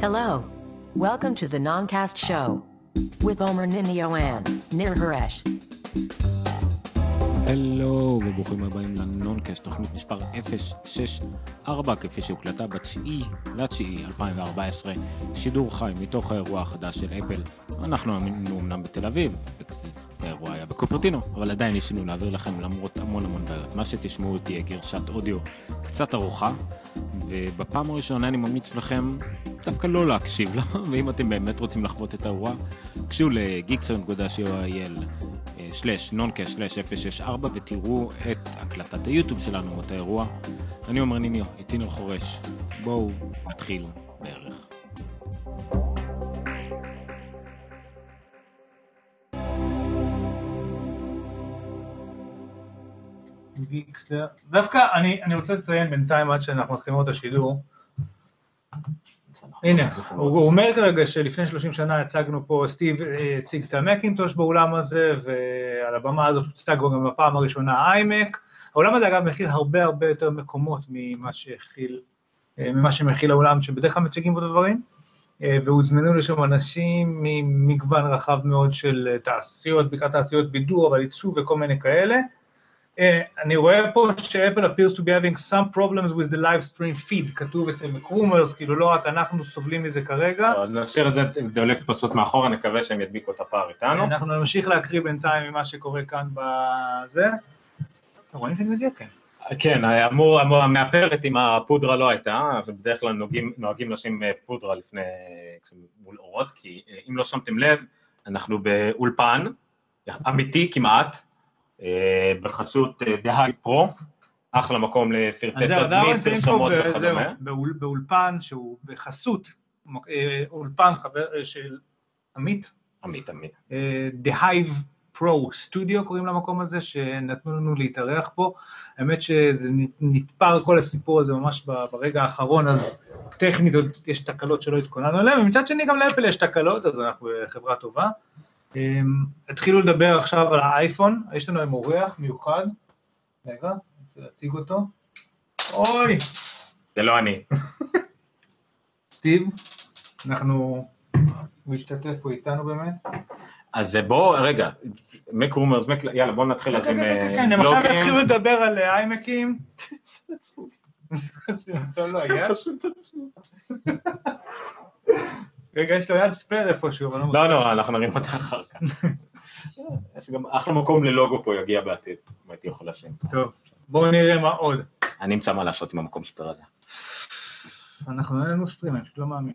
Hello. Welcome to the Noncast Show with Omer Ninio and Nir Haresh. הלו וברוכים הבאים לנונקאסט, תוכנית מספר 064 כפי שהוקלטה בתשיעי לתשיעי 2014, שידור חי מתוך האירוע החדש של אפל. אנחנו היינו אמנם בתל אביב, האירוע היה בקופרטינו, אבל עדיין ניסינו להעביר לכם למרות המון המון בעיות. מה שתשמעו תהיה גרשת אודיו קצת ארוכה, ובפעם הראשונה אני ממליץ לכם דווקא לא להקשיב לה, ואם אתם באמת רוצים לחוות את האירוע, קשו לגיקסון.co.il שלש נונקאסט שלש 064 ותראו את הקלטת היוטיוב שלנו מאותה אירוע. אני אומר ניניו, איתי ניר חורש. בואו נתחיל בערך. דווקא אני, אני רוצה לציין בינתיים עד שאנחנו מתחילים את השידור. הנה, הוא, הוא אומר כרגע שלפני 30 שנה הצגנו פה, סטיב אה, הציג את המקינטוש באולם הזה, ועל הבמה הזאת הוצג גם בפעם הראשונה איימק. העולם הזה אגב מכיל הרבה הרבה יותר מקומות ממה שהכיל, אה, ממה שמכיל העולם שבדרך כלל מציגים בו דברים, אה, והוזמנו לשם אנשים ממגוון רחב מאוד של תעשיות, בעיקר תעשיות בידור, אבל עיצוב וכל מיני כאלה. Uh, אני רואה פה שאפל appears to be having some problems with the live stream feed, כתוב אצל מקרומרס, כאילו לא רק אנחנו סובלים מזה כרגע. נשאיר את זה דולק פשוט מאחורה, נקווה שהם ידביקו את הפער איתנו. אנחנו נמשיך להקריא בינתיים ממה שקורה כאן בזה. רואים שאני מדייק? כן. כן, אמור, אמור, המאפרת עם הפודרה לא הייתה, אבל בדרך כלל נוהגים, נוהגים לשים פודרה לפני, מול אורות, כי אם לא שמתם לב, אנחנו באולפן, אמיתי כמעט, אה, בחסות The Hive Pro, אחלה מקום לסרטי תדמית, פרסומות וכדומה. באולפן שהוא בחסות, אה, אולפן חבר אה, של עמית. עמית, עמית. The Hive Pro Studio קוראים למקום הזה, שנתנו לנו להתארח פה. האמת שנתפר כל הסיפור הזה ממש ברגע האחרון, אז טכנית עוד יש תקלות שלא התכוננו עליהן, ומצד שני גם לאפל יש תקלות, אז אנחנו חברה טובה. התחילו לדבר עכשיו על האייפון, יש לנו היום אורח מיוחד, רגע, אני רוצה להציג אותו, אוי! זה לא אני. סטיב, אנחנו, הוא השתתף פה איתנו באמת. אז בוא, רגע, MacRumors, יאללה בוא נתחיל אז עם בלוגים. כן, הם עכשיו התחילו לדבר על איימקים. לא פשוט עצוב. רגע, יש לו יד spare איפשהו, אבל לא... לא, אנחנו נרים אותה אחר כך. יש גם אחלה מקום ללוגו פה יגיע בעתיד, אם הייתי יכול להשאיר. טוב, בואו נראה מה עוד. אני אמצא מה לעשות עם המקום spare הזה. אנחנו אין לנו stream, אני פשוט לא מאמין.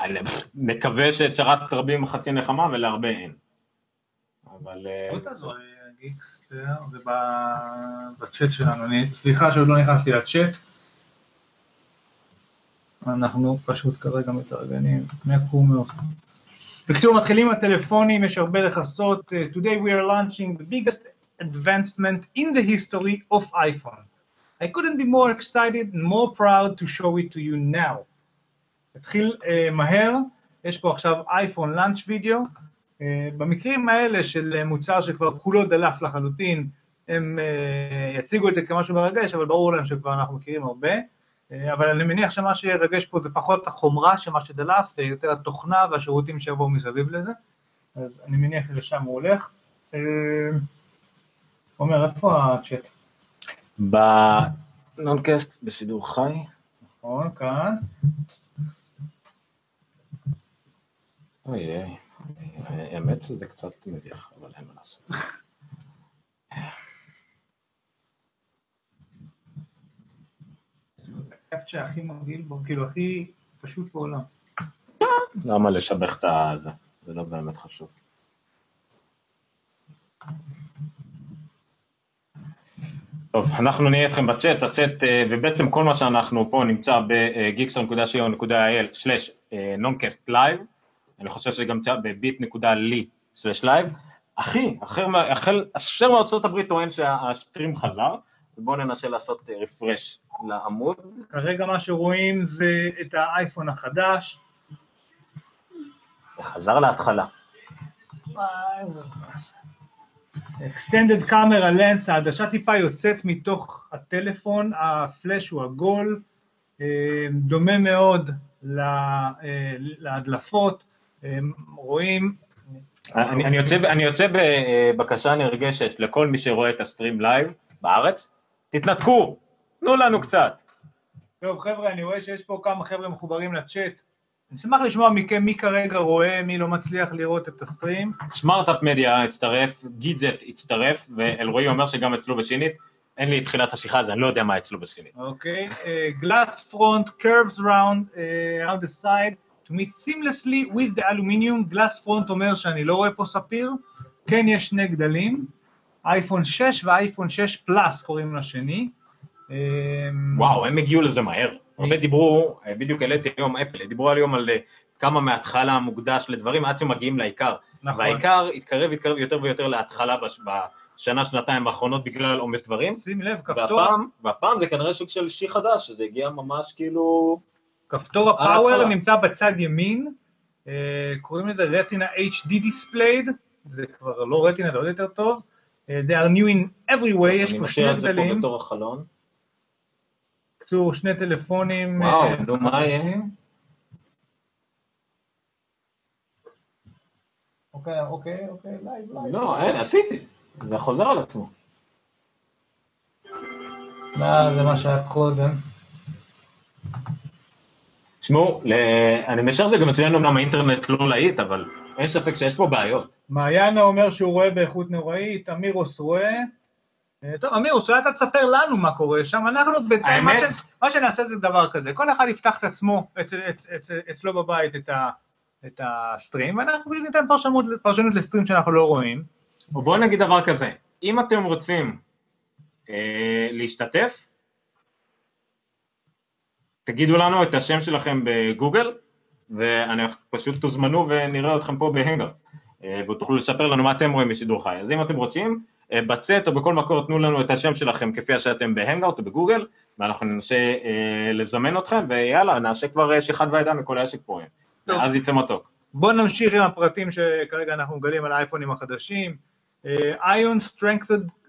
אני מקווה שצרת רבים חצי נחמה ולהרבה אין. אבל... בוא תעזור גיקסטר, זה בצ'אט שלנו, סליחה שעוד לא נכנסתי לצ'אט. אנחנו פשוט כרגע מתארגנים, מהקומרס. בקיצור, מתחילים הטלפונים, יש הרבה לכסות. Today we are launching the biggest advancement in the history of iPhone. I couldn't be more excited and more proud to show it to you now. נתחיל uh, מהר, יש פה עכשיו אייפון launch video. Uh, במקרים האלה של מוצר שכבר כולו דלף לחלוטין, הם uh, יציגו את זה כמשהו מרגש, אבל ברור להם שכבר אנחנו מכירים הרבה. אבל אני מניח שמה שירגש פה זה פחות החומרה של מה שדלף, יותר התוכנה והשירותים שיבואו מסביב לזה, אז אני מניח שלשם הוא הולך. עומר, איפה הצ'אט? בנונקאסט בשידור חי. נכון, כאן. אוי אוי, האמת שזה קצת מביך, אבל אין מה לעשות. הקפצ'ה הכי מגעיל כאילו הכי פשוט בעולם. למה לשבח את זה? זה לא באמת חשוב. טוב, אנחנו נהיה איתכם בצ'אט, הצ'אט, ובעצם כל מה שאנחנו פה נמצא ב-geekster.co.il/noncast live, אני חושב שזה גם נמצא ב-bit.ly/live. אחי, החל מארצות הברית טוען שהסטרים חזר, ובואו ננסה לעשות רפרש לעמוד. כרגע מה שרואים זה את האייפון החדש. חזר להתחלה. extended camera lens, העדשה טיפה יוצאת מתוך הטלפון, הפלאש הוא עגול, אה, דומה מאוד אה, להדלפות, אה, רואים, אני, אני יוצא בבקשה נרגשת לכל מי שרואה את ה stream live בארץ, תתנתקו, תנו לנו קצת. טוב חבר'ה, אני רואה שיש פה כמה חבר'ה מחוברים לצ'אט, אני אשמח לשמוע מכם מי כרגע רואה, מי לא מצליח לראות את ה stream. סמארט-אפ מדיה הצטרף, גידג'ט הצטרף, ואלרועי אומר שגם אצלו בסינית. אין לי את תחילת השיחה, אז אני לא יודע מה אצלו בסינית. אוקיי, glass front, curves round uh, the side, to meet seamlessly with the aluminum, glass front אומר שאני לא רואה פה ספיר, כן יש שני גדלים, אייפון 6 ואייפון 6 פלאס קוראים לשני. אה, וואו, הם הגיעו לזה מהר. הרבה דיברו, אה, בדיוק העליתי היום אפל, דיברו היום על אה, כמה מההתחלה מוקדש לדברים עד שמגיעים לעיקר. נכון. והעיקר התקרב, התקרב יותר ויותר להתחלה בש- בשנה, שנתיים האחרונות בגלל עומס דברים. שים לב, כפתור, והפעם, והפעם זה כנראה סוג של שיא חדש, שזה הגיע ממש כאילו... כפתור הפאוור. נמצא בצד ימין, אה, קוראים לזה רטינה HD displayed, זה כבר לא רטינה, זה עוד יותר טוב. אה, They are new in every way, יש אני פה שני את זה פה גדלים, בתור החלון. בקיצור שני טלפונים. וואו, אה, נו, מה יהיה? אוקיי, אוקיי, אוקיי, live, live. לא, אין, עשיתי. זה חוזר על עצמו. לא, זה מה שהיה קודם. תשמעו, אני משער שגם אצלנו אמנם האינטרנט לא להיט, אבל אין ספק שיש פה בעיות. מעיינה אומר שהוא רואה באיכות נוראית, אמירוס רואה. אה, טוב, אמירוס, אולי אתה תספר לנו מה קורה שם, אנחנו בינתיים, מה, ש... מה שנעשה זה דבר כזה, כל אחד יפתח את עצמו אצל, אצ, אצ, אצלו בבית את, ה, את הסטרים, ואנחנו ניתן פרשנות, פרשנות לסטרים שאנחנו לא רואים. או בואו נגיד דבר כזה, אם אתם רוצים אה, להשתתף, תגידו לנו את השם שלכם בגוגל, ואנחנו פשוט תוזמנו ונראה אתכם פה בהנגר, אה, ותוכלו לספר לנו מה אתם רואים בשידור חי. אז אם אתם רוצים, אה, בצאת או בכל מקור תנו לנו את השם שלכם כפי שאתם בהנגאוט או בגוגל, ואנחנו ננסה אה, לזמן אתכם, ויאללה, נעשה כבר שיחת ועדה מכל העסק פה. ואז יצא מתוק. בואו נמשיך עם הפרטים שכרגע אנחנו מגלים על האייפונים החדשים. ion strengthened אה,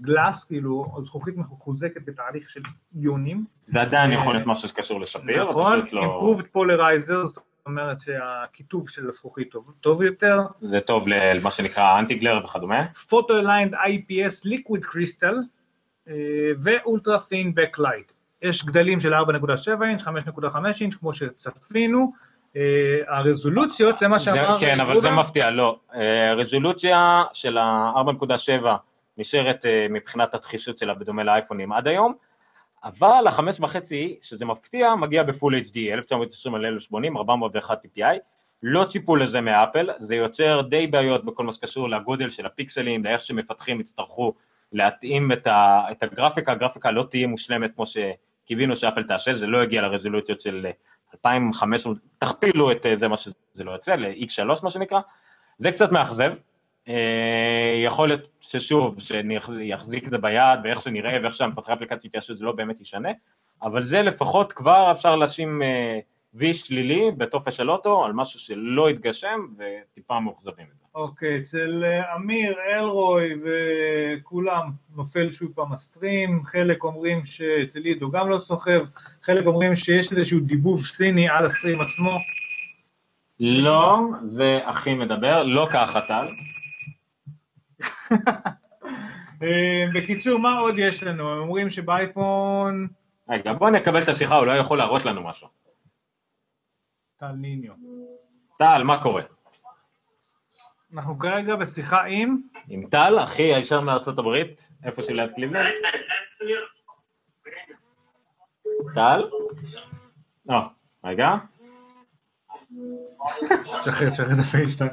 glass, כאילו זכוכית מחוזקת בתהליך של איונים. זה עדיין יכול להיות משהו שקשור לספיר, נכון, לא... improved polarizers, זאת אומרת שהקיטוב של הזכוכית טוב, טוב יותר. זה טוב למה שנקרא anti glare וכדומה. photo aligned IPS liquid crystal ו ultra thin backlight. יש גדלים של 4.7 אינץ', 5.5 אינץ', כמו שצפינו. אה, הרזולוציות, זה מה שאמר כן, אבל. זה מפתיע, לא. אה, הרזולוציה של ה-4.7 נשארת אה, מבחינת התחישות שלה בדומה לאייפונים עד היום, אבל החמש וחצי, שזה מפתיע, מגיע בפול HD, 1920 על 1080, 401 PPI, לא ציפו לזה מאפל, זה יוצר די בעיות בכל מה שקשור לגודל של הפיקסלים, לאיך שמפתחים יצטרכו להתאים את, ה, את הגרפיקה, הגרפיקה לא תהיה מושלמת כמו שקיווינו שאפל תעשה, זה לא יגיע לרזולוציות של אה, 2500, תכפילו את אה, זה מה שזה לא יוצא, ל-X3 מה שנקרא, זה קצת מאכזב, אה, יכול להיות ששוב, שיחזיק את זה ביד ואיך שנראה ואיך שהמפתחי אפליקציה יתיישו זה לא באמת ישנה, אבל זה לפחות כבר אפשר לשים אה, וי שלילי בטופס של אוטו על משהו שלא התגשם וטיפה מאוכזבים מזה. אוקיי, אצל אה, אמיר, אלרוי וכולם נופל שוב פעם הסטרים, חלק אומרים שאצל עידו גם לא סוחב, חלק אומרים שיש איזשהו דיבוב סיני על הסטרים עצמו. לא, זה הכי מדבר, לא ככה טל. אה, בקיצור, מה עוד יש לנו? הם אומרים שבאייפון... רגע, בוא נקבל את השיחה, הוא לא יכול להראות לנו משהו. טל ניניו. טל, מה קורה? אנחנו כרגע בשיחה עם... עם טל, אחי הישר מארצות הברית, איפה שליד קליבלנד? טל? לא, רגע. שחרר, שחרר את הפייסטיים.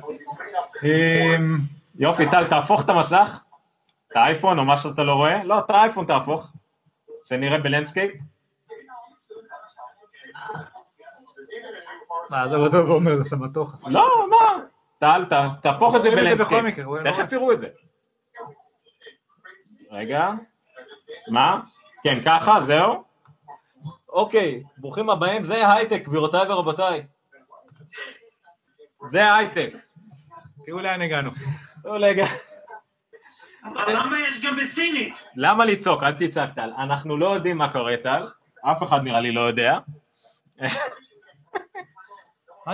יופי, טל, תהפוך את המסך, את האייפון או מה שאתה לא רואה, לא, את האייפון תהפוך, שנראה ב landscape. מה, זה אותו ואומר, זה סמטוחה. לא, מה? טל, תהפוך את זה ב landscape. תכף. יראו את זה. רגע, מה? כן, ככה, זהו. אוקיי, ברוכים הבאים, זה הייטק, גבירותיי ורבותיי. זה הייטק. תראו לאן הגענו. רגע. אבל למה יש גם בסינית? למה לצעוק? אל תצעק טל. אנחנו לא יודעים מה קורה טל. אף אחד נראה לי לא יודע.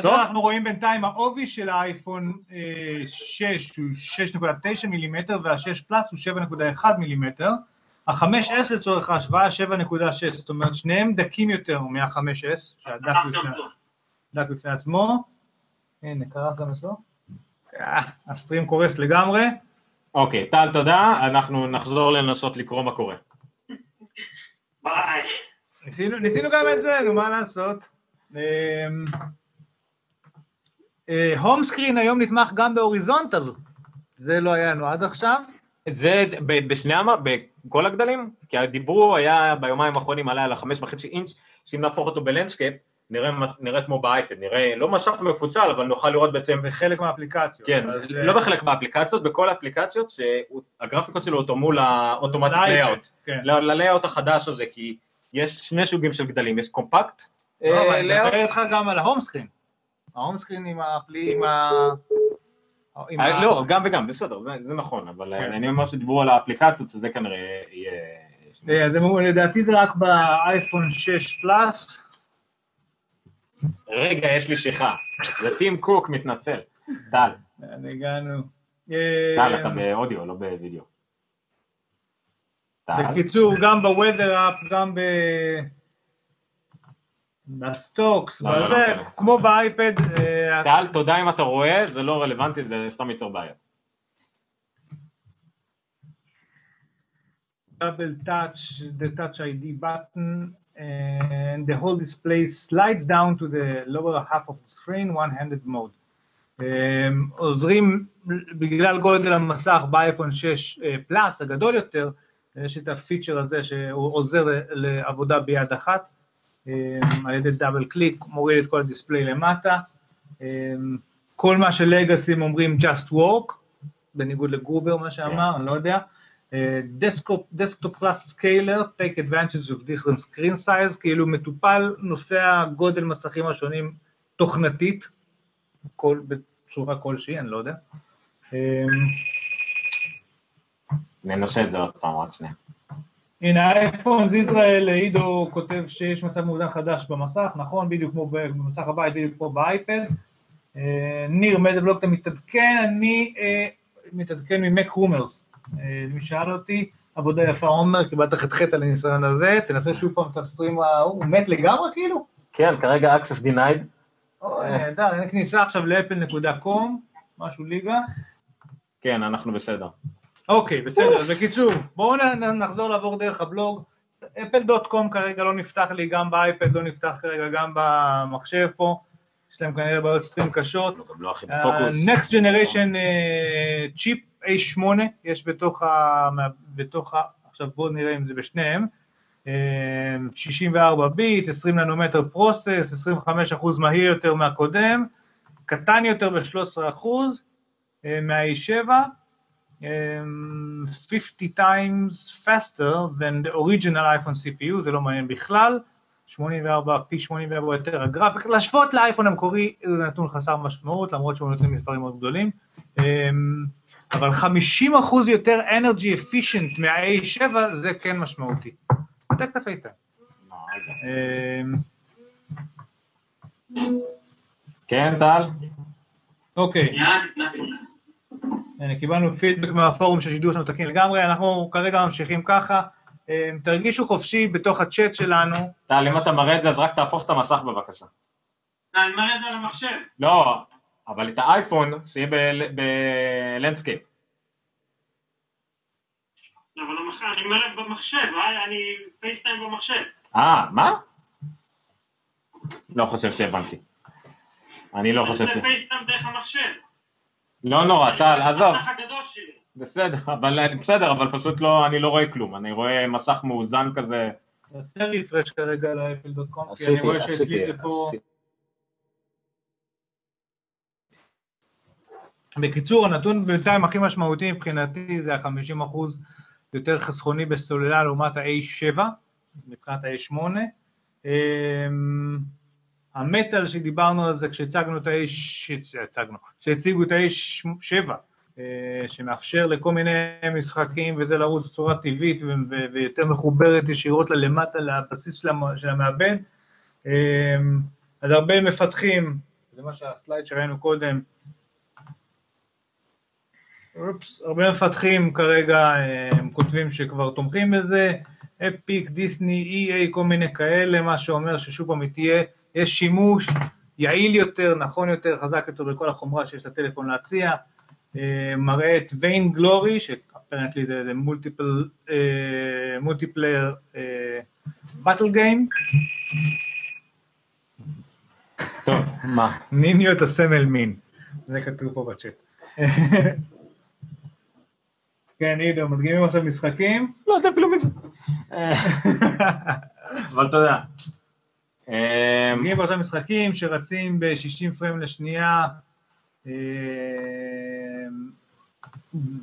טוב. שאנחנו רואים בינתיים, העובי של האייפון אה, 6 הוא 6.9 מילימטר וה-6 פלאס הוא 7.1 מילימטר. ה-5S לצורך ההשוואה 7.6, זאת אומרת שניהם דקים יותר מה-5S, שהדק בפני, דק בפני עצמו. הנה, קרס גם אצלו. אה, ה stream קורס לגמרי. אוקיי, טל תודה, אנחנו נחזור לנסות לקרוא מה קורה. ביי. ניסינו, ניסינו גם את זה, נו מה לעשות. home screen היום נתמך גם ב horizontal, זה לא היה לנו עד עכשיו. את זה ב- בשני המ... בכל הגדלים? כי הדיבור היה ביומיים האחרונים עלה על החמש וחצי אינץ', שאם נהפוך אותו ב landscape, נראה, נראה כמו באייפד, נראה לא מסך מפוצל, אבל נוכל לראות בעצם, בחלק מהאפליקציות. כן, אז, לא אה, בחלק מהאפליקציות, בכל האפליקציות שהגרפיקות שלו הותאמו לאוטומטיק לאייפד, layout, כן. ל layout החדש הזה, כי יש שני סוגים של גדלים, יש compact לא, אבל אה, אני layout, מדבר איתך גם על ה home screen. ה home screen עם ה... עם אה, ה- לא, גם וגם, בסדר, זה, זה נכון, אבל כן. אני אומר שדיברו על האפליקציות, שזה כנראה יהיה... לדעתי זה רק באייפון 6 פלאס. רגע, יש לי שיחה. זה טים קוק מתנצל. טל, הגענו? טל, אתה אה, באודיו, לא בווידאו. בקיצור, גם ב weather app, גם ב... ב stocks, לא, לא, בזה, לא, לא. כמו באייפד, אה, טל, תודה אם אתה רואה, זה לא רלוונטי, זה סתם יוצר בעיה. double touch the touch ID button and the whole display slides down to the lower half of the screen one-handed mode. Um, עוזרים בגלל גודל המסך באייפון 6 פלאס הגדול יותר, יש את הפיצ'ר הזה שהוא עוזר לעבודה ביד אחת, um, על ידי double click, מוריד את כל ה display למטה. Um, כל מה שלגאסים אומרים just work, בניגוד לגרובר מה שאמר, אני לא יודע. desktop class scaler, take advantage of different screen size, כאילו מטופל נושא הגודל מסכים השונים תוכנתית, כל, בצורה כלשהי, אני לא יודע. ננסה את זה עוד פעם, רק שנייה. הנה האייפון ישראל, עידו כותב שיש מצב מעודן חדש במסך, נכון, בדיוק כמו במסך הבית, בדיוק כמו באייפד. אה, ניר מדבלוג אתה מתעדכן, אני אה, מתעדכן ממק רומרס. אה, מי שאל אותי, עבודה יפה עומר, קיבלת ח"ח על הניסיון הזה, תנסה שוב פעם את ה stream, ההוא, הוא מת לגמרי כאילו? כן, כרגע access denied. נהדר, אין כניסה עכשיו לאפל.קום, משהו ליגה. כן, אנחנו בסדר. אוקיי, בסדר, אז בקיצור, בואו נחזור לעבור דרך הבלוג. אפל.קום כרגע לא נפתח לי, גם באייפד לא נפתח כרגע, גם במחשב פה. יש להם כנראה בעיות סטרים קשות. גם לא הכי אה, בפוקוס. Next Generation אה, צ'יפ A8 יש בתוך ה... בתוך ה... עכשיו בואו נראה אם זה בשניהם. אה, 64 ביט, 20 ננומטר פרוסס, 25% מהיר יותר מהקודם, קטן יותר ב-13% אה, מה-A7, אה, 50 times faster than the original iPhone CPU, זה לא מעניין בכלל, 84, פי 84 יותר הגרפיקה, להשוות לאייפון המקורי זה נתון חסר משמעות, למרות שהוא נותן מספרים מאוד גדולים, אה, אבל 50% יותר energy efficient מה-A7 זה כן משמעותי. נתק את הפייסטיים. אה, כן, טל? אוקיי. הנה, קיבלנו פידבק מהפורום שהשידור שלנו תקין לגמרי, אנחנו כרגע ממשיכים ככה. אה, תרגישו חופשי בתוך הצ'אט שלנו. טל, אם אתה מראה את זה, אז רק תהפוך את המסך בבקשה. אני מראה את זה על המחשב. לא, אבל את האייפון, שיהיה ב landscape. אבל המח- אני מראה במחשב, אה? אני FaceTime במחשב. אה, מה? לא חושב שהבנתי. אני לא חושב ש... זה FaceTime דרך המחשב. לא נורא, טל, עזוב. בסדר, אבל בסדר, אבל פשוט לא, אני לא רואה כלום. אני רואה מסך מאוזן כזה. תעשה רפרש כרגע לאפל.קום, כי אני רואה שאצלי עשיתי, זה פה... בקיצור, הנתון בינתיים הכי משמעותי מבחינתי זה ה-50% יותר חסכוני בסוללה לעומת ה-A7, מבחינת ה-A8. אמ, המטאל שדיברנו על זה כשהצגנו את ה-A, שהצגנו, כשהציגו את ה-A7, אה, שמאפשר לכל מיני משחקים וזה לרוץ בצורה טבעית ויותר מחוברת ישירות ללמטה, לבסיס של המ- של המעבד. אה, אז הרבה מפתחים, זה מה שהסלייד שראינו קודם, אופס, הרבה מפתחים כרגע אה, הם כותבים שכבר תומכים בזה, אפיק, דיסני, EA, כל מיני כאלה, מה שאומר ששוב פעם תהיה, יש שימוש יעיל יותר, נכון יותר, חזק יותר בכל החומרה שיש לטלפון להציע, אה, מראה את Vainglory, ש apparently זה multipl, multiplayer battle game, טוב, מה? ניניו את הסמל מין, זה כתוב פה בצ'אט. כן, עידו, מדגימים עכשיו משחקים? לא יודע אפילו מי זה. אבל תודה. אה, מדגימים עכשיו משחקים שרצים ב-60 פריים לשנייה, אה,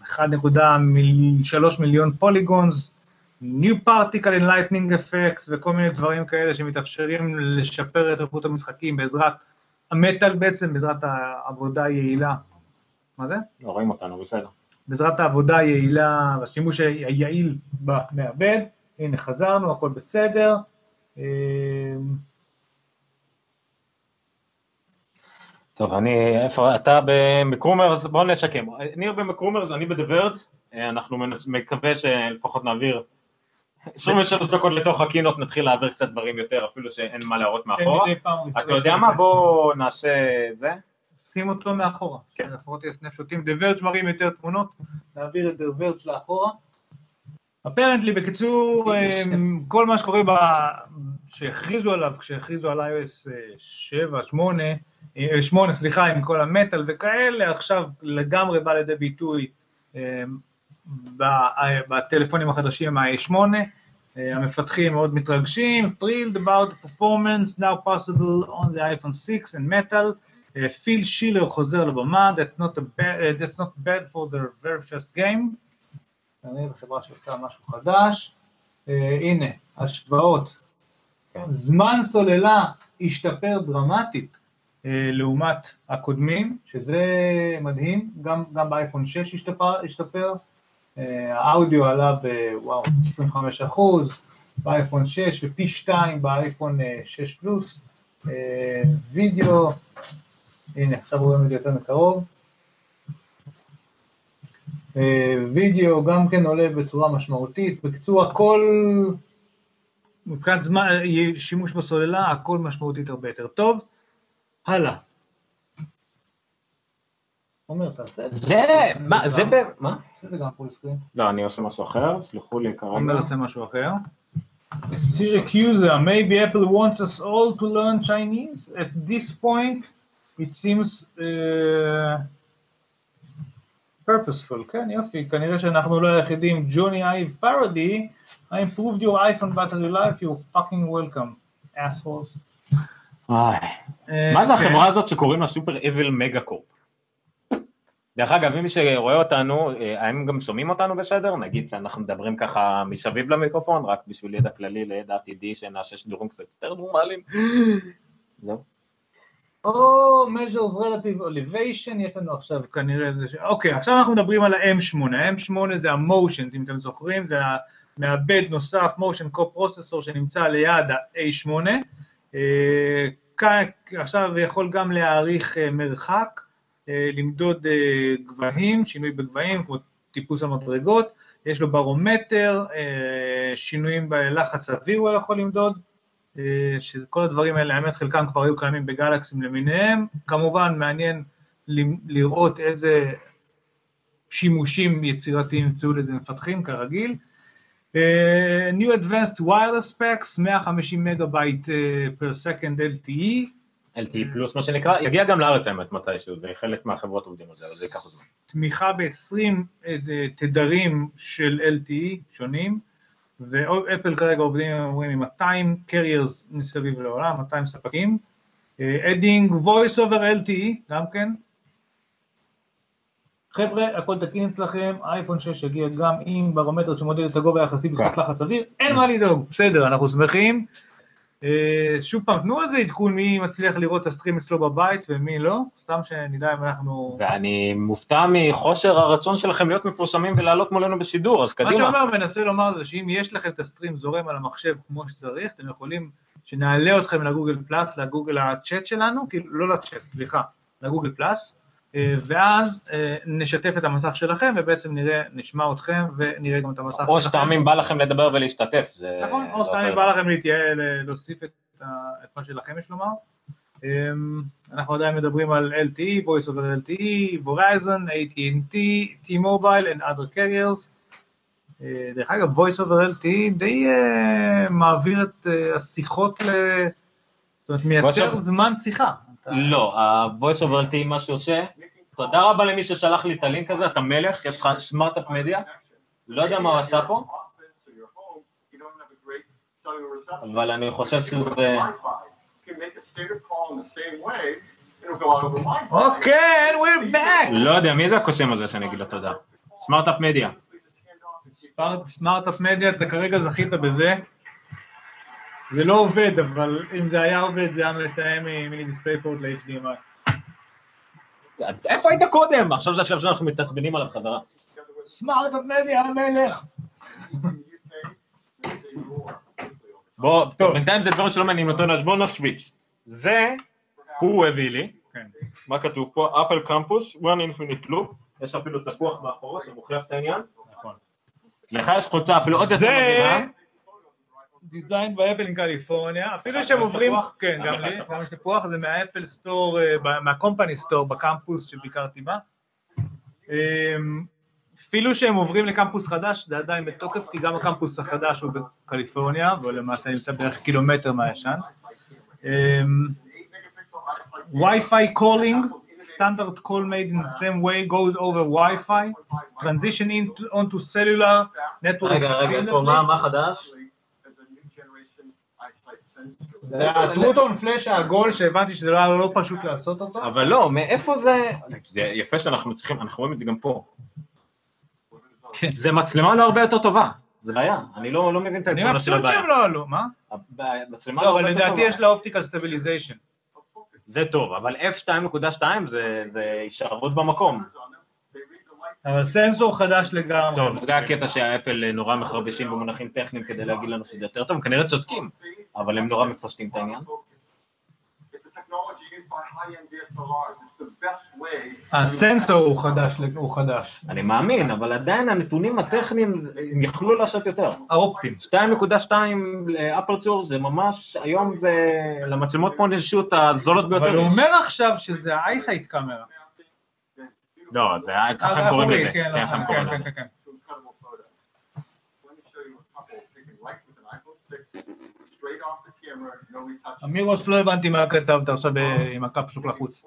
1.3 מיליון פוליגונס, New Particle Enlightening Effects וכל מיני דברים כאלה שמתאפשרים לשפר את איכות המשחקים בעזרת המטאל בעצם, בעזרת העבודה היעילה. מה זה? לא רואים אותנו, בסדר. בעזרת העבודה היעילה והשימוש היעיל במעבד. הנה חזרנו, הכל בסדר. אה, טוב, אני, איפה, אתה במקרומרס, בואו נשקם. ניר במקרומרס, אני בדברץ, אנחנו מנס- מקווה שלפחות נעביר 23 דקות לתוך הקינות, נתחיל להעביר קצת דברים יותר, אפילו שאין מה להראות מאחורה. פעם הוא אתה יודע מה? בואו נעשה זה. שים אותו מאחורה, כן. לפחות יהיה סנפשוטים, דה ורג' מראים יותר תמונות, נעביר את דה ורג' לאחורה. אפרנטלי, בקיצור, יש אמ, כל מה שקורה, ב... שהכריזו עליו, כשהכריזו על iOS אה, 7, 8, אה, 8, סליחה, עם כל המטאל וכאלה, עכשיו לגמרי בא לידי ביטוי ב- אה, בטלפונים החדשים, ה-A8, אה, המפתחים מאוד מתרגשים, thrilled about performance, now possible on the iPhone 6 and metal, אה, פיל שילר חוזר לבמה, that's not, a bad, uh, that's not bad for their very first game. אני זו חברה שעושה משהו חדש. אה, הנה, השוואות. כן. זמן סוללה השתפר דרמטית אה, לעומת הקודמים, שזה מדהים, גם, גם באייפון 6 השתפר, השתפר. אה, האודיו עלה בוואו, 25 אחוז, באייפון 6 ופי 2 באייפון אה, 6 פלוס. אה, וידאו, הנה עכשיו רואים את זה יותר מקרוב. אה, וידאו גם כן עולה בצורה משמעותית. בקיצור, הכל, מבחינת זמן, אה, שימוש בסוללה, הכל משמעותית הרבה יותר טוב. הלאה. עומר, תעשה את זה. זה, מה, זה ב... מה? זה גם full screen. לא, אני עושה משהו אחר, סלחו לי כרגע. עומר עושה משהו אחר. Syracuse, maybe Apple wants us all to learn Chinese. At this point, it seems uh, purposeful. כן, יופי, כנראה שאנחנו לא היחידים. ג'וני אייב פרדי, I improved your iPhone battery life, you're fucking welcome, assholes. אה, מה זה כן. החברה הזאת שקוראים לה סופר אבל מגה קורפ? דרך אגב, מי שרואה אותנו, אה, האם גם שומעים אותנו בסדר? נגיד שאנחנו מדברים ככה מסביב למיקרופון, רק בשביל ידע כללי לידע עתידי, שנעשה שידורים קצת יותר נורמליים. זהו. או measures relative elevation, יש לנו עכשיו כנראה, איזה ש- אוקיי, עכשיו אנחנו מדברים על ה-M8, ה-M8 זה המושן, אם אתם זוכרים, זה מעבד נוסף, motion co-processor שנמצא ליד ה-A8, אה, עכשיו יכול גם להעריך אה, מרחק, אה, למדוד גבהים, שינוי בגבהים, כמו טיפוס המדרגות, יש לו ברומטר, שינויים בלחץ אוויר הוא יכול למדוד, שכל הדברים האלה, האמת חלקם כבר היו קיימים בגלקסים למיניהם, כמובן מעניין לראות איזה שימושים יצירתיים ימצאו לזה מפתחים כרגיל. אה, New Advanced Wireless Specs, 150 מגה בייט per second LTE, LTE פלוס מה שנקרא, יגיע גם לארץ האמת מתישהו, זה חלק מהחברות עובדים על זה, אבל זה ייקח זמן. תמיכה ב-20 תדרים של LTE שונים, ואפל כרגע עובדים אומרים עם 200 carriers מסביב לעולם, 200 ספקים, adding voice over LTE גם כן. חבר'ה, הכל תקין אצלכם, אייפון 6 יגיע גם עם ברומטר שמודד את הגובה היחסי בסביבות כן. לחץ אוויר, אין מה לדאוג, בסדר, אנחנו שמחים. אה, שוב פעם, תנו איזה עדכון מי מצליח לראות את ה stream אצלו בבית ומי לא, סתם שנדע אם אנחנו... ואני מופתע מכושר הרצון שלכם להיות מפורסמים ולעלות מולנו בשידור, אז מה קדימה. שאומר מנסה לומר זה שאם יש לכם את הסטרים זורם על המחשב כמו שצריך, אתם יכולים שנעלה אתכם לגוגל פלאס, לגוגל הצ'אט שלנו, כאילו לא לצ'אט, סליחה, לגוגל פלאס, ואז אה, נשתף את המסך שלכם ובעצם נראה, נשמע אתכם ונראה גם את המסך שלכם. או אה, בא לכם לדבר ולהשתתף. נכון, או אותו אם בא לכם להתייעל, אה, להוסיף את מה שלכם יש לומר. אנחנו עדיין מדברים על LTE, voice over LTE, Verizon, AT&T, T-Mobile and other carriers. אה, דרך אגב, voice over LTE די אה, מעביר את אה, השיחות ל... זאת אומרת, מייצר זמן שיחה. לא, ה-voice over LTE מה שעושה, תודה רבה למי ששלח לי את הלינק הזה, אתה מלך, יש לך סמארט-אפ מדיה, לא יודע מה הוא עשה פה, אבל אני חושב שזה... אוקיי, and we're back! לא יודע, מי זה הקוסם הזה שאני אגיד לו תודה? סמארט-אפ מדיה. סמארט- סמארט-אפ מדיה, אתה כרגע זכית בזה. זה לא עובד, אבל אם זה היה עובד, זה היה מתאם ממיני דיספלייפורט ל-HDMI. איפה היית קודם? עכשיו זה השלב שאנחנו מתעצבנים עליו חזרה. סמארט-אפ מדיה המלך! בוא, טוב. בינתיים זה דברים שלא מעניינים אותנו, אז בואו נשוויץ. זה, הוא הביא לי, כן. מה כתוב פה? Apple קמפוס, one infinite loop, יש אפילו תפוח מאחורה שמוכיח את העניין. נכון. לך יש חולצה אפילו עוד יותר מדהימה. designed by Apple in California, אפילו שהם עוברים? כן, גם לי, יש תפוח. גם יש תפוח, זה מה Apple Store, אה, מה company store בקמפוס שביקרתי בה. אמ, אפילו שהם עוברים לקמפוס חדש, זה עדיין בתוקף, כי גם הקמפוס החדש הוא בקליפורניה, והוא למעשה נמצא בערך קילומטר מהישן. אמ, Wi-Fi calling, standard call made in the same way goes over Wi-Fi, transition into, onto cellular network רגע, רגע, מה חדש? הטרוטון פלאש העגול שהבנתי שזה לא היה לא פשוט לעשות אותו. אבל לא, מאיפה זה... זה יפה שאנחנו צריכים, אנחנו רואים את זה גם פה. כן. זה מצלמה לא הרבה יותר טובה, זה בעיה, אני לא לא מבין את אני העקרונה של מבסוט הבעיה. שהם לא עלו, מה? המצלמה לא, אבל הרבה יותר לדעתי טובה. יש לה optical stabilization. זה טוב, אבל f2.2 זה זה הישארות במקום. אבל סנסור חדש לגמרי. טוב, זה הקטע שה Apple נורא מחרבשים במונחים טכניים כדי להגיד לנו שזה יותר טוב, הם כנראה צודקים, אבל הם נורא מפשטים את העניין. הסנסור הוא חדש, הוא חדש. אני מאמין, אבל עדיין הנתונים הטכניים, הם יכלו לעשות יותר. האופטים. 2.2 לאפרצור זה ממש, היום זה למצלמות פה נרשות הזולות ביותר. אבל הוא אומר עכשיו שזה האייסייט קאמרה. לא, זה היה, ככה הם קוראים לזה. כן, ככה הם כן, קוראים כן, לזה. כן, כן. אמירוס לא הבנתי מה כתבת עכשיו ב- עם הקפסול לחוץ.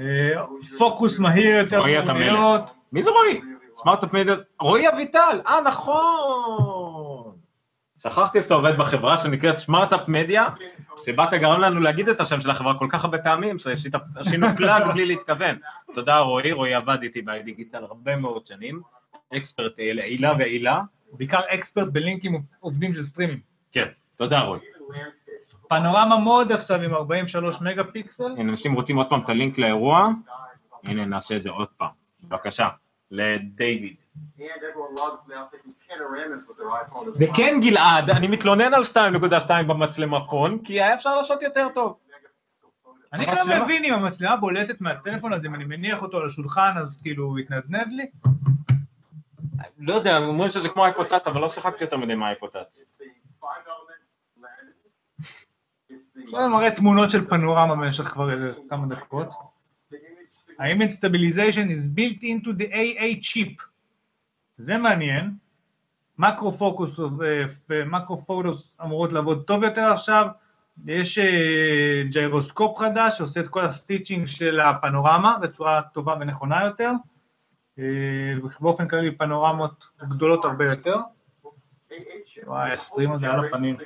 אה, פוקוס מהיר יותר רועי, אתה דמויות. מי זה רועי? סמארט-אפ מדיה, רועי אביטל, אה נכון. שכחתי שאתה עובד בחברה שנקראת סמארט-אפ מדיה, שבאת גרם לנו להגיד את השם של החברה כל כך הרבה פעמים, שעשינו פלאג בלי להתכוון. תודה רועי, רועי עבד איתי בדיגיטל הרבה מאוד שנים, אקספרט לעילה ועילה. בעיקר אקספרט בלינקים עובדים של סטרימים. כן, תודה רועי. פנורמה מוד עכשיו עם 43 מגה פיקסל. הנה, אנשים רוצים עוד פעם את הלינק לאירוע, הנה נעשה את זה עוד פעם, בבקשה, לדיוויד. וכן גלעד, אני מתלונן על 2.2 במצלמפון, כי היה אפשר לעשות יותר טוב. אני גם מבין אם המצלמה בולטת מהטלפון הזה, אם אני מניח אותו על השולחן אז כאילו הוא יתנדנד לי. לא יודע, הם אומרים שזה כמו iPod touch, אבל לא שיחקתי יותר מדי מה iPod touch. עכשיו אני מראה תמונות של פנורמה במשך כבר איזה כמה דקות. ה-image stabilization is built into the A8 chip. זה מעניין. macro focus ו macro photos אמורות לעבוד טוב יותר עכשיו. יש אה, ג'יירוסקופ חדש שעושה את כל ה stitching של הפנורמה בצורה טובה ונכונה יותר. אה, באופן כללי פנורמות גדולות הרבה יותר. וואי, ה stream הזה על הפנים.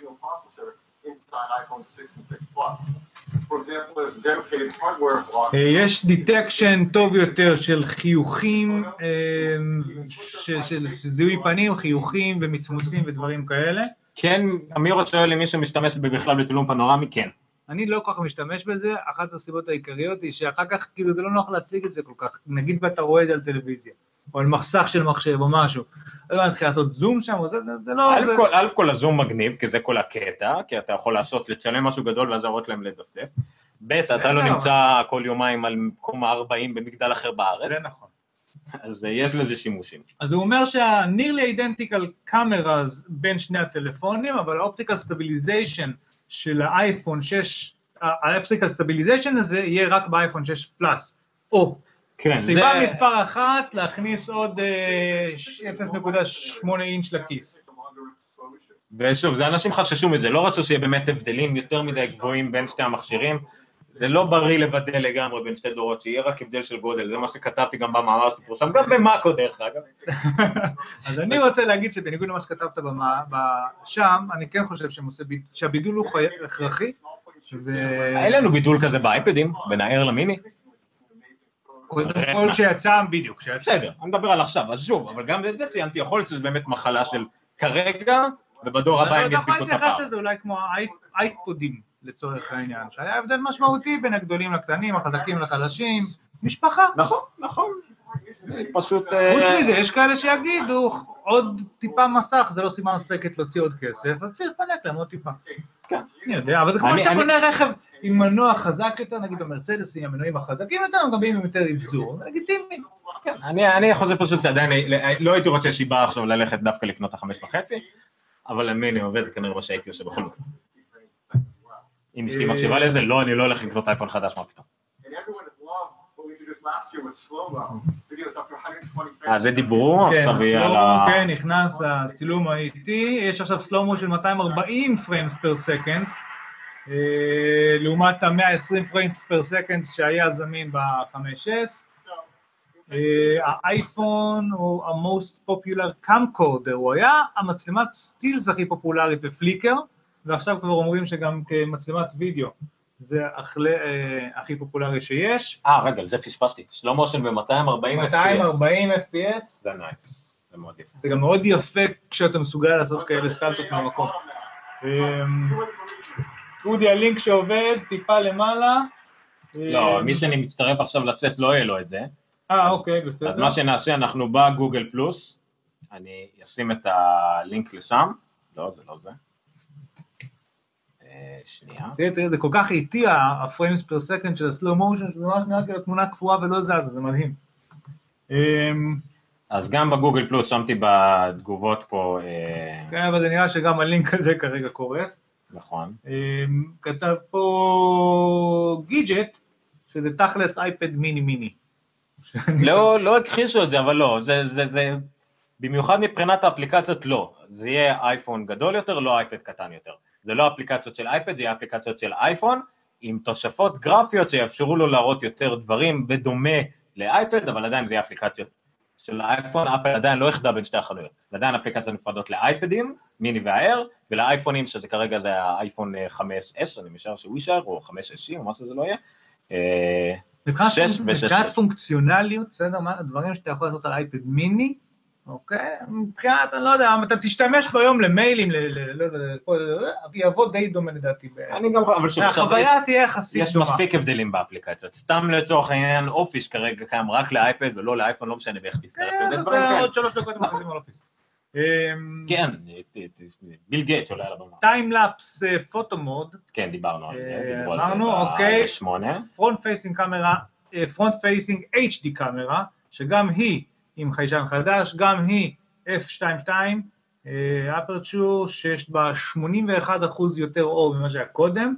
אה, יש detection טוב יותר של חיוכים, אה, של זיהוי פנים, חיוכים ומצמוצים ודברים כאלה. כן, אמיר שואל אם מישהו משתמש בכלל בצילום פנורמי, כן. אני לא כל כך משתמש בזה, אחת הסיבות העיקריות היא שאחר כך, כאילו, זה לא נוח להציג את זה כל כך, נגיד ואתה רואה את זה על טלוויזיה, או על מסך של מחשב או משהו, לא נתחיל לעשות זום שם, זה, זה, זה לא... א' זה... כל, א' כל הזום מגניב, כי זה כל הקטע, כי אתה יכול לעשות, לצלם משהו גדול ואז להראות להם לדפדף. ב', אתה לא לא, נמצא כל יומיים על מקום ה-40 במגדל אחר בארץ, זה נכון. אז אה, יש לזה שימושים. אז הוא אומר שה-nearly identical cameras בין שני הטלפונים, אבל ה optical stabilization של האייפון 6, ה optical stabilization הזה יהיה רק באייפון 6 פלאס. או, כן, סיבה זה- מספר אחת, להכניס עוד אה, 0.8 אינץ' לכיס. ושוב, זה אנשים חששו מזה, לא רצו שיהיה באמת הבדלים יותר מדי גבוהים בין שתי המכשירים. זה לא בריא לבדל לגמרי בין שתי דורות, שיהיה רק הבדל של גודל, זה מה שכתבתי גם במאמר שפורסם, גם במאקו דרך אגב. אז אני רוצה להגיד שבניגוד למה שכתבת שם, אני כן חושב שהבידול הוא חי- הכרחי. אין לנו בידול כזה באייפדים, בין האר למיני. קודם כל כשיצא, בדיוק, כשיצא. בסדר, אני מדבר על עכשיו, אז שוב, אבל גם את זה ציינתי, יכול להיות שזה באמת מחלה של כרגע, ובדור הבא הם אתה יכול ידביקו את להתייחס הפער. לזה אולי כמו האי- האייפודים לצורך העניין, שהיה הבדל משמעותי בין הגדולים לקטנים, החזקים לחלשים, משפחה. נכון, נכון. פשוט... חוץ אה, מזה, יש כאלה שיגידו, עוד טיפה מסך זה לא סיבה מספקת להוציא עוד כסף, אז צריך לפנק להם עוד טיפה. כן. אני יודע, אבל זה כמו אני- שאתה אני- קונה רכב עם מנוע חזק יותר, נגיד במרצדסים, המנועים החזקים יותר, הם גם באים עם יותר אבזור, זה לגיטימי. כן, אני, אני חושב פשוט שעדיין לא הייתי רוצה שיבה עכשיו ללכת דווקא לקנות את החמש וחצי, אבל המיני עובד כנראה מה שהייתי עושה בכל מקרה. אם אשתי אה, מקשיבה לזה, לא, אני לא הולך לקנות אייפון חדש, מה פתאום. אה, זה דיברו, כן, עכשיו יהיה על ה... כן, נכנס הצילום האיטי, יש עכשיו סלואו-מו של 240 frames per seconds, לעומת ה-120 frames per seconds שהיה זמין ב-5S. אה, האייפון הוא ה-most popular camcorder, הוא היה המצלמת סטילס הכי פופולרית בפליקר, ועכשיו כבר אומרים שגם כמצלמת וידאו זה הכלי- אה, הכי פופולרי שיש. אה, רגע, זה פספסתי. slow motion ב-240 FPS. 240 FPS, זה nice, זה מאוד יפה. זה גם מאוד יפה כשאתה מסוגל לעשות כאלה סלטות מהמקום. אמ, אודי, הלינק שעובד, טיפה למעלה. לא, אמ, מי שאני מצטרף עכשיו לצאת לא יהיה לו את זה. אה, אוקיי, בסדר. אז מה שנעשה, אנחנו בגוגל פלוס, אני אשים את הלינק לשם, לא, זה לא זה. אה, שנייה. תראה, תראה, זה כל כך איטי ה frames per second של ה slow motion, שזה ממש נראה כאילו תמונה קפואה ולא זזה, זה מדהים. אמ, אז גם בגוגל פלוס שמתי בתגובות פה, אה, כן, אבל זה נראה שגם הלינק הזה כרגע קורס. נכון. אמ, כתב פה גידג'ט, שזה תכלס אייפד מיני מיני. לא, לא הכחישו את זה, אבל לא, זה, זה, זה, במיוחד מבחינת האפליקציות לא, זה יהיה אייפון גדול יותר, לא אייפד קטן יותר. זה לא אפליקציות של אייפד, זה יהיה אפליקציות של אייפון, עם תוספות גרפיות שיאפשרו לו להראות יותר דברים בדומה לאייפד, אבל עדיין זה יהיה אפליקציות של האייפון, אפל עדיין לא יחדה בין שתי החנויות, זה עדיין אפליקציות נפרדות לאייפדים, מיני והאר, ולאייפונים, שזה כרגע זה האייפון אה, 5S, אני משער שהוא יישאר, או 5SC, או מה שזה לא יהיה. אה, מבחינת שש פונק- ושש מבחינת שש. פונקציונליות, בסדר, הדברים שאתה יכול לעשות על אייפד מיני, אוקיי? מבחינת, אני לא יודע, אתה תשתמש בו היום למיילים, לא יודע, פה, יעבוד די דומה לדעתי. אני גם, אבל שוב, החוויה תהיה יחסית יש דומה. מספיק הבדלים באפליקציות. סתם לצורך העניין, אופיס כרגע קיים רק לאייפד ולא לאייפון, לא משנה באיך תצטרף כן, לזה, כאלה. עוד שלוש דקות הם מכריזים על אופיס. אמ, כן, ביל גייטס עולה על הבמה. Time-lapse photo mode, כן, דיברנו על זה, אה, אמרנו, אוקיי. front facing camera, front facing HD camera, שגם היא עם חיישן חדש, גם היא F22, aperture, שיש בה 81% יותר אור ממה שהיה קודם,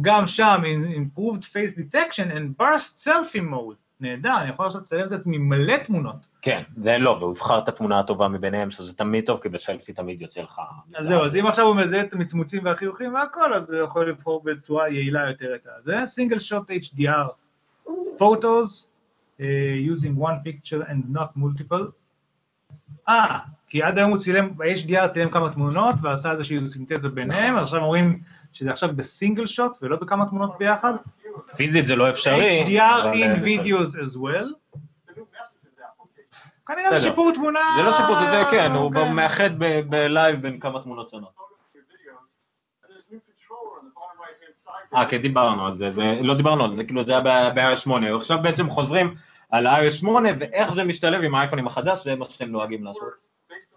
גם שם improved face detection and burst selfie mode, נהדר, אני יכול עכשיו לצלם את עצמי מלא תמונות. כן, זה לא, והוא יבחר את התמונה הטובה מביניהם, שזה תמיד טוב, כי בסלפי תמיד יוצא לך... אז זהו, אז אם עכשיו הוא מזהה את המצמוצים והחיוכים והכל, אז הוא יכול לבחור בצורה יעילה יותר את הזה. single shot HDR uh, using one picture and not multiple. אה, כי עד היום הוא צילם, ב-HDR צילם כמה תמונות ועשה איזושהי סינתזה ביניהם, אז עכשיו אומרים שזה עכשיו בסינגל שוט ולא בכמה תמונות ביחד. פיזית זה לא אפשרי. HDR in אה, videos as well. כנראה זה. שיפור תמונה. זה לא שיפוט, זה כן, הוא כן. מאחד בלייב בין כמה תמונות שונות. אה, כן, דיברנו על זה, לא דיברנו על זה, כאילו זה היה ב-iOS 8, עכשיו בעצם חוזרים על iOS 8 ואיך זה משתלב עם האייפונים החדש, זה מה שהם נוהגים לעשות.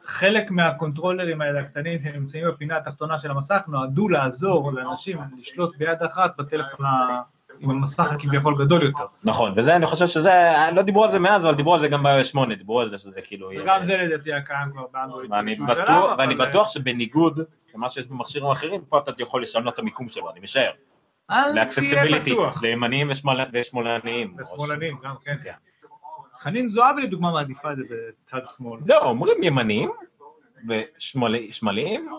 חלק מהקונטרולרים האלה הקטנים שנמצאים בפינה התחתונה של המסך נועדו לעזור לאנשים לשלוט ביד אחת בטלפון עם המסך הכביכול גדול יותר. נכון, וזה, אני חושב שזה, לא דיברו על זה מאז, אבל דיברו על זה גם ב-iOS 8, דיברו על זה שזה כאילו... וגם זה לדעתי היה קיים כבר באנדרואיד. ואני בטוח שבניגוד למה שיש במכשירים אחרים, פה אתה יכול לשנות את המיקום שלו, אני משער. ל accessibility, בטוח. לימניים ושמאל- ושמאלניים. ושמאלנים גם, כן. כן. חנין זועבי לדוגמה מעדיפה את זה בצד שמאל. זהו, אומרים ימניים ושמאליים,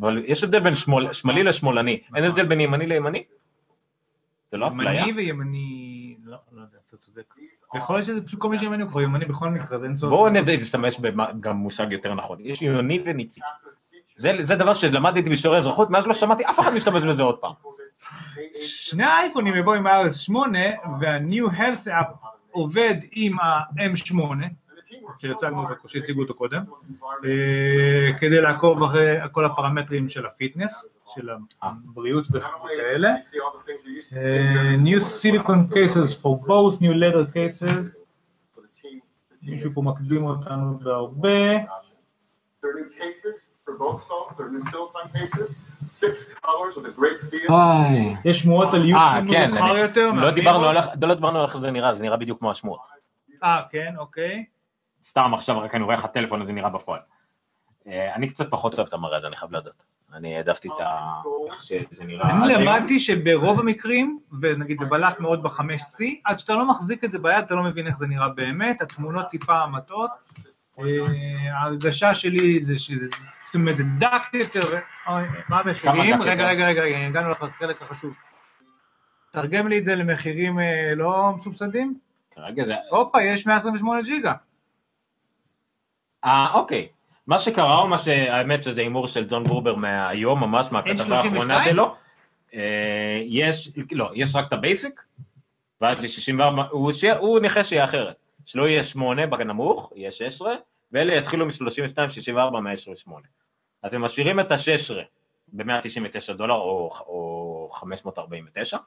אבל יש הבדל בין שמאל, שמאלי לשמאלני, אין הבדל בין ימני לימני? זה לא אפליה? ימני וימני, לא, לא יודע, אתה צודק. יכול להיות שזה פשוט כל מי שימני הוא כבר ימני בכל מקרה, זה אין צורך. בואו נשתמש בגם מושג יותר נכון, יש יוני וניצי. זה דבר שלמדתי בשיעורי אזרחות, מאז לא שמעתי אף אחד משתמש בזה עוד פעם. שני האייפונים יבואו עם iOS 8 וה-New Health App עובד עם ה-M8, שהצגנו אותו, שהציגו אותו קודם, אה, כדי לעקוב אחרי כל הפרמטרים של הפיטנס, של הבריאות וכאלה. אה, New silicon cases for both new leather cases, מישהו פה מקדים אותנו בהרבה. איי. יש שמועות על אה, יוטיוב כן, מאוחר יותר, לא דיברנו על מהמירוס. לא דיברנו על איך זה נראה, זה נראה בדיוק כמו השמועות. אה, כן, אוקיי. סתם עכשיו רק אני רואה איך הטלפון הזה נראה בפועל. אה, אני קצת פחות אוהב את המראה הזה, אני חייב להודות. אני העדפתי את ה... איך שזה נראה. אני. למדתי שברוב המקרים, ונגיד זה בלט מאוד ב-5C, עד שאתה לא מחזיק את זה ביד, אתה לא מבין איך זה נראה באמת, התמונות טיפה מטעות. אה, ההרגשה שלי זה שזה, זאת אומרת, זה דק יותר, אוי, מה המחירים? רגע? רגע, רגע, רגע, הגענו לחלק החשוב. תרגם לי את זה למחירים אה, לא מסובסדים? כרגע זה... הופה, יש 128 ג'יגה. אה, אוקיי. מה שקרה הוא מה שהאמת שזה הימור של ג'ון גרובר מהיום, ממש מהכתבה 32? האחרונה שלו. אה, יש, לא, יש רק את ה basic, ואז יש 64, הוא, ש... הוא ניחש שיהיה אחרת. שלא יהיה 8 בנמוך, יהיה 16, ואלה יתחילו מ-32, 64, 128. אתם משאירים את ה-16 ב-199 דולר או, או 549,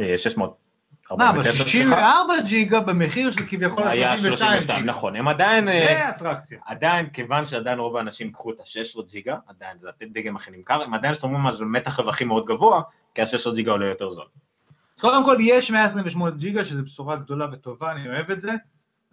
אה, 649, מה, אבל סליחה. 64 ג'יגה במחיר של כביכול היה 32 32, ג'יגה. נכון, הם עדיין... אה, זה אטרקציה. עדיין, כיוון שעדיין רוב האנשים ייקחו את ה-16 ג'יגה, עדיין זה הדגם הכי נמכר, הם עדיין שומעים על מתח רווחים מאוד גבוה, כי ה-16 ג'יגה עולה יותר זול. אז קודם כל יש 128 ג'יגה, שזו בשורה גדולה וטובה, אני אוהב את זה.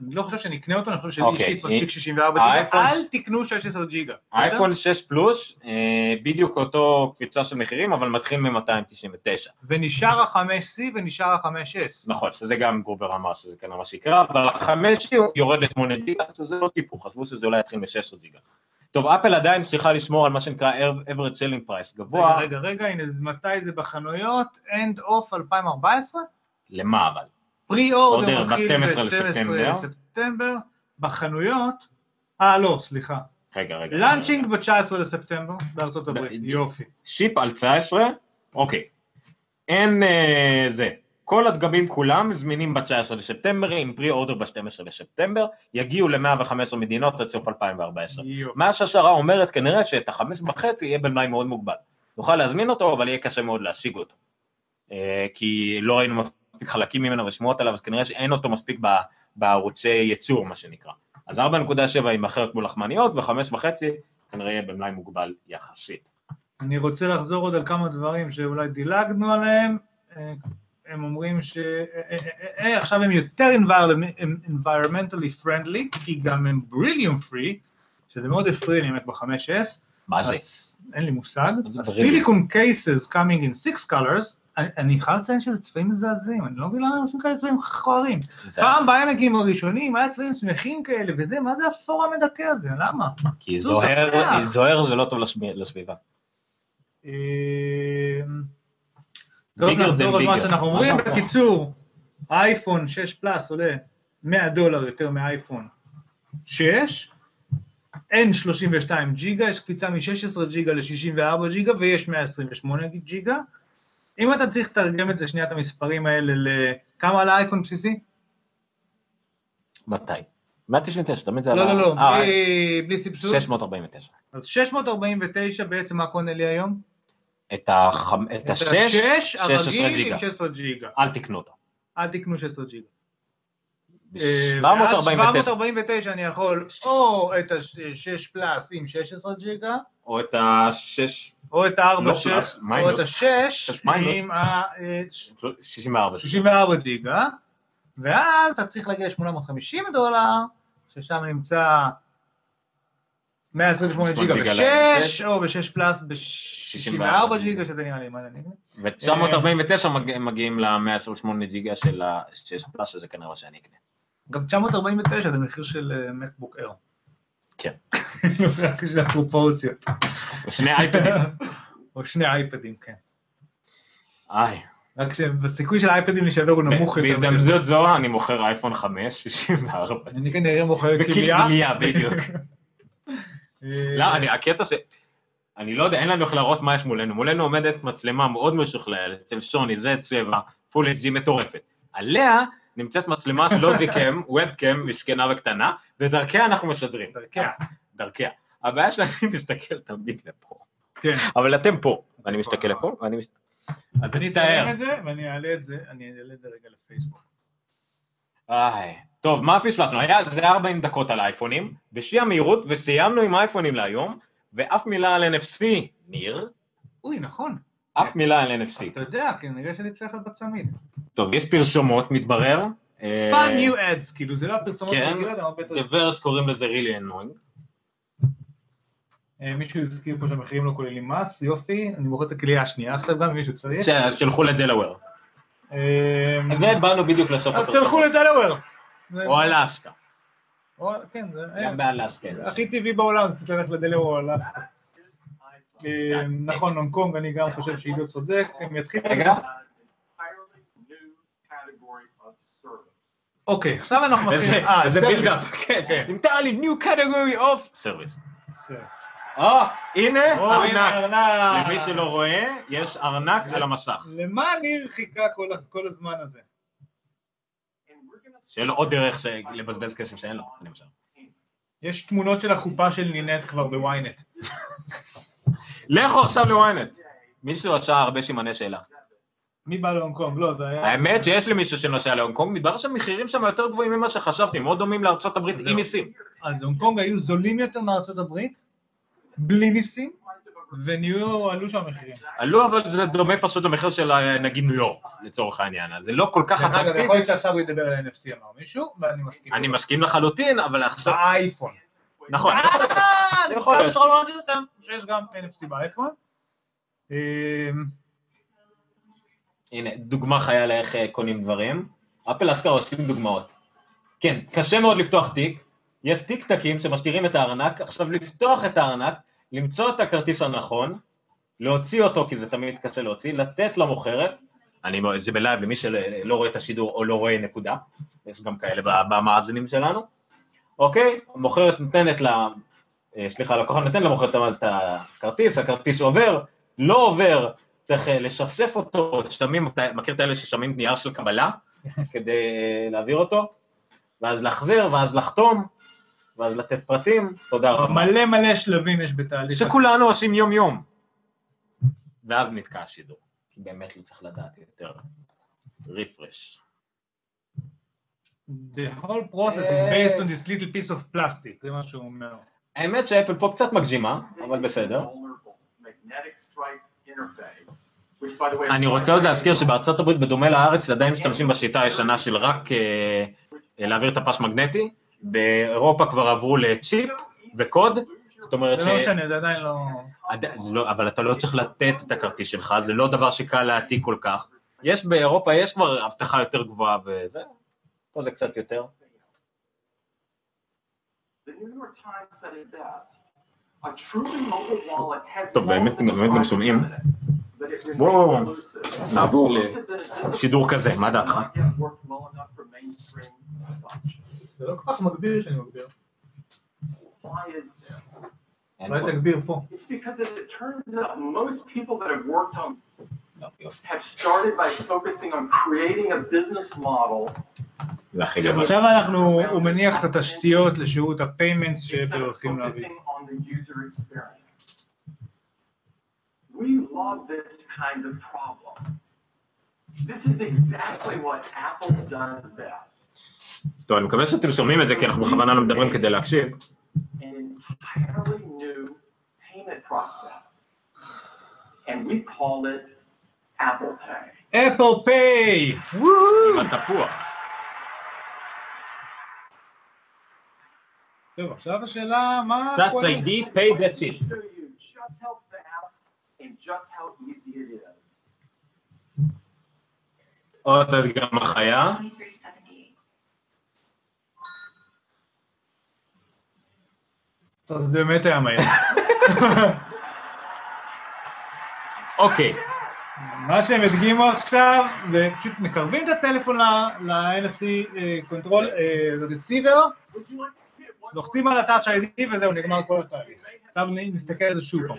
אני לא חושב שאני אקנה אותו, אני חושב שלי אוקיי. אישית מספיק 64 ג'יגה, האייפון- אל תקנו 16 ג'יגה. האייפון 6 פלוס, אה, בדיוק אותו קפיצה של מחירים, אבל מתחיל מ-299. ונשאר ה-5C ונשאר ה-5S. נכון, שזה גם גרובר אמר שזה כנראה מה שיקרה, אבל ה-5 יורד ל-8 ג'יגה, שזה לא טיפו, חשבו שזה אולי יתחיל מ-16 ג'יגה. טוב, אפל עדיין צריכה לשמור על מה שנקרא average selling price רגע, גבוה, רגע, רגע, הנה, אז מתי זה בחנויות? end of 2014? למה אבל? פרי אורדר מתחיל ב-12 ב-12 לספטמבר. בחנויות, אה לא, סליחה, רגע, רגע. לאנצ'ינג ב-19 לספטמבר בארצות הברית, יופי. שיפ על 19, אוקיי. אין אה, זה. כל הדגמים כולם זמינים ב-19 לספטמבר, עם פרי אורדר ב-12 לספטמבר, יגיעו ל-115 מדינות עד סוף 2014. יופי. מה שהשערה אומרת כנראה שאת החמש וחצי יהיה במלאי מאוד מוגבל. נוכל להזמין אותו, אבל יהיה קשה מאוד להשיג אותו. אה, כי לא ראינו מספיק חלקים ממנו ושמועות עליו, אז כנראה שאין אותו מספיק בערוצי ייצור, מה שנקרא. אז 4.7 יימכר כמו לחמניות, וחמש וחצי כנראה יהיה במלאי מוגבל יחסית. אני רוצה לחזור עוד על כמה דברים שאולי דילגנו עליהם. אה, הם אומרים שעכשיו הם יותר environment- הם environmentally friendly, כי גם הם בריליום פרי, שזה מאוד הפריע לי באמת ב-5S. מה זה? אין לי מושג. הסיליקון cases coming in six colors, אני- חייב לציין שזה צבעים מזעזעים, אני לא מבין למה הם עושים כאלה צבעים. זה- פעם בהם מגיעים הראשונים, היה צבעים שמחים כאלה וזה, מה זה האפור המדכא הזה, למה? כי זו זוהר. זוהר זה לא טוב לסביבה. אמ, טוב, נחזור על מה. שאנחנו אומרים. בקיצור, האייפון 6 פלאס עולה 100 דולר יותר מאייפון 6, אין 32 ג'יגה, יש קפיצה מ-16 ג'יגה ל-64 ג'יגה ויש 128 ג'יגה. אם אתה צריך לתרגם את זה, שנייה את המספרים האלה, לכמה על האייפון בסיסי? מתי? 199, תמיד זה לא, עלה- לא, לא, אה, בלי- בלי סבסוד. 649. אז 649 בעצם מה קונה לי היום? את החמ- את את השש, השש 16 הרגיל ג'יגה. עם 16 ג'יגה. אל תקנו אותו. אל תקנו 16 ג'יגה. ב- אה, ואז 749, 749 אני יכול או את ה-6 פלאס עם 16 ג'יגה, או את השש, או את ה-4 לא 6, פלאס, או. את ה-6 שש מיינוס. עם ה-64 64. ג'יגה, ואז אתה צריך להגיע ל-850 דולר, ששם נמצא 128 ג'יגה ג'יגה ב-6, לשש. או ב-6 פלאס ב-64 ג'יגה, שזה נראה לי מה אני ו-949 מגיעים ל-128 ג'יגה של ה-6 פלאס, שזה כנראה שאני אקנה. אגב, 949 זה מחיר של אה, מקבוק אייר. כן. רק של הפרופורציות. שני אייפדים. או שני אייפדים, כן. איי. רק שבסיכוי של האייפדים להישבר הוא נמוך יותר. בהזדמנות זו אני מוכר אייפון 5, 64. אני כנראה מוכר כליה. בכליה, בדיוק. אה, לא, אני, הקטע ש... אני לא יודע, אין לנו איך להראות מה יש מולנו. מולנו עומדת מצלמה מאוד משוכללת של שוני, זה צבע, פול HD מטורפת. עליה נמצאת מצלמה של אוזיקם, ובקם, מסכנה וקטנה, ודרכיה אנחנו משדרים. דרכיה. דרכיה. הבעיה שאני מסתכל תמיד לפה. כן. אבל אתם פה, ואני מסתכל לפה, ואני מס- אז אני. אצלם את זה ואני אעלה את זה, אני אעלה את זה רגע לפייסבוק. איי. טוב, מה פספסנו? היה, זה היה 40 דקות על אייפונים, בשיא המהירות, וסיימנו עם האייפונים להיום, ואף מילה על NFC, ניר, אוי, נכון. אף מילה על NFC. אתה יודע, כנראה שאני צריך להיות בצמיד. טוב, יש פרשומות, מתברר. אה, fun new ads, כאילו זה לא הפרסומות כן, הרגילות, אבל הרבה יותר... The Verge קוראים לזה really annoying. אה, מישהו הזכיר פה שהמחירים לא כוללים מס, יופי, אני מוכר את הכלייה השנייה עכשיו גם, מישהו צריך. ש- אז תלכו לדלוור. אה, ובאנו בדיוק לסוף אז תלכו. לדלוור. או אלסקה. כן, זה גם באלסקה. הכי טבעי בעולם, זה פשוט ללכת לדלוור או אלסקה. אה, נכון, הונג קונג, אני גם חושב שעידו צודק, הם יתחילו... רגע, service. אוקיי, עכשיו אנחנו מתחילים... אה, איזה service. בילדאפ. כן, entirely new category of service. או, הנה ארנק. למי שלא רואה, יש ארנק על המסך. למה ניר חיכה כל הזמן הזה? שיהיה לו עוד דרך לבזבז כסף שאין לו, למשל. יש תמונות של החופה של נינט כבר בוויינט. לכו עכשיו לוויינט. מישהו עשה הרבה סימני שאלה. מי בא להונג קונג? לא, זה היה... האמת שיש לי מישהו שנוסע להונג קונג, מתברר שהמחירים שם יותר גבוהים ממה שחשבתי, מאוד דומים לארצות הברית. עם מיסים. אז הונג קונג היו זולים יותר מארצות הברית, בלי ניסים, ונהיו, עלו שם המחירים. עלו אבל זה דומה פשוט למחיר של אה, נגיד ניו יורק, לצורך העניין, זה לא כל כך דרך אגב, יכול אטרקטיבי. להיות שעכשיו הוא ידבר על NFC אמר מישהו, ואני מסכים. אני. מסכים לחלוטין, אבל עכשיו... באייפון. נכון. אה, אני יכול להיות. צריך להגיד לכם שיש גם NFC באייפון. אמ, הנה, דוגמה חיה לאיך אה, קונים דברים. אפל אסקר עושים דוגמאות. כן, קשה מאוד לפתוח תיק, יש טיק טקים שמשאירים את הארנק, עכשיו לפתוח את הארנק, למצוא את הכרטיס הנכון, להוציא אותו, כי זה תמיד קשה להוציא, לתת למוכרת, אני, זה בלייב למי שלא רואה את השידור או לא רואה נקודה, יש גם כאלה במאזינים שלנו, אוקיי? המוכרת נותנת אה, סליחה, הלקוחה נותנת למוכרת את הכרטיס, הכרטיס עובר, לא עובר, צריך אה, לשפשף אותו, שמים, אתה מכיר את האלה ששמים נייר של קבלה כדי אה, להעביר אותו, ואז להחזיר, ואז לחתום, ואז לתת פרטים, תודה רבה. מלא מלא שלבים יש בתהליך. שכולנו עושים יום יום. ואז נתקע השידור, כי באמת לא צריך לדעת יותר. רפרש. The whole process is based on this little piece of plastic, זה מה שהוא אומר. האמת שאפל פה קצת מגזימה, אבל בסדר. אני רוצה עוד להזכיר שבארצות הברית, בדומה לארץ, עדיין משתמשים בשיטה הישנה של רק אה, אה, להעביר את הפס מגנטי. באירופה כבר עברו לצ'יפ וקוד, זאת אומרת זה לא משנה, זה עדיין לא... עד- לא, אבל אתה לא צריך לתת את הכרטיס שלך, זה לא דבר שקל להעתיק כל כך. יש באירופה, יש כבר אבטחה יותר גבוהה וזה, פה זה קצת יותר. The New York Times said it best. A truly mobile wallet has טוב, באמת, multiple באמת גם functions שומעים. in it, but it remains בואו elusive. נעבור Most have been לשידור כזה, מה דעתך? not yet worked well enough for mainstream adoption. זה לא כל כך מגביר שאני מגביר. Why is this? אין אולי פה. תגביר פה. Have לא, started by focusing on creating a business model. עכשיו אנחנו, הוא מניח את התשתיות לשירות הפיימנטס instead שאפל of הולכים להביא. focusing on the user experience. We love this kind of problem. This is exactly what Apple does best. טוב, אני מקווה שאתם שומעים את זה, כי אנחנו בכוונה לא מדברים כדי להקשיב. An entirely new payment process. And we call it אפל פיי. אפל פיי! עם התפוח. טוב, עכשיו השאלה, מה... That's ID, pay that's it. עוד גם החיה. זה באמת אוקיי. מה שהם הדגימו עכשיו, זה פשוט מקרבים את הטלפון ל-NFC control receiver, לוחצים על ה-Touch ID וזהו, נגמר כל התהליך. עכשיו נסתכל על זה שוב פעם.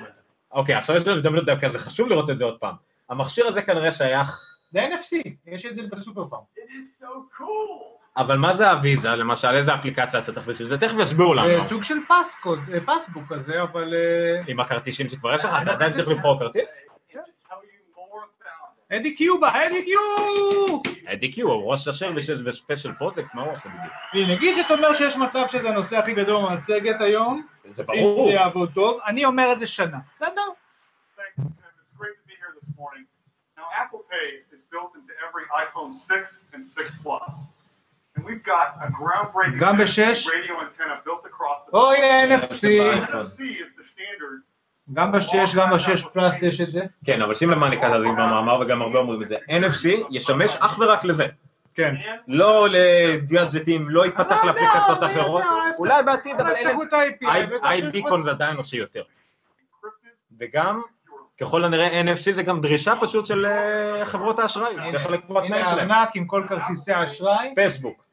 אוקיי, עכשיו יש לנו הזדמנות דווקא, זה חשוב לראות את זה עוד פעם. המכשיר הזה כנראה שייך, זה NFC, יש את זה בסופר פארם. אבל מה זה הוויזה, למשל, איזה אפליקציה אתה צריך בשביל זה? תכף יסבירו לנו. זה סוג של passcode, אה, Passbook כזה, אבל... אה, עם הכרטיסים שכבר יש לך, אתה עדיין צריך לבחור כרטיס? אדי קיו בא, אדי קיו! אדי קיו, הוא ראש השם וספיישל פרוטקט, מה הוא עושה בדיוק? הנה, נגיד שאתה אומר שיש מצב שזה הנושא הכי גדול במצגת היום, זה אם ברור. זה יעבוד טוב, אני אומר את זה שנה, בסדר? Thanks, Tim. It's great to be here this morning. Now, Apple Pay is built into every iPhone 6 and 6 Plus. And we've got a groundbreaking גם NFC בשש. radio antenna built across the או הנה NFC, NFC is the standard. גם בשש, גם בשש פלאס יש את זה. כן, אבל שים לב מה אני כתבתי במאמר, וגם הרבה אומרים את זה. NFC ישמש אך ורק לזה. כן. לא לגאדג'טים, לא יתפתח אבל לאפליקציות אחרות. אולי בעתיד, אבל איי-ביקון זה עדיין אנושי יותר. וגם, ככל הנראה NFC זה גם דרישה פשוט של אה, חברות האשראי, זה חלק מהתנאים הנה שלהם. הארנק עם כל כרטיסי האשראי. פייסבוק.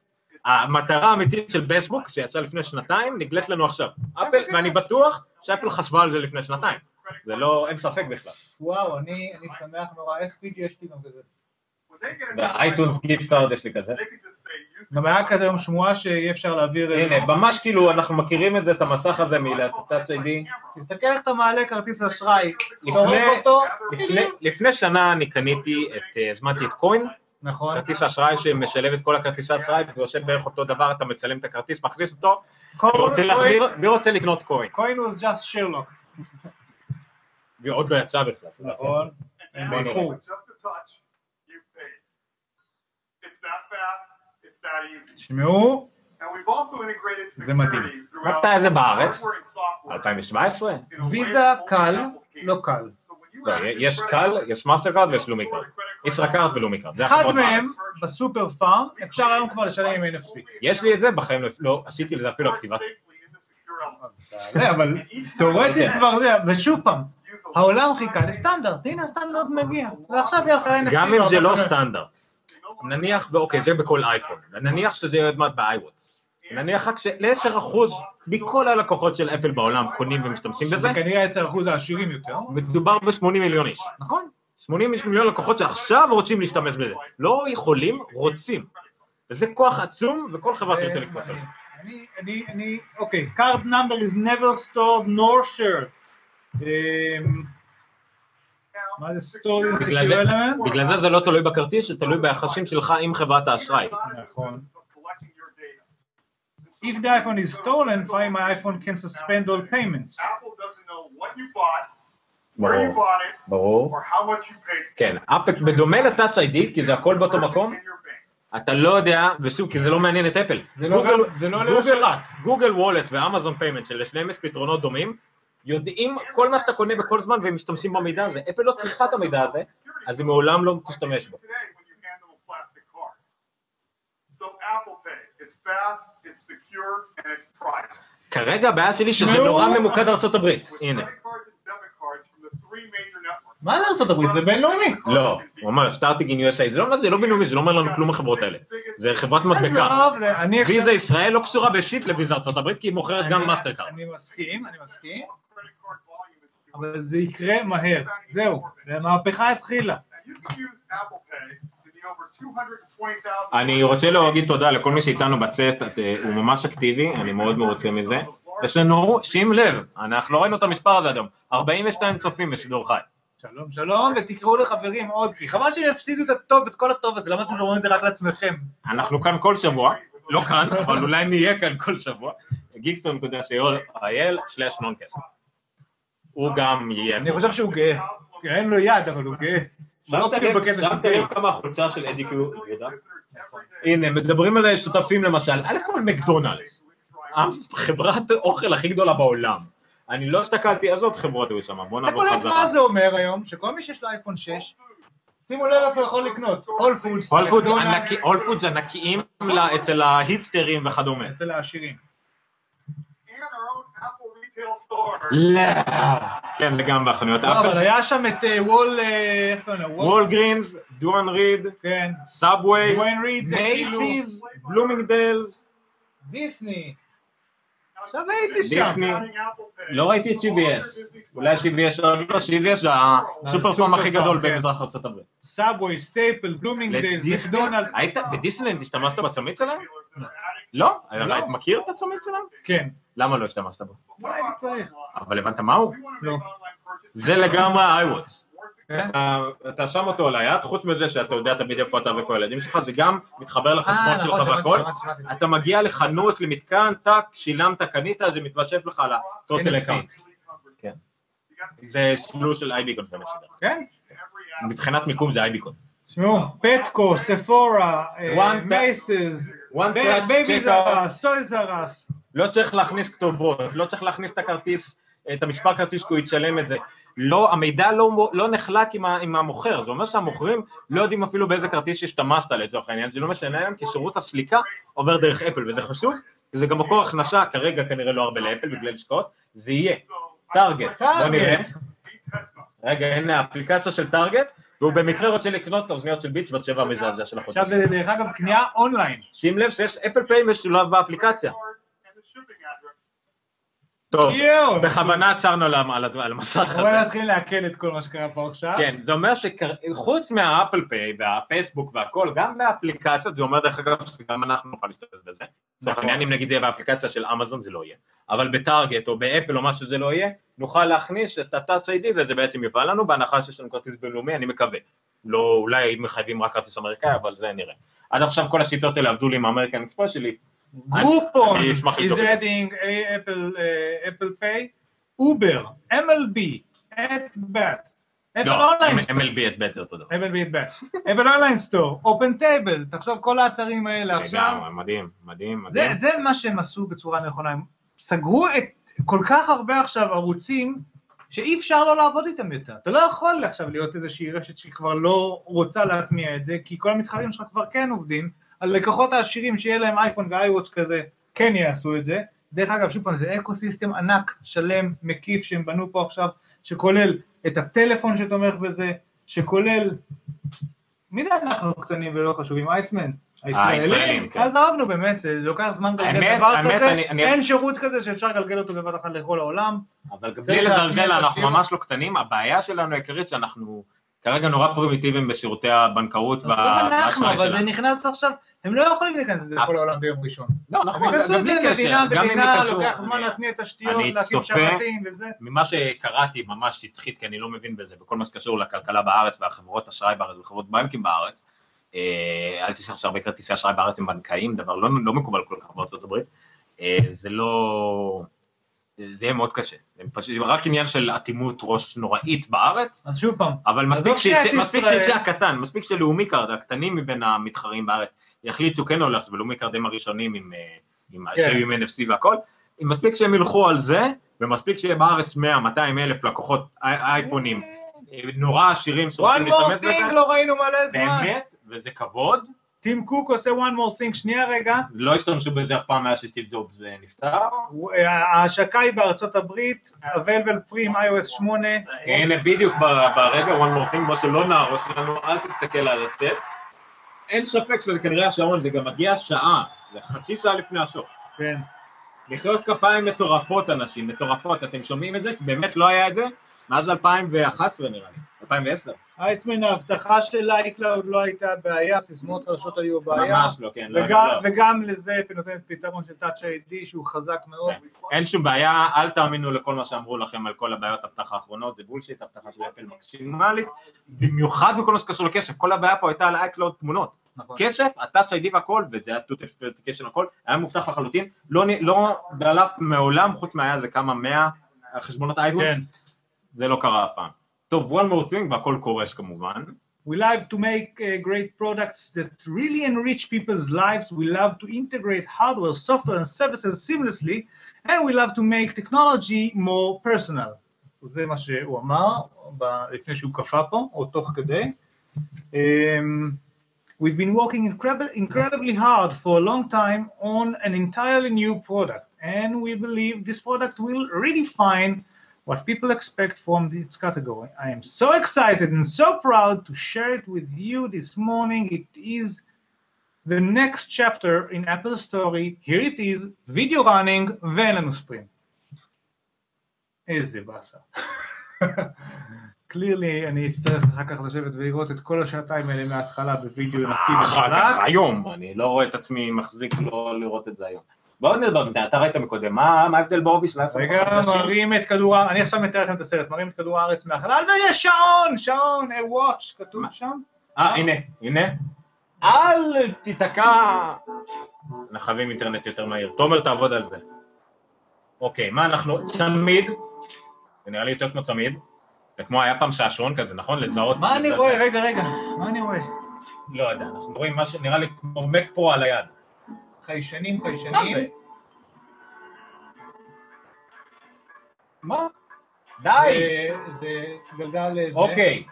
המטרה האמיתית של פייסבוק, שיצאה לפני שנתיים, נגלית לנו עכשיו. אפל, ואני בטוח שאפל חשבה על זה לפני שנתיים. זה לא, אין ספק בכלל. וואו, אני שמח נורא, איך פיג'י יש לי גם כזה. ב iTunes gift card יש לי כזה. גם היה כזה היום שמועה שאי אפשר להעביר... אה, הנה, ממש כאילו, אנחנו מכירים את זה, את המסך הזה מה Touch ID. תסתכל איך אתה מעלה כרטיס אשראי, לפני שנה אני קניתי את, אה, הזמנתי את Coin, נכון, כרטיס אשראי שמשלב את כל הכרטיסי אשראי, וזה יושב בערך אותו דבר, אתה מצלם את הכרטיס, מכניס אותו, מי רוצה לקנות Coin? Coin was just Sherlocked, ועוד לא יצא בכלל. שזה נכון, הם בוא באיחור. With just a touch, you've paid. It's that fast, it's that easy. תשמעו, זה מדהים. מתי זה בארץ? hardware and software 2017? in a way ויזה קל. לא קל. לא, יש קל, יש מאסטר קארד ויש לומי קארד. ישראכרט ולומי קארד, זה אחד מהם. בסופר פארם, אפשר היום כבר לשלם עם NFC. יש לי את זה, בחיים לא- לא עשיתי לזה אפילו אקטיבציה. זה, אבל תאורטית. כבר זה, ושוב פעם, העולם חיכה לסטנדרט, הנה הסטנדרט מגיע, ועכשיו יהיה לך NFC. גם אם זה לא סטנדרט. נניח, ואוקיי, זה בכל אייפון, נניח שזה יהיה עוד מעט ב-iWatch. נניח רק של-10% מכל הלקוחות של אפל בעולם קונים ומשתמשים בזה, זה כנראה 10% העשירים יותר, מדובר ב-80 מיליון איש. נכון? 80 מיליון לקוחות שעכשיו רוצים להשתמש בזה. לא יכולים, רוצים. וזה כוח עצום, וכל חברה תרצה לקפוץ עליו. אני, אני, אני, אוקיי, card number is never stored nor shared. אמ, מה זה in בגלל זה- זה לא תלוי בכרטיס, זה תלוי ביחסים שלך עם חברת האשראי. נכון. If the iPhone is stolen, Find My iPhone can suspend all payments. Apple doesn't know what you bought, ברור, bought it, ברור. or how much you paid. כן, אפק בדומה לטאצ' איי-די, כי זה הכל באותו מקום. אתה לא יודע, ושוב, כי זה לא מעניין את אפל. זה לא- גוגל- זה לא גוגל- לשרת. Google Wallet ו Amazon Payment, שלשניהם יש פתרונות דומים, יודעים כל מה שאתה קונה בכל זמן והם משתמשים במידע הזה. אפל לא צריכה את המידע הזה, אז היא מעולם לא תשתמש בו. Today, when you handle a plastic card. So Apple Pay, it's fast, it's secure, and it's private. כרגע הבעיה שלי שזה. נורא ממוקד ארצות הברית. הנה. מה זה ארצות הברית? זה בינלאומי. לא, הוא אומר starting in USA, זה לא זה לא בינלאומי, זה לא אומר לנו כלום החברות האלה. זה חברת מדבקה. ויזה ישראל לא קשורה בשיט לוויזה ארצות הברית, כי היא מוכרת גם אני- מאסטר קארד. אני מסכים, אני מסכים, אבל זה יקרה מהר. זהו, המהפכה התחילה. And you can use Apple Pay to the over 220,000. אני רוצה להגיד תודה לכל מי שאיתנו בצאת, את, אה, הוא ממש אקטיבי, אני מאוד מרוצה מזה. יש לנו, שים לב, אנחנו לא ראינו את המספר הזה היום, 42 צופים בשידור חי. שלום שלום, ותקראו לחברים עוד, כי חבל שהם יפסידו את הטוב, את כל הטוב הזה, למה אתם אומרים את זה רק לעצמכם? אנחנו כאן כל שבוע, לא כאן, אבל אולי נהיה כאן כל שבוע, geekstone.co.il slash נונקאסט. הוא גם יהיה. אני חושב שהוא גאה. אין לו יד, אבל הוא גאה. לא שמת כאילו לב- כמה החולצה של אדי קיו? הנה, מדברים על שותפים למשל, א' כל מקדונלדס, חברת אוכל הכי גדולה בעולם. אני לא הסתכלתי, איזה עוד חברות היו שם? בוא אתה נעבור קולט חזרה. מה זה אומר היום? שכל מי שיש לו אייפון 6, שימו לב איפה יכול לקנות. הול פודס, הול פודס ענקיים אצל ההיפסטרים וכדומה. אצל העשירים. לא. כן, זה גם בחנויות לא, אבל אפל. היה שם את אה, וול, אה, איך קוראים לו? וול, וולגרינס, דואן ריד, כן. סאבווי, כאילו מייסיס, בלומינגדלס, דיסני. עכשיו הייתי שם. דיסני. לא ראיתי את CVS, אולי CVS, לא, לא, CVS זה הסופר פארם הכי גדול כן. במזרח הברית. סאבווי, סטייפלס, בלומינגדלס, לדיסני? מקדונלדס. היית בדיסנלנד השתמשת בצמיד שלהם? לא? היית מכיר את הצמיד שלהם? כן. למה לא השתמשת בו? לא הייתי צריך. אבל הבנת מהו? לא. זה לגמרי iWatch. כן? אתה- שם אותו על היד, חוץ מזה שאתה יודע תמיד איפה אתה ואיפה הילדים שלך, זה גם מתחבר לחשבון אה, שלך נכון, שמעתי, והכל. אתה מגיע לחנות, למתקן, טאק, שילמת, קנית, זה מתווסף לך ל total NFC. account. כן. זה שילוב של באמת. כן? מבחינת מיקום זה אייקון. תשמעו, פטקו, ספורה, מייסיס, One touch בייבי checkout. זרס, טויזרס. לא צריך להכניס כתובות, לא צריך להכניס את הכרטיס, את המספר כרטיס כי הוא יצלם את זה. לא, המידע לא, לא נחלק עם, ה, עם המוכר, זה אומר שהמוכרים לא יודעים אפילו באיזה כרטיס השתמשת לצורך העניין, זה לא משנה להם כי שירות הסליקה עובר דרך אפל וזה חשוב, וזה גם מקור הכנסה, כרגע כנראה לא הרבה לאפל בגלל השקעות, זה יהיה טארגט, בוא נראה, רגע הנה האפליקציה של טארגט, והוא במקרה רוצה לקנות את האוזניות של ביץ' בת שבע המזעזע של החודש. עכשיו זה דרך אגב קנייה אונליין. שים לב שיש אפל פיי משולב באפליקציה. And the shipping address. טוב. בכוונה עצרנו על המסך בואי הזה. נתחיל לעכל את כל מה שקרה פה עכשיו. כן, זה אומר שחוץ מהאפל פיי והפאסבוק והכל, גם באפליקציות, זה אומר דרך אגב שגם אנחנו נוכל להשתמש בזה. לצורך נכון. העניין אם נגיד יהיה באפליקציה של אמזון זה לא יהיה. אבל בטארגט או באפל או מה שזה לא יהיה, נוכל להכניס את ה-Touch ID וזה בעצם יפעל לנו, בהנחה שיש לנו כרטיס בינלאומי, אני מקווה. לא, אולי מחייבים רק כרטיס אמריקאי, אבל זה נראה. עד עכשיו כל השיטות האלה עבדו לי עם האמריקן אקספרס שלי. גרופון uh, Apple Pay, אובר, MLB, את בת, אפל לא, אונליין MLB at b- זה אותו דבר. MLB at bat, אפל online store, אופן טייבל, תחשוב כל האתרים האלה עכשיו, לגמרי, מדהים, מדהים, זה, מדהים. זה מה שהם עשו בצורה נכונה, הם סגרו את כל כך הרבה עכשיו ערוצים שאי אפשר לא לעבוד איתם יותר. אתה לא יכול עכשיו להיות איזושהי רשת שכבר לא רוצה להטמיע את זה, כי כל המתחרים שלך כבר כן עובדים, הלקוחות העשירים שיהיה להם אייפון ואיוואץ' כזה, כן יעשו את זה. דרך אגב, שוב פעם, זה אקו סיסטם ענק, שלם, מקיף, שהם בנו פה עכשיו, שכולל את הטלפון שתומך בזה, שכולל... מי זה אנחנו קטנים ולא חשובים? אייסמן. הישראלים? כן. אז עזבנו באמת, זה לוקח זמן לגלגל דבר כזה, אין שירות כזה שאפשר לגלגל אותו בבת אחת לכל העולם. אבל בלי לזלזל, אנחנו. ממש לא קטנים, הבעיה שלנו העיקרית שאנחנו כרגע נורא פרימיטיביים בשירותי הבנקאות אז גם אנחנו, והאשראי אבל זה. נכנס עכשיו, הם לא יכולים להיכנס לזה לכל העולם ביום ראשון. לא, נכון, גם בלי קשר, גם אם מדינה, ייכנסו, לוקח זמן להטמיע תשתיות, להקים שרתים וזה. ממה שקראתי ממש שטחית, כי אני לא מבין בזה, בכל מה שקשור לכלכלה בארץ והחברות אשראי בארץ וחברות בנקים בארץ, אה, אל תשכח שהרבה כרטיסי אשראי בארץ הם בנקאיים, דבר לא, לא מקובל כל כך בארצות הברית, אה, זה לא... זה יהיה מאוד קשה, פשוט, רק עניין של אטימות ראש נוראית בארץ, אז שוב פעם, אבל מספיק שיצא הקטן, מספיק שלאומי קארד, הקטנים מבין המתחרים בארץ, יחליטו כן או לא, ולאומי קארד הם הראשונים עם, אה, עם, כן. עם NFC והכל, מספיק שהם ילכו על זה, ומספיק שיהיה בארץ 100-200 אלף לקוחות אי- אייפונים אה, נורא עשירים שרוצים one more להשתמש בזה, thing לא ראינו מלא זמן. באמת, וזה כבוד, טים קוק עושה one more thing, שנייה רגע, לא השתמשו בזה אף פעם מאז שסטיב ג'ובס אה, נפטר, אה, ההשקה היא בארצות הברית, available free עם iOS 8, הנה בדיוק ברגע one more thing, משה לא נהרוס לנו, אל תסתכל על הצט, אין ספק שזה כנראה השעון, זה גם מגיע שעה, זה חצי שעה לפני הסוף. כן, מחיאות כפיים מטורפות אנשים, מטורפות, אתם שומעים את זה? כי באמת לא היה את זה מאז 2011 נראה לי, 2010. אייסמן, ההבטחה של iCloud לא הייתה בעיה, סיסמאות חדשות היו בעיה. ממש לא, כן. לא, וגם, לא. וגם לזה נותנת פתרון של Touch ID שהוא חזק מאוד. כן. אין שום בעיה, אל תאמינו לכל מה שאמרו לכם על כל הבעיות אבטחה האחרונות, זה בולשיט, אבטחה של אפל מקסימלית, במיוחד בכל מה שקשור לכסף, כל הבעיה פה הייתה על iCloud תמונות. נכון. כסף, ה-Touch ID והכל, וזה היה two application הכל, היה מובטח לחלוטין, לא, לא דלף מעולם, חוץ מההיה איזה כמה מאה חשבונות אייטונס, כן. זה לא קרה אף פעם. טוב, one more thing, והכל קורש כמובן. We love to make uh, great products that really enrich people's lives. We love to integrate hardware, software, and services seamlessly, and we love to make technology more personal. זה מה שהוא אמר ב- לפני שהוא קפא פה, או תוך כדי. Um, we've been working incredible, incredibly hard for a long time on an entirely new product, and we believe this product will redefine what people expect from its category. I am so excited and so proud to share it with you this morning. It is the next chapter in Apple's story. Here it is, video running ואין לנו סטרים. איזה באסה. קלירלי אני אצטרך אחר כך לשבת ולראות את כל השעתיים האלה מההתחלה בווידאו נקי אחר כך, וחלק. היום, אני לא רואה את עצמי מחזיק לא לראות את זה היום. בואו נדבר, אתה ראית מקודם, מה ההבדל בעובי של האייפון? רגע? מראים את כדור הארץ, אני עכשיו מתאר לכם את הסרט, מראים את כדור הארץ מהחלל, ויש שעון, שעון, a watch, כתוב? שם. אה, הנה, הנה. אל תיתקע. חייבים אינטרנט יותר מהיר. תומר, תעבוד על זה. אוקיי, מה אנחנו... צמיד. זה נראה לי יותר כמו צמיד. זה כמו היה פעם שעשועון כזה, נכון? לזהות... מה אני רואה? רגע, רגע, מה אני רואה? לא יודע, אנחנו רואים מה שנראה לי כמו מק פרו על היד. חיישנים, מה חיישנים. מה? די! זה גלגל זה. אוקיי,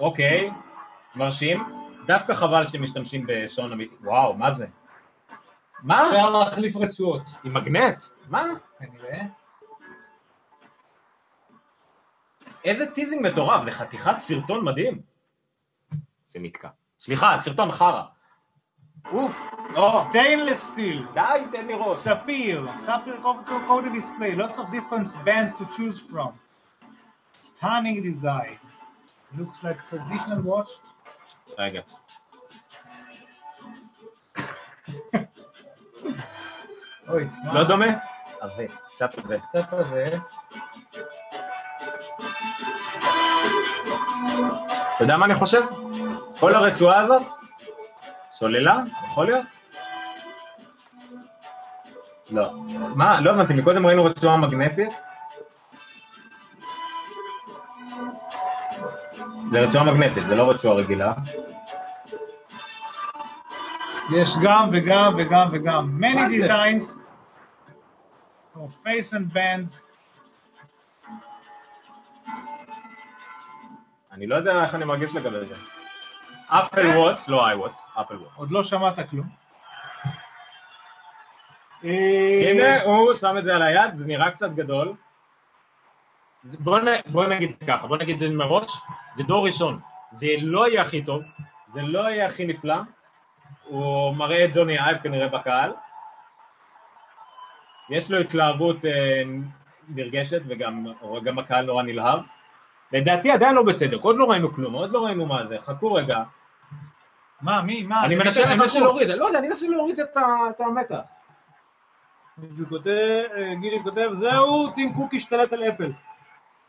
אוקיי, מרשים. דווקא חבל שאתם משתמשים בשעון אמיתי. וואו, מה זה? מה? אפשר להחליף רצועות, עם מגנט? מה? כנראה. איזה teasing מטורף, זה חתיכת סרטון מדהים. זה נתקע. סליחה, סרטון חרא. אוף, לא, stainless steel. די, תן לראות. ספיר, ספיר קוד דיספליי, lots of different bands to choose from. Stunning design. Looks like traditional watch. רגע. אוי, תשמע. לא דומה? עבה, קצת עבה. קצת עבה. אתה יודע מה אני חושב? כל הרצועה הזאת, סוללה, יכול להיות? לא. מה? לא הבנתי, מקודם ראינו רצועה מגנטית? זה רצועה מגנטית, זה לא רצועה רגילה. יש גם וגם וגם וגם. Many designs. for face and bands. אני לא יודע איך אני מרגיש לגבי זה. אפל וואטס, לא איי וואטס, אפל וואטס. עוד לא שמעת כלום. אה, הנה, הוא שם את זה על היד, זה נראה קצת גדול. בוא, נ, בוא נגיד ככה, בוא נגיד את זה מראש, זה דור ראשון. זה לא יהיה הכי טוב, זה לא יהיה הכי נפלא. הוא מראה את זוני אייב כנראה בקהל. יש לו התלהבות אה, נרגשת וגם גם הקהל נורא נלהב. לדעתי עדיין לא בצדק, עוד לא ראינו כלום, עוד לא ראינו מה זה, חכו רגע. מה, מי, מה? אני מנסה. להוריד, לא יודע, אני מנסה להוריד את המתח. כותב, אה, גילי כותב, זהו, טים קוק השתלט על אפל.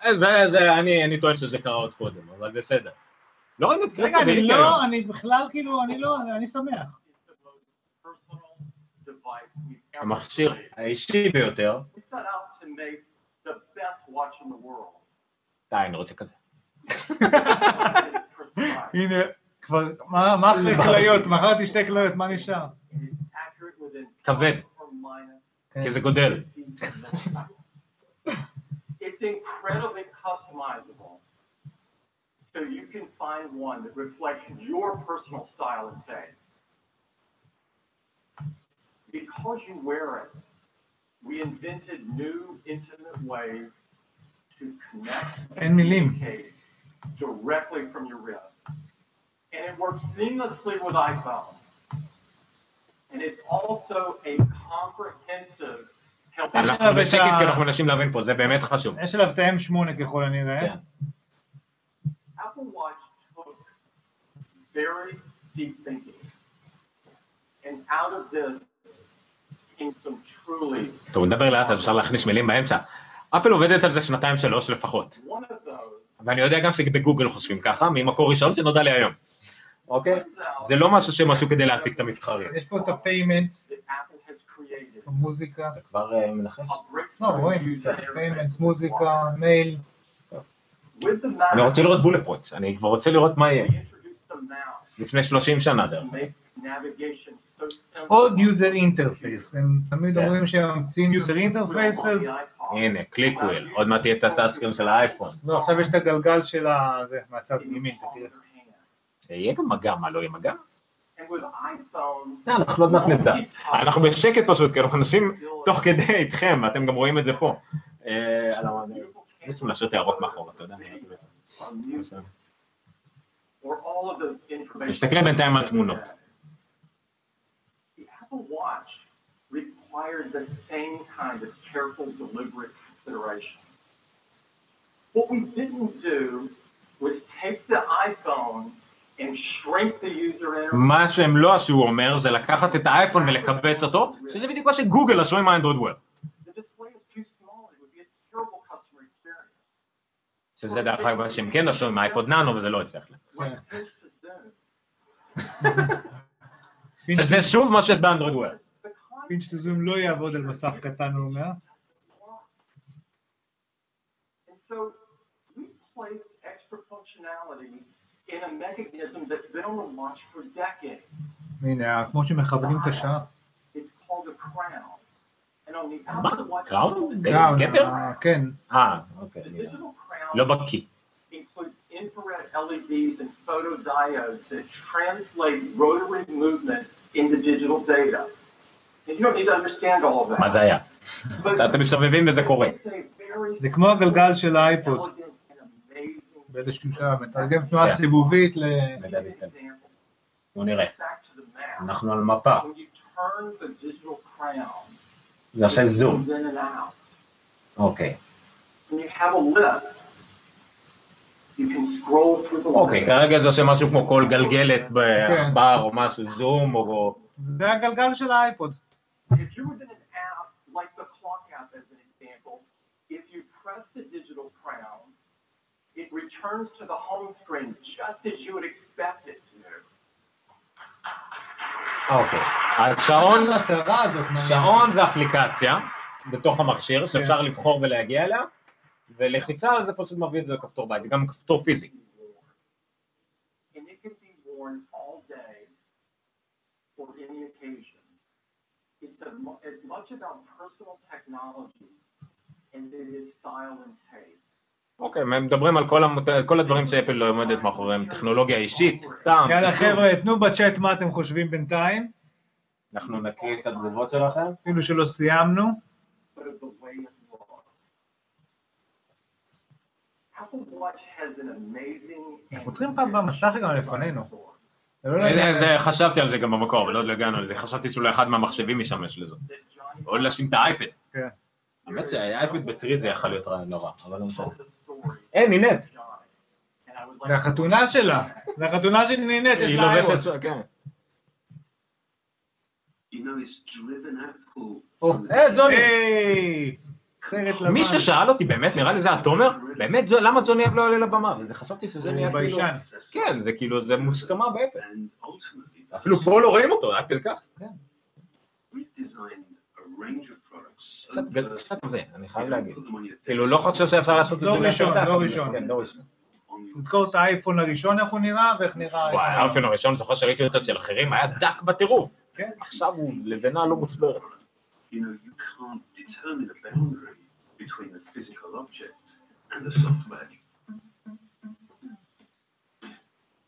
אה, זה, זה, אני, אני טוען שזה קרה עוד קודם, אבל בסדר. לא ראינו את רגע, אני. לא, אני בכלל כאילו, אני לא, אני שמח. המכשיר. האישי ביותר. די, אני רוצה כזה. הנה, כבר, מה מה אחרי כליות? מכרתי שתי כליות, מה נשאר? It is accurate within כבד. plus or minus כי זה גודל. It's incredibly customizable. So you can find one that reflects your personal style and taste. Because you wear it, we invented new intimate ways to connect אין מילים. communicate directly from your wrist. And it works seamlessly with iPhone. And it's also a comprehensive health. אנחנו בשקט כי אנחנו מנסים להבין פה, זה באמת חשוב. יש עליו את ה-M8 ככל הנראה. כן. Apple Watch took very deep thinking. And out of this came some truly, טוב, נדבר לאט, אז אפשר להכניס מילים באמצע. אפל עובדת על זה שנתיים שלוש לפחות. one of those ואני יודע גם שבגוגל חושבים ככה, ממקור ראשון שנודע לי היום. אוקיי? זה לא משהו שהם עשו כדי להעתיק את המתחרים. יש פה את created המוזיקה, כבר אה, מנחש? לא, רואים, interface מוזיקה, מייל, אני. רוצה לראות bullet points, אני כבר רוצה לראות מה יהיה. לפני 30 שנה דרך אגב. עוד user interface, הם תמיד כן. אומרים שהם ממציאים user interfaces, הנה, click wheel, עוד מעט תהיה את ה touch screen של האייפון. לא, עכשיו יש את הגלגל של ה... זה, מהצד ימין, תראה. יהיה גם מגע, מה לא יהיה מגע? לא, אנחנו עוד מעט נדע. אנחנו בשקט פשוט, כי אנחנו נוסעים תוך כדי איתכם, ואתם גם רואים את זה פה. בעצם להשאיר את הירוק מאחור, אתה יודע. information. נסתכל בינתיים על תמונות. Apple Watch requires the same kind of careful, deliberate consideration. What we didn't do was take the iPhone and shrink the user interface. מה שהם לא עשו, הוא אומר, זה לקחת את האייפון ולקבץ אותו, שזה בדיוק מה שגוגל עשו עם האנדרואיד וויר. The display is too small. It would be a terrible customer experience. שזה דרך אגב מה שהם כן עשו עם האייפוד נאנו וזה לא הצליח להם. Like push to zoom. שזה שוב מה שיש באנדרואיד וויר. פינץ' טו זום לא יעבוד על מסך קטן, for decades. הנה, כמו שמכוונים את השעה. מה? קראון? אה, כן. אה, אוקיי. לא בקיא. Infrared LEDs and photodiodes that translate rotary movement into digital data. And you don't need to understand all of that. מה זה היה? אתם מסתובבים וזה קורה. זה כמו הגלגל של האייפוד, באיזשהו שלב, מתרגם תנועה כן. סיבובית ל... בואו נראה. אנחנו על מפה. When you turn the digital crown, זה עושה it זום. zooms in and out. אוקיי. When you have a list, you can scroll through the אוקיי. כרגע זה עושה משהו כמו כל גלגלת בעכבר או משהו, זום או... זה הגלגל של האייפוד. If you're within an app, like the clock app as an example, if you press the digital crown, it returns to the home screen just as you would expect it to. אוקיי. אז שעון, שעון זה אפליקציה בתוך המכשיר שאפשר לבחור ולהגיע אליה, ולחיצה על זה פשוט מביא את זה לכפתור בית, זה גם כפתור פיזי. It's a, mu- as much about personal technology as it is style and taste. אוקיי, הם מדברים על כל, המות... כל הדברים שאפל לא עומדת מאחוריהם, טכנולוגיה אישית, טעם. יאללה. חבר'ה, תנו בצ'אט מה אתם חושבים בינתיים, אנחנו נקריא את התגובות שלכם. אפילו שלא סיימנו. but of the way it looks. Apple Watch has an amazing. אנחנו צריכים פעם במסך גם לפנינו. זה לא חשבתי על זה גם במקור, אבל עוד לא הגענו לזה, חשבתי שאולי אחד מהמחשבים ישמש לזה. או לשים את האייפד. כן. האמת שהאייפד בטריד זה יכול להיות רעיון רע, אבל לא משנה. אין, נינט. זה החתונה שלה, זה החתונה של נינט, יש לה כן. או, אה, ג'וני. סרט לבן. מי ששאל אותי, באמת, נראה לי זה היה תומר, באמת, למה ג'וני אייב לא עולה לבמה? וזה חשבתי שזה הוא נהיה כאילו... ביישן. כן, זה כאילו, זה מוסכמה באפל. אפילו פה לא רואים אותו, עד כדי כך. so קצת עבה, אני חייב להגיד. כאילו, לא חושב שאפשר לעשות את לא זה. ראשון, לא ראשון. כן, לא ראשון. your תזכור את האייפון הראשון איך הוא נראה ואיך נראה וואי, האייפון. הראשון, זוכר שראיתי אותו אצל אחרים, היה דק בטירוף. כן. עכשיו הוא לבנה לא מוסברת. You know, you can't determine a boundary between the physical object and the software.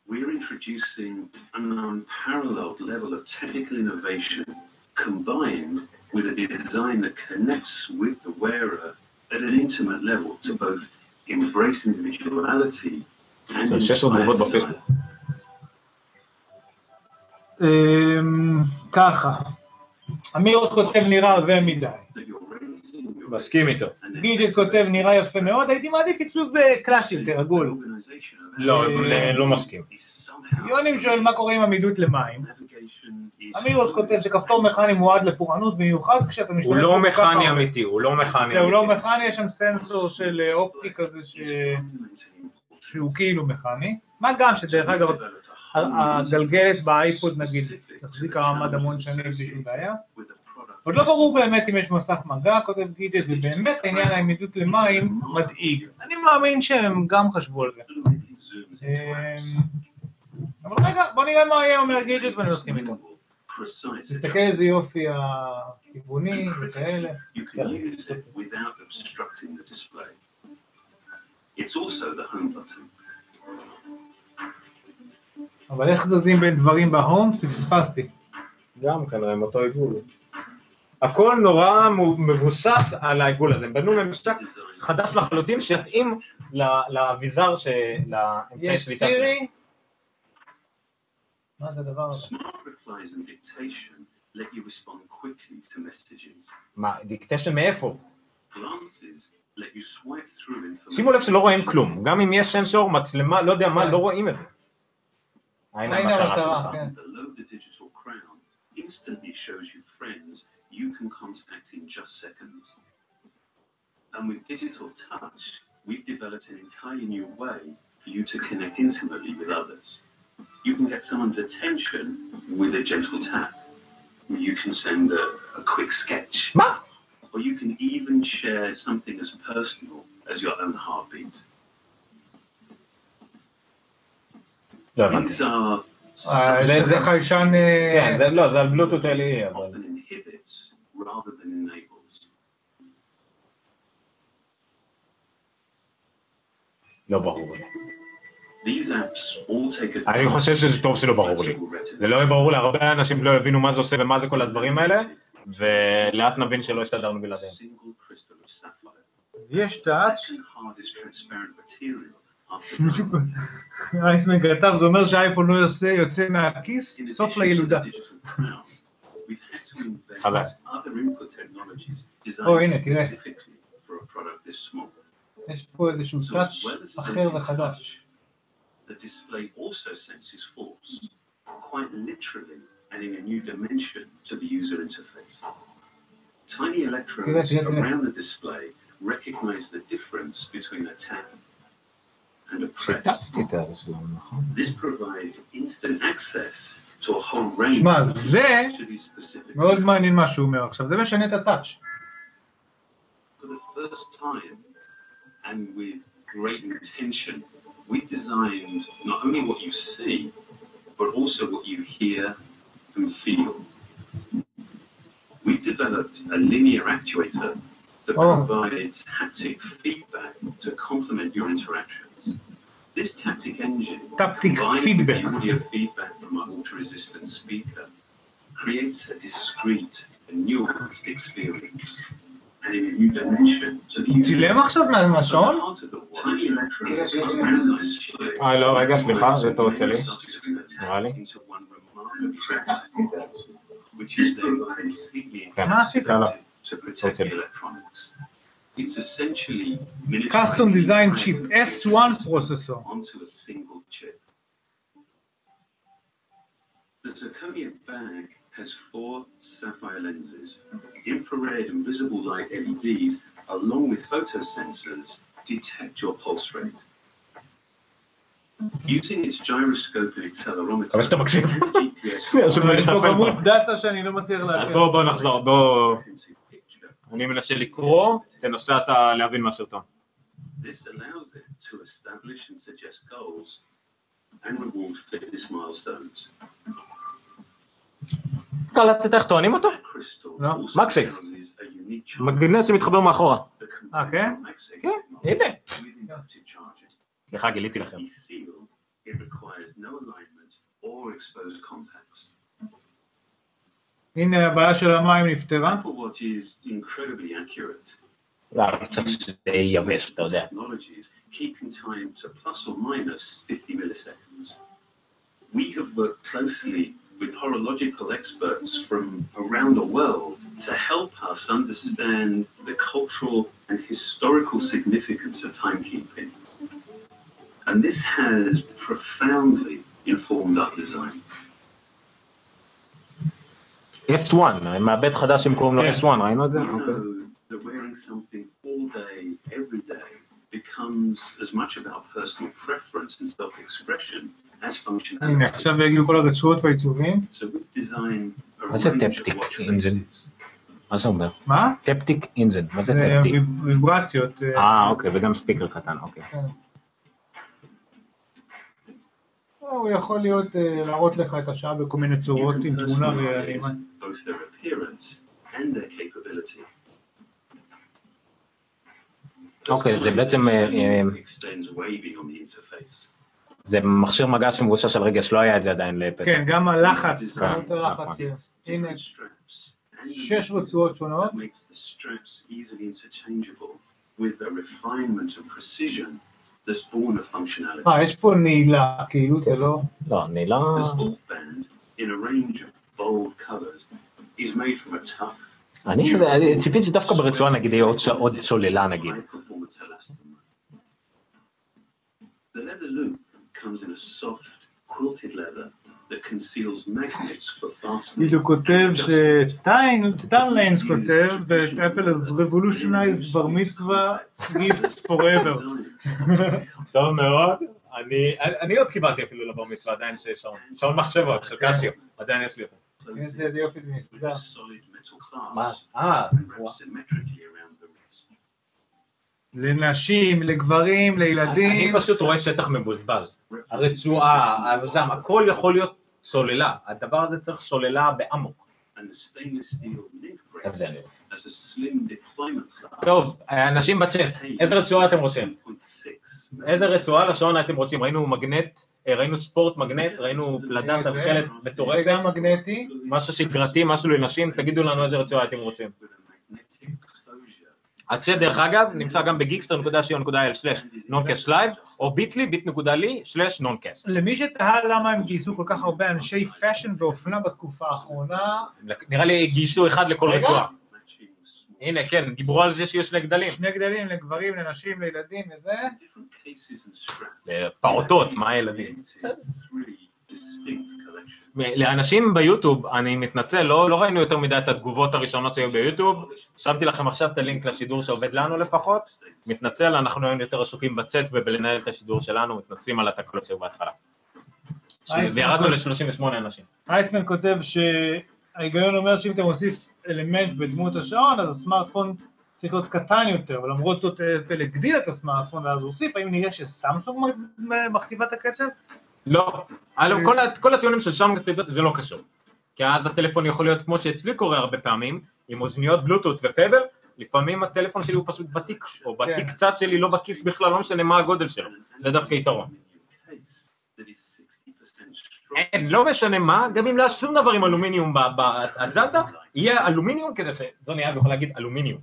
We're introducing an unparalleled level of technical innovation combined with a design that connects with the wearer at an intimate level to both embrace individuality and זה שש תגובות inspire בפייסבוק. desire. אמ, ככה, אמיר כותב נראה עבה מדי. מסכים איתו. גידג'ט כותב נראה יפה מאוד, הייתי מעדיף עיצוב אה, קלאסי יותר, עגול. לא, לא- לא מסכים. יונים שואל מה קורה עם עמידות למים. אמירוס כותב שכפתור מכני מועד לפורענות במיוחד כשאתה משתמש הוא לא מכני. אמיתי, הוא לא מכני לא, הוא לא אמיתי. מכני, יש שם סנסור של אה, אופטי כזה ש... שהוא כאילו מכני. מה גם שדרך אגב, הגלגלת באייפוד נגיד תחזיק מעמד המון שנים בלי שום בעיה. עוד לא ברור באמת אם יש מסך מגע, כותב גידג'ט, ובאמת העניין העמידות למים מדאיג. אני מאמין שהם גם חשבו על זה. אמ, אבל רגע, בוא נראה מה יהיה אומר גידג'ט ואני מסכים איתו. תסתכל איזה יופי הכיווני וכאלה. It's also the home button. אבל איך זזים בין דברים בהום? פספסתי. גם כנראה עם אותו עיגול. הכל נורא מבוסס על העיגול הזה, הם בנו ממשק חדש לחלוטין שיתאים ל- לאביזר, לאמצעי יש שליטה. סירי? מה זה הדבר הזה? Smart replies and dictation let you respond quickly to messages. מה, דיקטשן מאיפה? Glances let you swipe through information. שימו לב שלא רואים כלום, גם אם יש סנסור, מצלמה, לא יודע מה, לא רואים את זה. Below the digital crown instantly shows you friends you can contact in just seconds. And with digital touch, we've developed an entirely new way for you to connect intimately with others. You can get someone's attention with a gentle tap. You can send a, a quick sketch. מה? Or you can even share something as personal as your own heartbeat. לא הבנתי. Are אה, זה- חיישן... כן, זה לא, זה על בלוטות LE, אבל... לא ברור לי. These apps all take אני חושב שזה טוב שלא ברור לי. זה לא יהיה ברור להרבה אנשים לא יבינו מה זה עושה ומה זה כל הדברים האלה, ולאט נבין שלא הסתדרנו בלעדיהם. יש טאץ'. Second hardest transparent material after מישהו אייסמן כתב, זה אומר שהאייפון לא יוצא, יוצא מהכיס, In סוף addition to לילודה. the digital crown, we've had to invent חזק. other input technologies או, designed הנה, תראה. specifically for a product this small. יש פה איזשהו So טאץ' as well as אחר sensing וחדש. touch, the display also senses force, quite literally and in a new dimension to the user interface. Tiny electrodes תראה, תראה, תראה. around the display recognize the difference between a tap and a press. שיתפתי את זה שלנו, נכון? This provides instant access to a whole range שמע, of זה actually specific מאוד מעניין מה שהוא אומר עכשיו, זה משנה את הטאץ'. For the first time, and with great intention, we designed not only what you see, but also what you hear and feel. We've developed a linear actuator that Oh. provides haptic feedback to complement your interactions. This Taptic engine, Taptic combined feedback. with the audio feedback from our ultra-resistant speaker, creates a discrete and nuanced experience. And a new dimension to the. צילם עכשיו מה- מהשעון? אה, לא, רגע, סליחה, זה טעות שלי. נראה לי. כן, מה עשית? לא, לא. טעות שלי. electronics. It's essentially custom design chip, miniaturized S1 processor. onto a single chip. The zirconia bag has four sapphire lenses. Infrared and visible light LEDs, along with photosensors, detect your pulse rate. Using its gyroscopic accelerometer, מקווה שאתה מקשיב. GPS יש לנו יש פה לטפל כמות בו. דאטה שאני לא מצליח אז לעכל. בואו בוא נחזור, בואו... אני מנסה לקרוא, תנסה אתה להבין מהסרטון. קל לתת איך טוענים אותו? לא. מקסייף. מגנט שמתחבר מאחורה. אה, כן? כן, הנה. סליחה, גיליתי לכם. requires no alignment or exposed. הנה הבעיה של המים נפתרה. Apple Watch is incredibly accurate. לא, אבל צריך שזה יבש, אתה יודע. technologies, keeping time to plus or minus 50 milliseconds. We have worked closely with horological experts from around the world to help us understand the cultural and historical significance of timekeeping. And this has profoundly informed our design. S1, מעבד חדש שהם קוראים לו כן. S1, ראינו את זה? We know that wearing something all day, every day, becomes as much about personal preference and self-expression as functionality. הנה, עכשיו יגיעו כל הרצועות והעיצובים. מה זה טפטיק אינזן? מה זה אומר? מה? טפטיק אינזן, מה זה זה טפטיק? ויב- ויברציות. אה, אה, אוקיי, וגם ספיקר קטן, אוקיי. כן. הוא יכול להיות, אה, להראות לך את השעה בכל מיני צורות עם תמונה ועימה. Both their appearance and their capability. אוקיי, זה בעצם, אה, אה, extends way beyond the interface. זה מכשיר מגע שמבושש על רגש, לא היה את זה עדיין לאפל. כן, גם הלחץ, כן, כמות הלחץ נכון. hier. הנה, Different straps. And שש רצועות שונות. That makes the straps easily interchangeable with a refinement and precision that's born of functionality. אה, יש פה נעילה, כאילו זה לא... לא, אני לא... Bold colors, is made from a tough, אני ציפיתי שדווקא ברצועה נגיד יהיה עוד סוללה נגיד. The leather loop comes in a soft, quilted leather that conceals magnets for fastening. כאילו כותב שטיין ליינס כותב that Apple has revolutionized בר מצווה gifts forever. טוב מאוד. אני, עוד קיבלתי אפילו לבר מצווה, עדיין שיש שעון. מחשבות של קסיו, עדיין יש לי אותו. איזה איזה יופי זה metal מה? אה. לנשים, לגברים, אני לילדים. פשוט רואה שטח מבוזבז. הרצועה, הזם, הכל יכול להיות סוללה. הדבר הזה צריך סוללה באמוק. And the stainless steel link אז זה brace אני רוצה. טוב, אנשים בצ'אט, איזה רצועה אתם רוצים? 2.6. איזה רצועה לשעון הייתם רוצים? ראינו מגנט, אה, ראינו ספורט מגנט, ראינו פלדה זה- זה מטורפת, גם מגנטי. משהו שגרתי, משהו לנשים, תגידו לנו איזה רצועה הייתם רוצים. הצ'אט דרך אגב נמצא גם ב geekster.co.il/noncast live, או ביטלי, bit.ly/noncast. למי שתהה למה הם גייסו כל כך הרבה אנשי fashion ואופנה בתקופה האחרונה, נראה לי גייסו אחד לכל רגע. רצועה. הנה, כן, דיברו על זה שיש שני גדלים. שני גדלים לגברים, לנשים, לילדים וזה. לפעוטות, מה הילדים? לאנשים ביוטיוב, אני מתנצל, לא, לא ראינו יותר מדי את התגובות הראשונות שהיו ביוטיוב, שמתי לכם עכשיו את הלינק לשידור שעובד לנו לפחות, מתנצל, אנחנו היום יותר עסוקים בצאת ובלנהל את השידור שלנו, מתנצלים על התקלות שהיו בהתחלה. וירדנו סליחה. ל-38 אנשים. אייסמן כותב שההיגיון אומר שאם אתה מוסיף אלמנט בדמות השעון, אז הסמארטפון צריך להיות קטן יותר, ולמרות זאת אפל הגדיל את הסמארטפון ואז הוא הוסיף, האם נראה שסמסונג מכתיבה את הקצב? לא, כל, כל הטיעונים של שם זה לא קשור. כי אז הטלפון יכול להיות כמו שאצלי קורה הרבה פעמים, עם אוזניות בלוטות ופבל, לפעמים הטלפון שלי הוא פשוט בתיק, או בתיק כן. צד שלי לא בכיס בכלל, לא משנה מה הגודל שלו. זה דווקא יתרון. Case that is 60% strong. אין, לא משנה מה, גם אם לא היה שום דבר עם אלומיניום באג'נדה, יהיה אלומיניום כדי שזוני אהב יכול להגיד אלומיניום.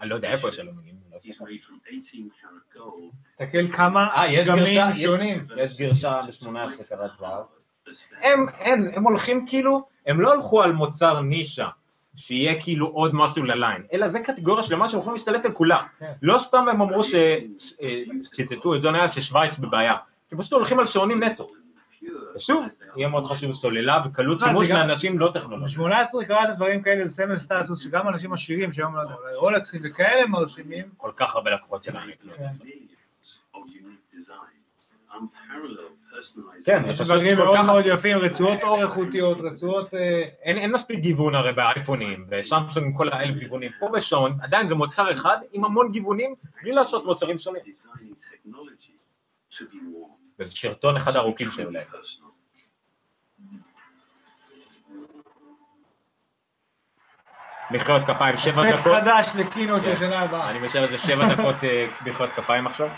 אני לא יודע איפה יש אלומיניום. לא is הסתכלתי. made from 18 karat gold. תסתכל כמה אה, גרשה, שונים. יש גרשה ב-18 קרת זהב. הם, הם, הם הולכים כאילו, הם לא הלכו על מוצר נישה, שיהיה כאילו עוד משהו לליין, אלא זה קטגוריה שלמה שהם יכולים להשתלט על כולה. כן. לא סתם הם אמרו ש... אה, ציטטו את ג'ון אייל ששוויץ בבעיה, כי פשוט הולכים על שעונים נטו. ושוב, יהיה מאוד חשוב סוללה וקלות זה שימוש לאנשים לא טכנולוגיים. ב-18 קראט דברים כאלה זה סמל סטטוס שגם אנשים עשירים שהיום לא יודע, אולי רולקסים וכאלה מרשימים. כל כך הרבה לקוחות שלנו. כן. Personalization. כן, יש דברים כל מאוד כך... מאוד יפים, רצועות אור איכותיות, רצועות... אה, אין, אין מספיק גיוון הרי באייפונים, וסמסונג עם כל האלף גיוונים. פה בשעון, עדיין זה מוצר אחד עם המון גיוונים, בלי לעשות מוצרים שונים. וזה שרטון אחד הארוכים שעולה. Personal. מחיאות כפיים, שבע אפקט דקות. חדש לקינות כן. של שנה הבאה. אני משאיר איזה שבע דקות אה, מחיאות כפיים עכשיו.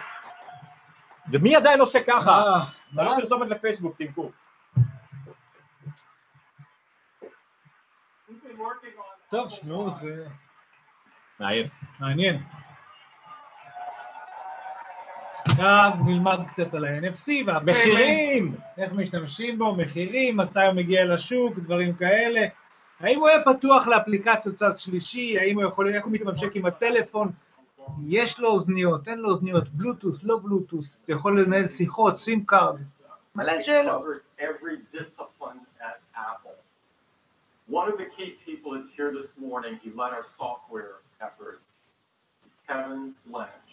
ומי עדיין עושה ככה? אה, זה לא מה? פרסומת לפייסבוק, תמכו. טוב, שמעו, זה מעייף. מעניין. עכשיו נלמד קצת על ה-NFC מחירים! איך משתמשים בו, מחירים, מתי הוא מגיע לשוק, דברים כאלה. האם הוא יהיה פתוח לאפליקציות צד שלישי, האם הוא יכול, איך הוא מתממשק עם הטלפון, יש לו אוזניות, אין לו אוזניות, בלוטות', לא בלוטות', אתה יכול לנהל שיחות, SIM card, מלא שאלות. covered every discipline at Apple. One of the key people that's here this morning, he led our software effort, is Kevin Lynch.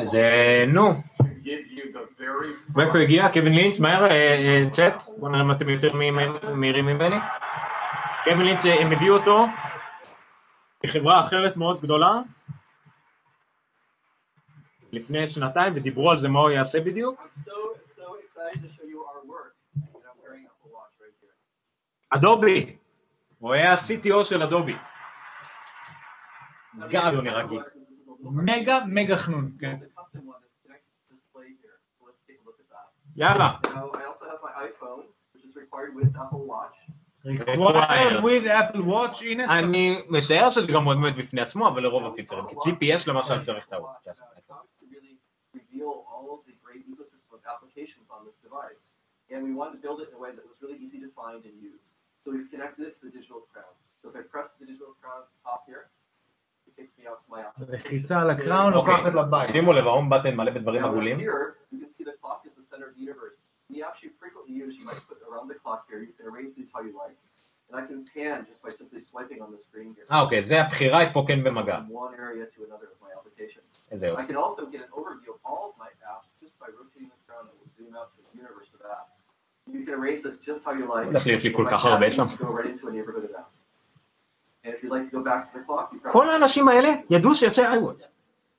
אז אה, נו, מאיפה הגיע? קווין לינץ', מהר, אה, אה, צ'אט, בוא נראה אם אתם יותר מהירים- ממני. קווין לינץ', הם הביאו אותו מחברה אחרת מאוד גדולה, לפני שנתיים, ודיברו על זה מה הוא יעשה בדיוק. אדובי, הוא היה ה-CTO של אדובי. גאד הוא נראה גיק. מגה מגה חנון, כן. The custom one that's connected to display here. So let's take a look at that. יאללה. Now, I also have my iPhone, which is required with Apple Watch. required with Apple Watch, הנה, אני משער שזה גם עומד בפני עצמו, אבל לרוב הפיצרים. כי GPS למשל צריך את ה... to really reveal all of the great ecosystem of applications on this device. And we wanted to build it in a way that was really easy to find and use. So we've connected it to the digital crown. So if I press the digital crown at the top here, לחיצה על הקראון לוקחת לבית. שימו לב, ההום בטן מלא בדברים Now, עגולים. here, you can see the clock is the center of the universe. We actually frequently use, you might put around the clock here, you can arrange these how you like. And I can pan just by simply swiping on the screen here. אה, אוקיי, זה הבחירה היא פה כן במגע. From one area to another of my applications. איזה I יופי. can also get an overview of all of my apps just by rotating the crown and we'll zoom out to the universe of apps. You can arrange this just how you like. הולך להיות לי כל My כך tab, הרבה you שם. כל האנשים האלה ידעו שיוצא iWatch.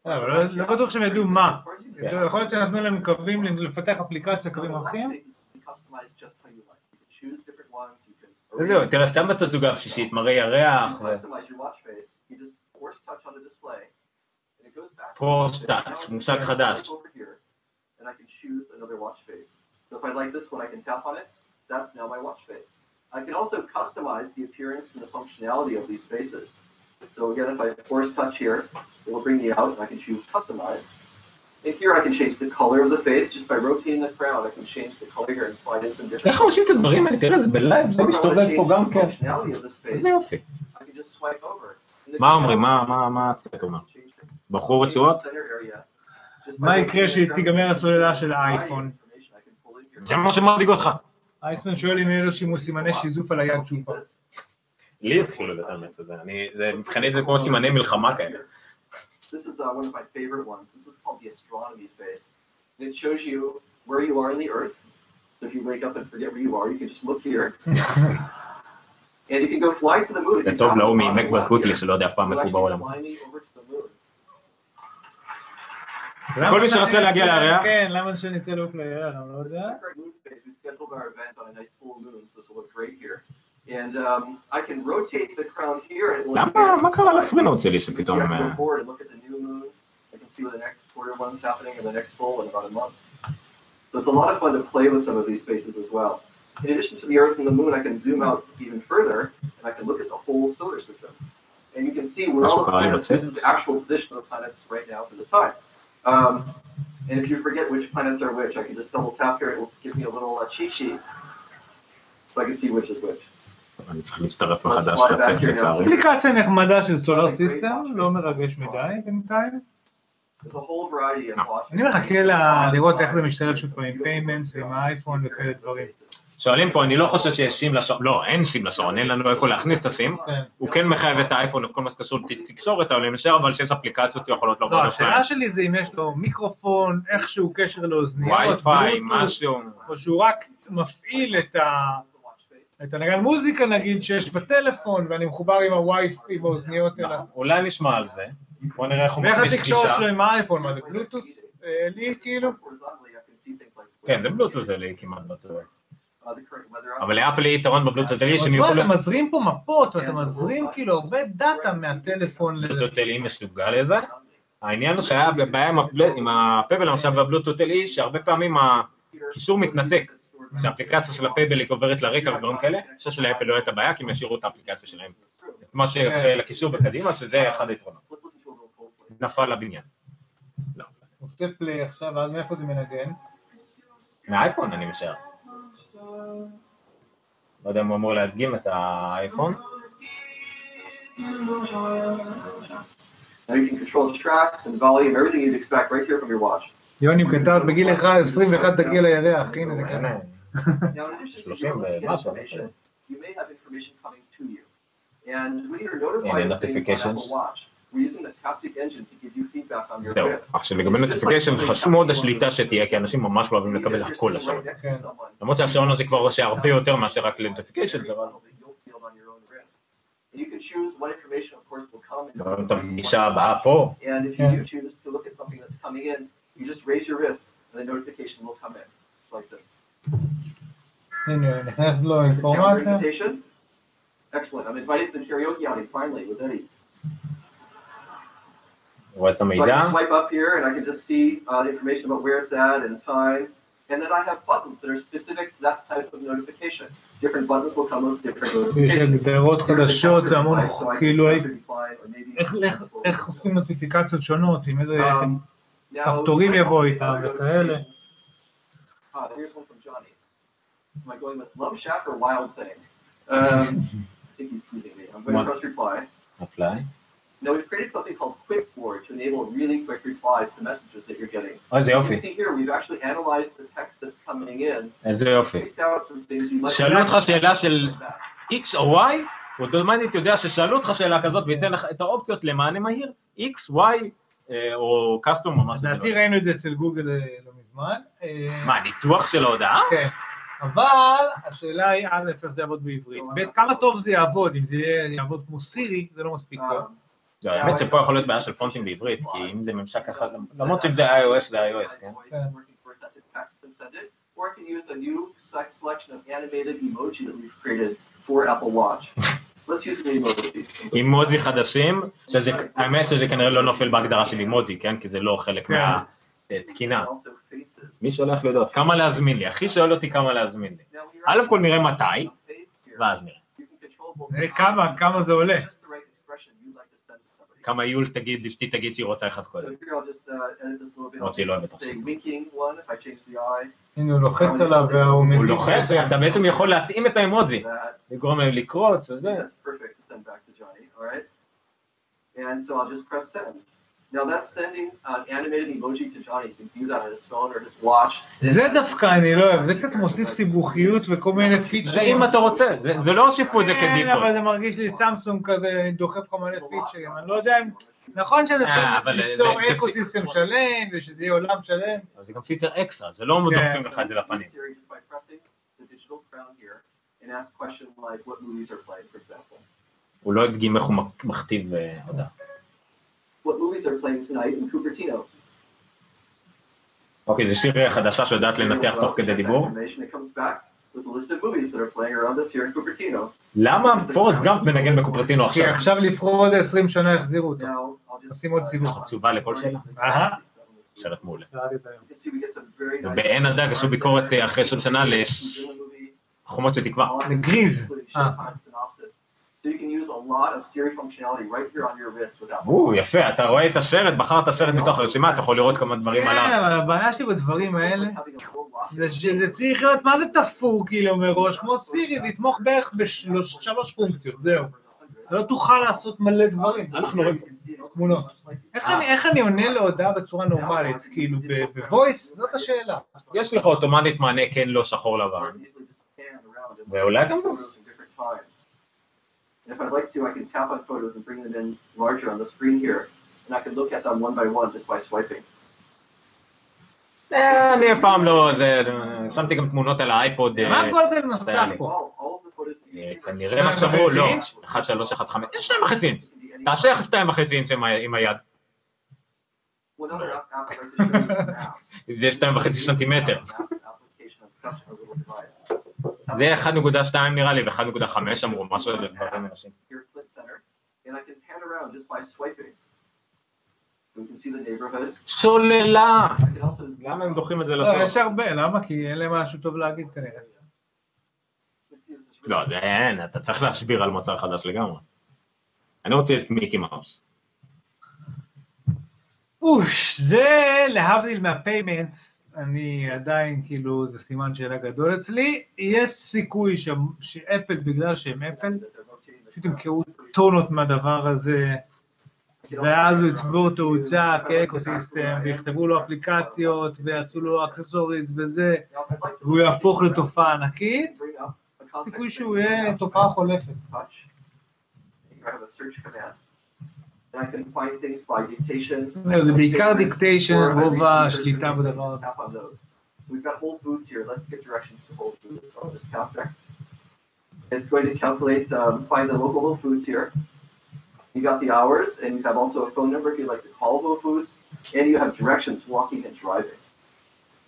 לא, לא- לא בטוח שהם ידעו מה. כן. יכול להיות שנתנו להם קווים לפתח אפליקציה, קווים ערכים. You can customize just how you like. You can choose different ones. You can. וזהו, arrange תראה, them. סתם בתצוגה הבשישית, מראה ירח, To ו... customize your watch face, you just force touch on the display, and it goes back. Force touch, מושג חדש. and I can choose another watch face. So if I like this one, I can tap on it. That's now my watch face. I can also customize the appearance and the functionality of these spaces. So again, if I force touch here, it will bring me out, and I can choose customize. And here I can change the color of the face just by rotating the crown. I can change the color here and slide in some different. איך הם עושים את הדברים האלה? תראה, זה בלייב, זה Or if I wanna מסתובב פה change גם the כן. functionality of this space, איזה יופי. I can just swipe over. And the מה אומרים? crown- מה- מה מה הצוות אומר? Change the- בחור change the רצועות? center area just by מה rotating יקרה the שתיגמר crown. הסוללה של Variety of האייפון? information I can pull in here. זה מה שמדאיג אותך. אייסמן שואל אם יהיו לו שימוש סימני שיזוף על היד שוב פעם. לי התחילו את האמת הזה, אני, זה, מבחינתי זה כמו סימני מלחמה כאלה. This is uh, one of my favorite ones. This is called the astronomy face. And it shows you where you are in the Earth. So if you wake up and forget where you are, you can just look here. and you can go fly to the moon. if זה you טוב tap להוא on the ממק left ברקוטלי here. שלא יודע אף פעם It'll איפה הוא actually בעולם. כל מי שרוצה להגיע לירח. כן, למה שנצא לעוף לירח? אני לא This is יודע. a great moon phase. We scheduled our event on a nice full moon, so this will look great here. And um, I can rotate the crown here and it will למה, advance מה to קרה my- לפרינות שלי You can see שפתאום... I can אה, go forward and look at the new moon. I can see what the next quarter one's happening and the next full in about a month. So it's a lot of fun to play with some of these spaces as well. In addition to the Earth and the Moon, I can zoom out even further and I can look at the whole solar system. And you can see where all the planets, this is the actual position of the planets right now for this time. Um, and if you forget which planets are which, I can just double tap here. It will give me a little uh, cheat sheet so I can see which is which. אני צריך להצטרף מחדש לצאת. לצערי. אפליקציה נחמדה של סולר סיסטם, לא מרגש מדי בינתיים. There's a whole variety of watch אני מחכה לראות איך זה משתלב שוב פעם עם פיימנטס ועם האייפון וכאלה דברים. שואלים פה, אני לא חושב שיש סים לשעון, לא, אין סים לשעון, אין לנו איפה להכניס את הסים. כן. הוא כן מחייב את האייפון וכל מה שקשור לתקשורת, אבל אני משער אבל שיש אפליקציות שיכולות לעבוד לא, offline. השאלה שלי זה אם יש לו מיקרופון, איכשהו קשר לאוזניות, וי-פיי, משהו. או שהוא רק מפעיל את ה... את הנגן מוזיקה נגיד שיש בטלפון ואני מחובר עם הווי-פיי עם האוזניות אליו. נכון, אולי נשמע על זה. בוא נראה איך הוא ואיך מכניס התקשורת גישה. שלו עם האייפון, מה זה בלוטות'? אה, לי כאילו? כן, זה בלוטות' אלי כמעט בטוח. אבל לאפל יהיה יתרון בבלוטות' אלי שהם יוכלו... אתה מזרים פה מפות ואתה מזרים כאילו הרבה דאטה מהטלפון ל... בלוטות' אלי מסוגל לזה. העניין הוא שהיה בעיה עם הפבל למשל והבלוטות' אלי, שהרבה פעמים הקישור מתנתק. כשהאפליקציה של הפבל היא עוברת לרקע ודברים כאלה, אני חושב שלאפל לא הייתה בעיה, כי הם השאירו את האפליקציה שלהם. את מה שיפה לקישור בקדימה, שזה אחד היתרונות. נפל לבניין. לא. עושה פליי עכשיו, אז מאיפה זה מנגן? מהאייפון אני משער. לא יודע אם הוא אמור להדגים את האייפון. Now you can control the tracks and volume, everything you'd expect right here from your watch. יוני כתב בגיל 21 תגיע לירח, הנה זה ככה. Now, in addition to שלושים being able to get ומשהו, information, you may have information coming to you. And when you're notified הנה, of זהו. עכשיו לגבי נוטיפיקיישן חשוב מאוד השליטה שתהיה, כי אנשים ממש לא אוהבים לקבל הכל לשעון. כן. למרות שהשעון הזה כבר עושה הרבה יותר מאשר רק לנוטיפיקיישן, אבל You'll feel on your own wrist. And you can choose what information, of course, will come. in. רואים את הפגישה הבאה פה. And if you Yeah. do choose to look at something that's coming in, you just raise your wrist and the notification will come in, like this. הנה, נכנס לו אינפורמציה. Excellent. I'm invited to the karaoke outing finally with Eddie. רואה את So I המידע. can swipe up here and I can just see uh, the information about where it's at and time. And then I have buttons that are specific to that type of notification. Different buttons will come with different יש notifications. הגדרות חדשות, זה המון, So I can כאילו, select reply or maybe- איך- איך- איך עושים נוטיפיקציות שונות, עם איזה... Um, now, כפתורים יבוא איתם other וכאלה. notifications. Ah, here's one from Johnny. Am I going with Love Shack or Wild Thing? Um, I think he's teasing me. I'm going One. to press reply. אפליי. Now we've created something called Quickboard to enable really quick replies to messages that you're getting. איזה You יופי. can see here we've actually analyzed the text that's coming in, איזה יופי. picked out some things you'd like. שאלו אותך שאלה של. X או Y, אוטומטית יודע ששאלו אותך שאלה כזאת וייתן לך את האופציות למענה מהיר, X, Y אה, או קאסטום או מה שזה לדעתי לא. ראינו את זה אצל גוגל אה, לא מזמן. אה, מה, ניתוח של ההודעה? כן. אבל השאלה היא, א', איך זה יעבוד בעברית. ב', כמה טוב זה יעבוד, אם זה יעבוד כמו סירי, זה לא מספיק טוב. לא, האמת שפה יכול להיות בעיה של פונטים בעברית, כי אם זה ממשק אחד, למרות שאם זה iOS זה iOS, כן? or I can use a new select- selection of animated emoji that we've created for Apple Watch. Let's use an emoji. אימוג'י חדשים, האמת שזה כנראה לא נופל בהגדרה של אימוג'י, כן? כי זה לא חלק כן. מהתקינה. מי שולח לדעות? כמה להזמין לי? אחי שואל אותי כמה להזמין לי. א' כל נראה מתי. ואז נראה. אה, כמה, כמה זה עולה? and just the right expression you'd like to send to somebody. כמה יול תגיד, אשתי תגיד שהיא רוצה אחד קודם. just uh. למרות שהיא לא אוהבת. הנה, הוא לוחץ עליו והוא הוא מגיב. לוחץ, אתה בעצם יכול להתאים את האמוג'י, That לגרום להם לקרוץ וזה. And so I'll just press send. Now that's sending an animated emoji to Johnny. You can view that on his phone or his watch. זה דווקא אני לא אוהב, זה קצת מוסיף סיבוכיות וכל מיני זה פיצ'רים. אם אתה רוצה, זה- זה לא הוסיפו את זה כן, אבל. זה מרגיש לי סמסונג כזה, אני דוחף לך מלא פיצ'רים, אני לא יודע אם... נכון אה, שננסה אבל זה- ליצור זה- ecosystem שלם, ושזה יהיה עולם שלם. אבל זה גם feature extra, זה לא כן. דוחפים לך את זה לפנים. Siri just by pressing the digital crown here and ask question like what movies are playing, for example. הוא לא הדגים איך הוא מכתיב אה, הודעה. What movies are playing tonight in Cupertino? אוקיי, זה שירי החדשה שיודעת לנתח תוך כדי דיבור. Information that comes back with a list of movies that are playing around us here in Cupertino. למה פורסט גאמפ מנגן בקופרטינו כי עכשיו? עכשיו לפרור עוד 20 שנה יחזירו אותו. נשים עוד סיבוב. תשובה לכל שאלה? אהה. שאלת מעולה. You can see we get some very nice- ובעין הדג עשו ביקורת אה, אחרי 20 שנה. לחומות של תקווה. לגריז. So you can use a lot of Siri functionality right here on your wrist without. או, יפה, אתה רואה את הסרט, בחרת סרט מתוך הרשימה, אתה יכול לראות כמה דברים כן, עליו. אבל הבעיה שלי בדברים האלה. זה צריך להיות, מה זה תפור כאילו מראש, כמו סירי, זה יתמוך בערך בשלוש פונקציות, זהו. אתה לא תוכל לעשות מלא דברים, אנחנו רואים תמונות. איך אני- עונה להודעה בצורה נורמלית, כאילו בוויס? זאת השאלה. יש לך אוטומטית מענה כן, לא, שחור לבן. ואולי גם times. And if I'd like to, I can tap on photos and bring them in larger on the screen here. And I can look at them one by one just by swiping. אה, אני אף פעם לא, זה, שמתי גם תמונות על האייפוד. אה, מה מסך ריאלי. פה? אה, כנראה מה שאמרו, לא, אינץ'? 1, 3, 1, 5, יש 2 וחצי אינץ'. תעשה איך 2 וחצי אינץ' עם היד. זה 2 וחצי סנטימטר. זה 1.2 נראה לי ו-1.5 אמרו, משהו לדברים אנשים. here at Flint Center, and I can pan around just by swiping. So we can see the neighborhood. סוללה! I can also למה הם דוחים את זה לא, לסוף? יש הרבה, למה? כי אין להם משהו טוב להגיד כנראה. לא, זה אין, אתה צריך להסביר על מוצר חדש לגמרי. אני רוצה את מיקי מאוס. אוש, זה להבדיל מה payments, אני עדיין, כאילו, זה סימן שאלה גדול אצלי. יש סיכוי שאפל, בגלל שהם אפל, פשוט ימכרו טונות מהדבר הזה, ואז הוא יצבור תאוצה כ ecosystem, ויכתבו לו אפליקציות, ויעשו לו accessories וזה, והוא יהפוך לתופעה ענקית. סיכוי שהוא יהיה תופעה חולפת. I can find things by dictation. לא, זה בעיקר statements, דיקטיישן, or I רוב recently השליטה searched בדבר הזה. Tap on those. We've got Whole Foods here. Let's get directions to Whole Foods. I'll just tap there. It's going to calculate, um, find the local Whole Foods here. You got the hours, and you have also a phone number if you'd like to call Whole Foods, and you have directions, walking and driving.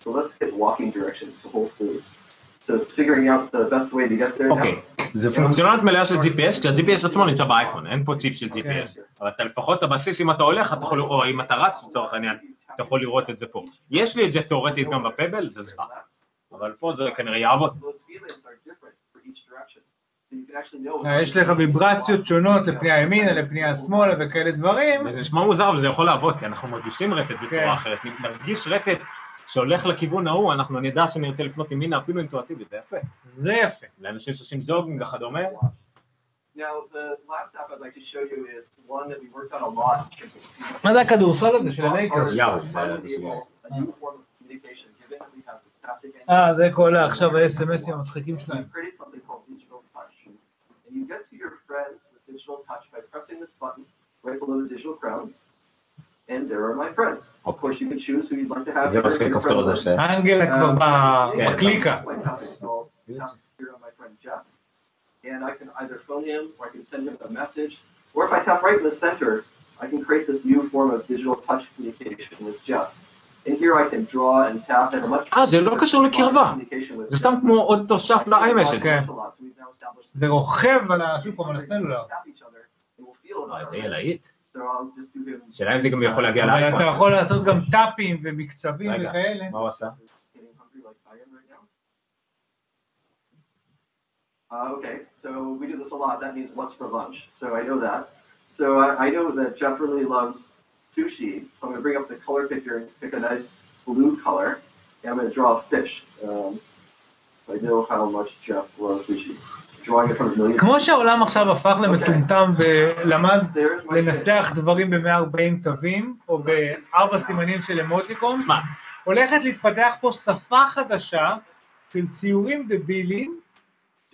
So let's get walking directions to Whole Foods. So it's figuring out the best way to get there now. אוקיי, זה פונקציונלית מלאה של GPS, כי ה-GPS עצמו נמצא באייפון, אין פה ציפ של GPS. אבל אתה לפחות, הבסיס, אם אתה הולך, אתה יכול, או אם אתה רץ לצורך העניין, אתה יכול לראות את זה פה. יש לי את זה תאורטית גם בפבל, זה זוועה. אבל פה זה כנראה יעבוד. אה, יש לך ויברציות שונות לפני הימינה, לפני השמאלה וכאלה דברים. זה נשמע מוזר, אבל זה יכול לעבוד, כי אנחנו מרגישים רטט כן. בצורה אחרת. אם נרגיש רטט שהולך לכיוון ההוא, אנחנו נדע שנרצה לפנות ימינה, אפילו אינטואטיבית, זה יפה. זה יפה. לאנשים שעושים זוגינג וכדומה, Now, the last app I'd like to show you is one that we worked on a lot. in terms of- מה זה הכדורסל הזה של הלייקרס? אה, זה כל ה- עכשיו ה-SMSים המצחיקים שלהם. And you get to your friends with digital touch by pressing this button right below the digital crown. And there are my friends. Of course, you can choose who you'd like to have. זה מה as your שהכפתור הזה friend list. עושה. האנגלה כבר ב- כן. בקליקה. By tapping, so I'll tap here on my friend Jeff. And I can either phone him or I can send him a message. Or if I tap right in the center, I can create this new form of digital touch communication with Jeff. And here I can draw and tap and a much אה, זה לא קשור לקרבה. communication with זה סתם כמו עוד תושב ל-iMessage. כן. So we've now established זה רוכב על ה- שוב פעם על הסלולר. tap each other and we'll feel אה, it. זה יהיה להיט. So I'll just do him. שאלה אם זה גם יכול להגיע אבל לאייפון. אתה יכול לעשות גם טאפים ומקצבים רגע, וכאלה. מה הוא עשה? getting hungry like I am right now. Uh, okay, so we do this a lot. That means what's for lunch. So I know that. So I, I know that Jeff really loves sushi. So I'm going to bring up the color picker and pick a nice blue color. And I'm going to draw a fish. Um, I know how much Jeff loves sushi. כמו שהעולם עכשיו הפך למטומטם ולמד. לנסח דברים ב-140 תווים, או בארבע סימנים של אמוטיקונס? הולכת להתפתח פה שפה חדשה של ציורים דבילים,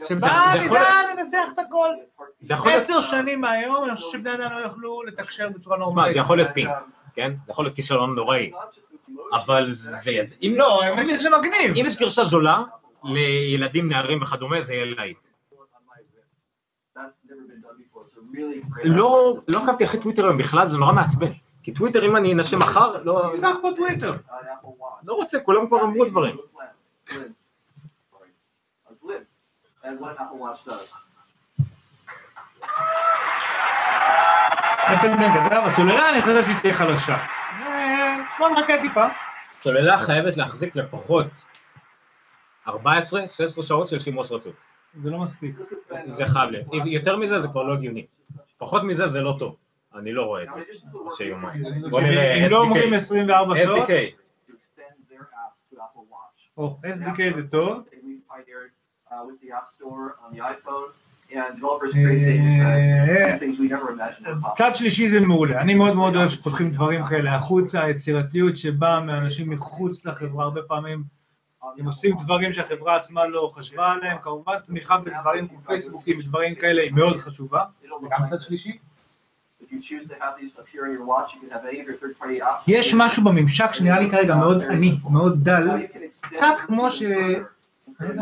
שבה נדע לנסח את הכל. עשר שנים מהיום, אני חושב שבני אדם לא יוכלו לתקשר בצורה נורמלית. זה יכול להיות פינק, כן? זה יכול להיות כישלון נוראי. אבל זה... אם לא, האמת שזה מגניב. אם יש גרשה זולה לילדים, נערים וכדומה, זה יהיה להיט. That's never been done before. It's a really great. לא לא עקבתי אחרי טוויטר היום בכלל, זה נורא מעצבן. כי טוויטר, אם אני אנשם מחר, לא תפתח פה טוויטר. לא רוצה, כולם כבר אמרו דברים. אפל נגד, אגב, הסוללה אני חושב שהיא תהיה חלשה. אה, בוא נחכה טיפה. סוללה חייבת להחזיק לפחות 14-16 שעות של שימוש רצוף. זה לא מספיק. זה חייב להיות. יותר מזה זה כבר לא הגיוני. פחות מזה זה לא טוב. אני לא רואה את זה. we've done בוא נראה אם לא אומרים SDK. 24 שעות, SDK. או SDK זה טוב. צד שלישי זה מעולה, אני מאוד מאוד אוהב שפותחים דברים כאלה החוצה, היצירתיות שבאה מאנשים מחוץ לחברה, הרבה פעמים הם עושים דברים שהחברה עצמה לא חשבה עליהם, כמובן תמיכה בדברים כמו פייסבוקים ודברים כאלה היא מאוד חשובה, וגם צד. שלישי. יש משהו בממשק שנראה לי כרגע מאוד עני, מאוד דל, קצת כמו ש- לא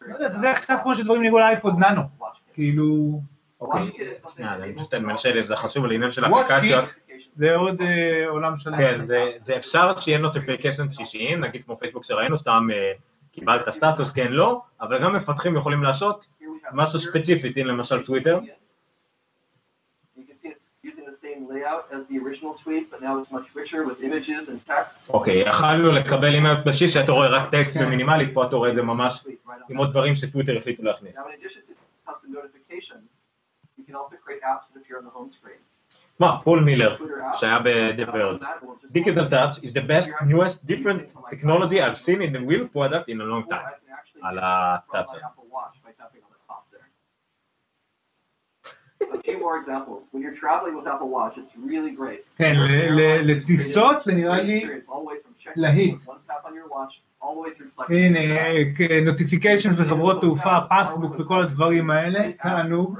לא אתה יודע, קצת כמו שדברים נראו לאייפוד ננו. כאילו, אוקיי. שנייה, אני פשוט מנסה זה חשוב לעניין של אפליקציות. זה עוד אה, עולם שלם. כן, זה, זה אפשר שיהיה notification בסיסיים, נגיד כמו פייסבוק שראינו, סתם אה, קיבלת סטטוס, כן, לא, אבל גם מפתחים יכולים לעשות משהו. ספציפית, הנה למשל טוויטר. אוקיי, יכלנו לקבל אימייל בסיס שאתה רואה רק טקסט כן. ומינימלי, פה אתה רואה את זה ממש עם עוד דברים שטוויטר החליטו להכניס. Now, in addition to custom notifications, you can also create apps that appear on the home screen. מה, פול מילר, שהיה ב-The Verge. Digital Touch is the best, newest, different technology I've seen in the wheel product in a long time. על הטאץ' הזה. A few more examples. When you're traveling with Apple Watch, it's really great. כן, ל- ל- לטיסות זה נראה לי להיט. הנה, נוטיפיקיישן בחברות תעופה, פסבוק וכל הדברים האלה, תענוג.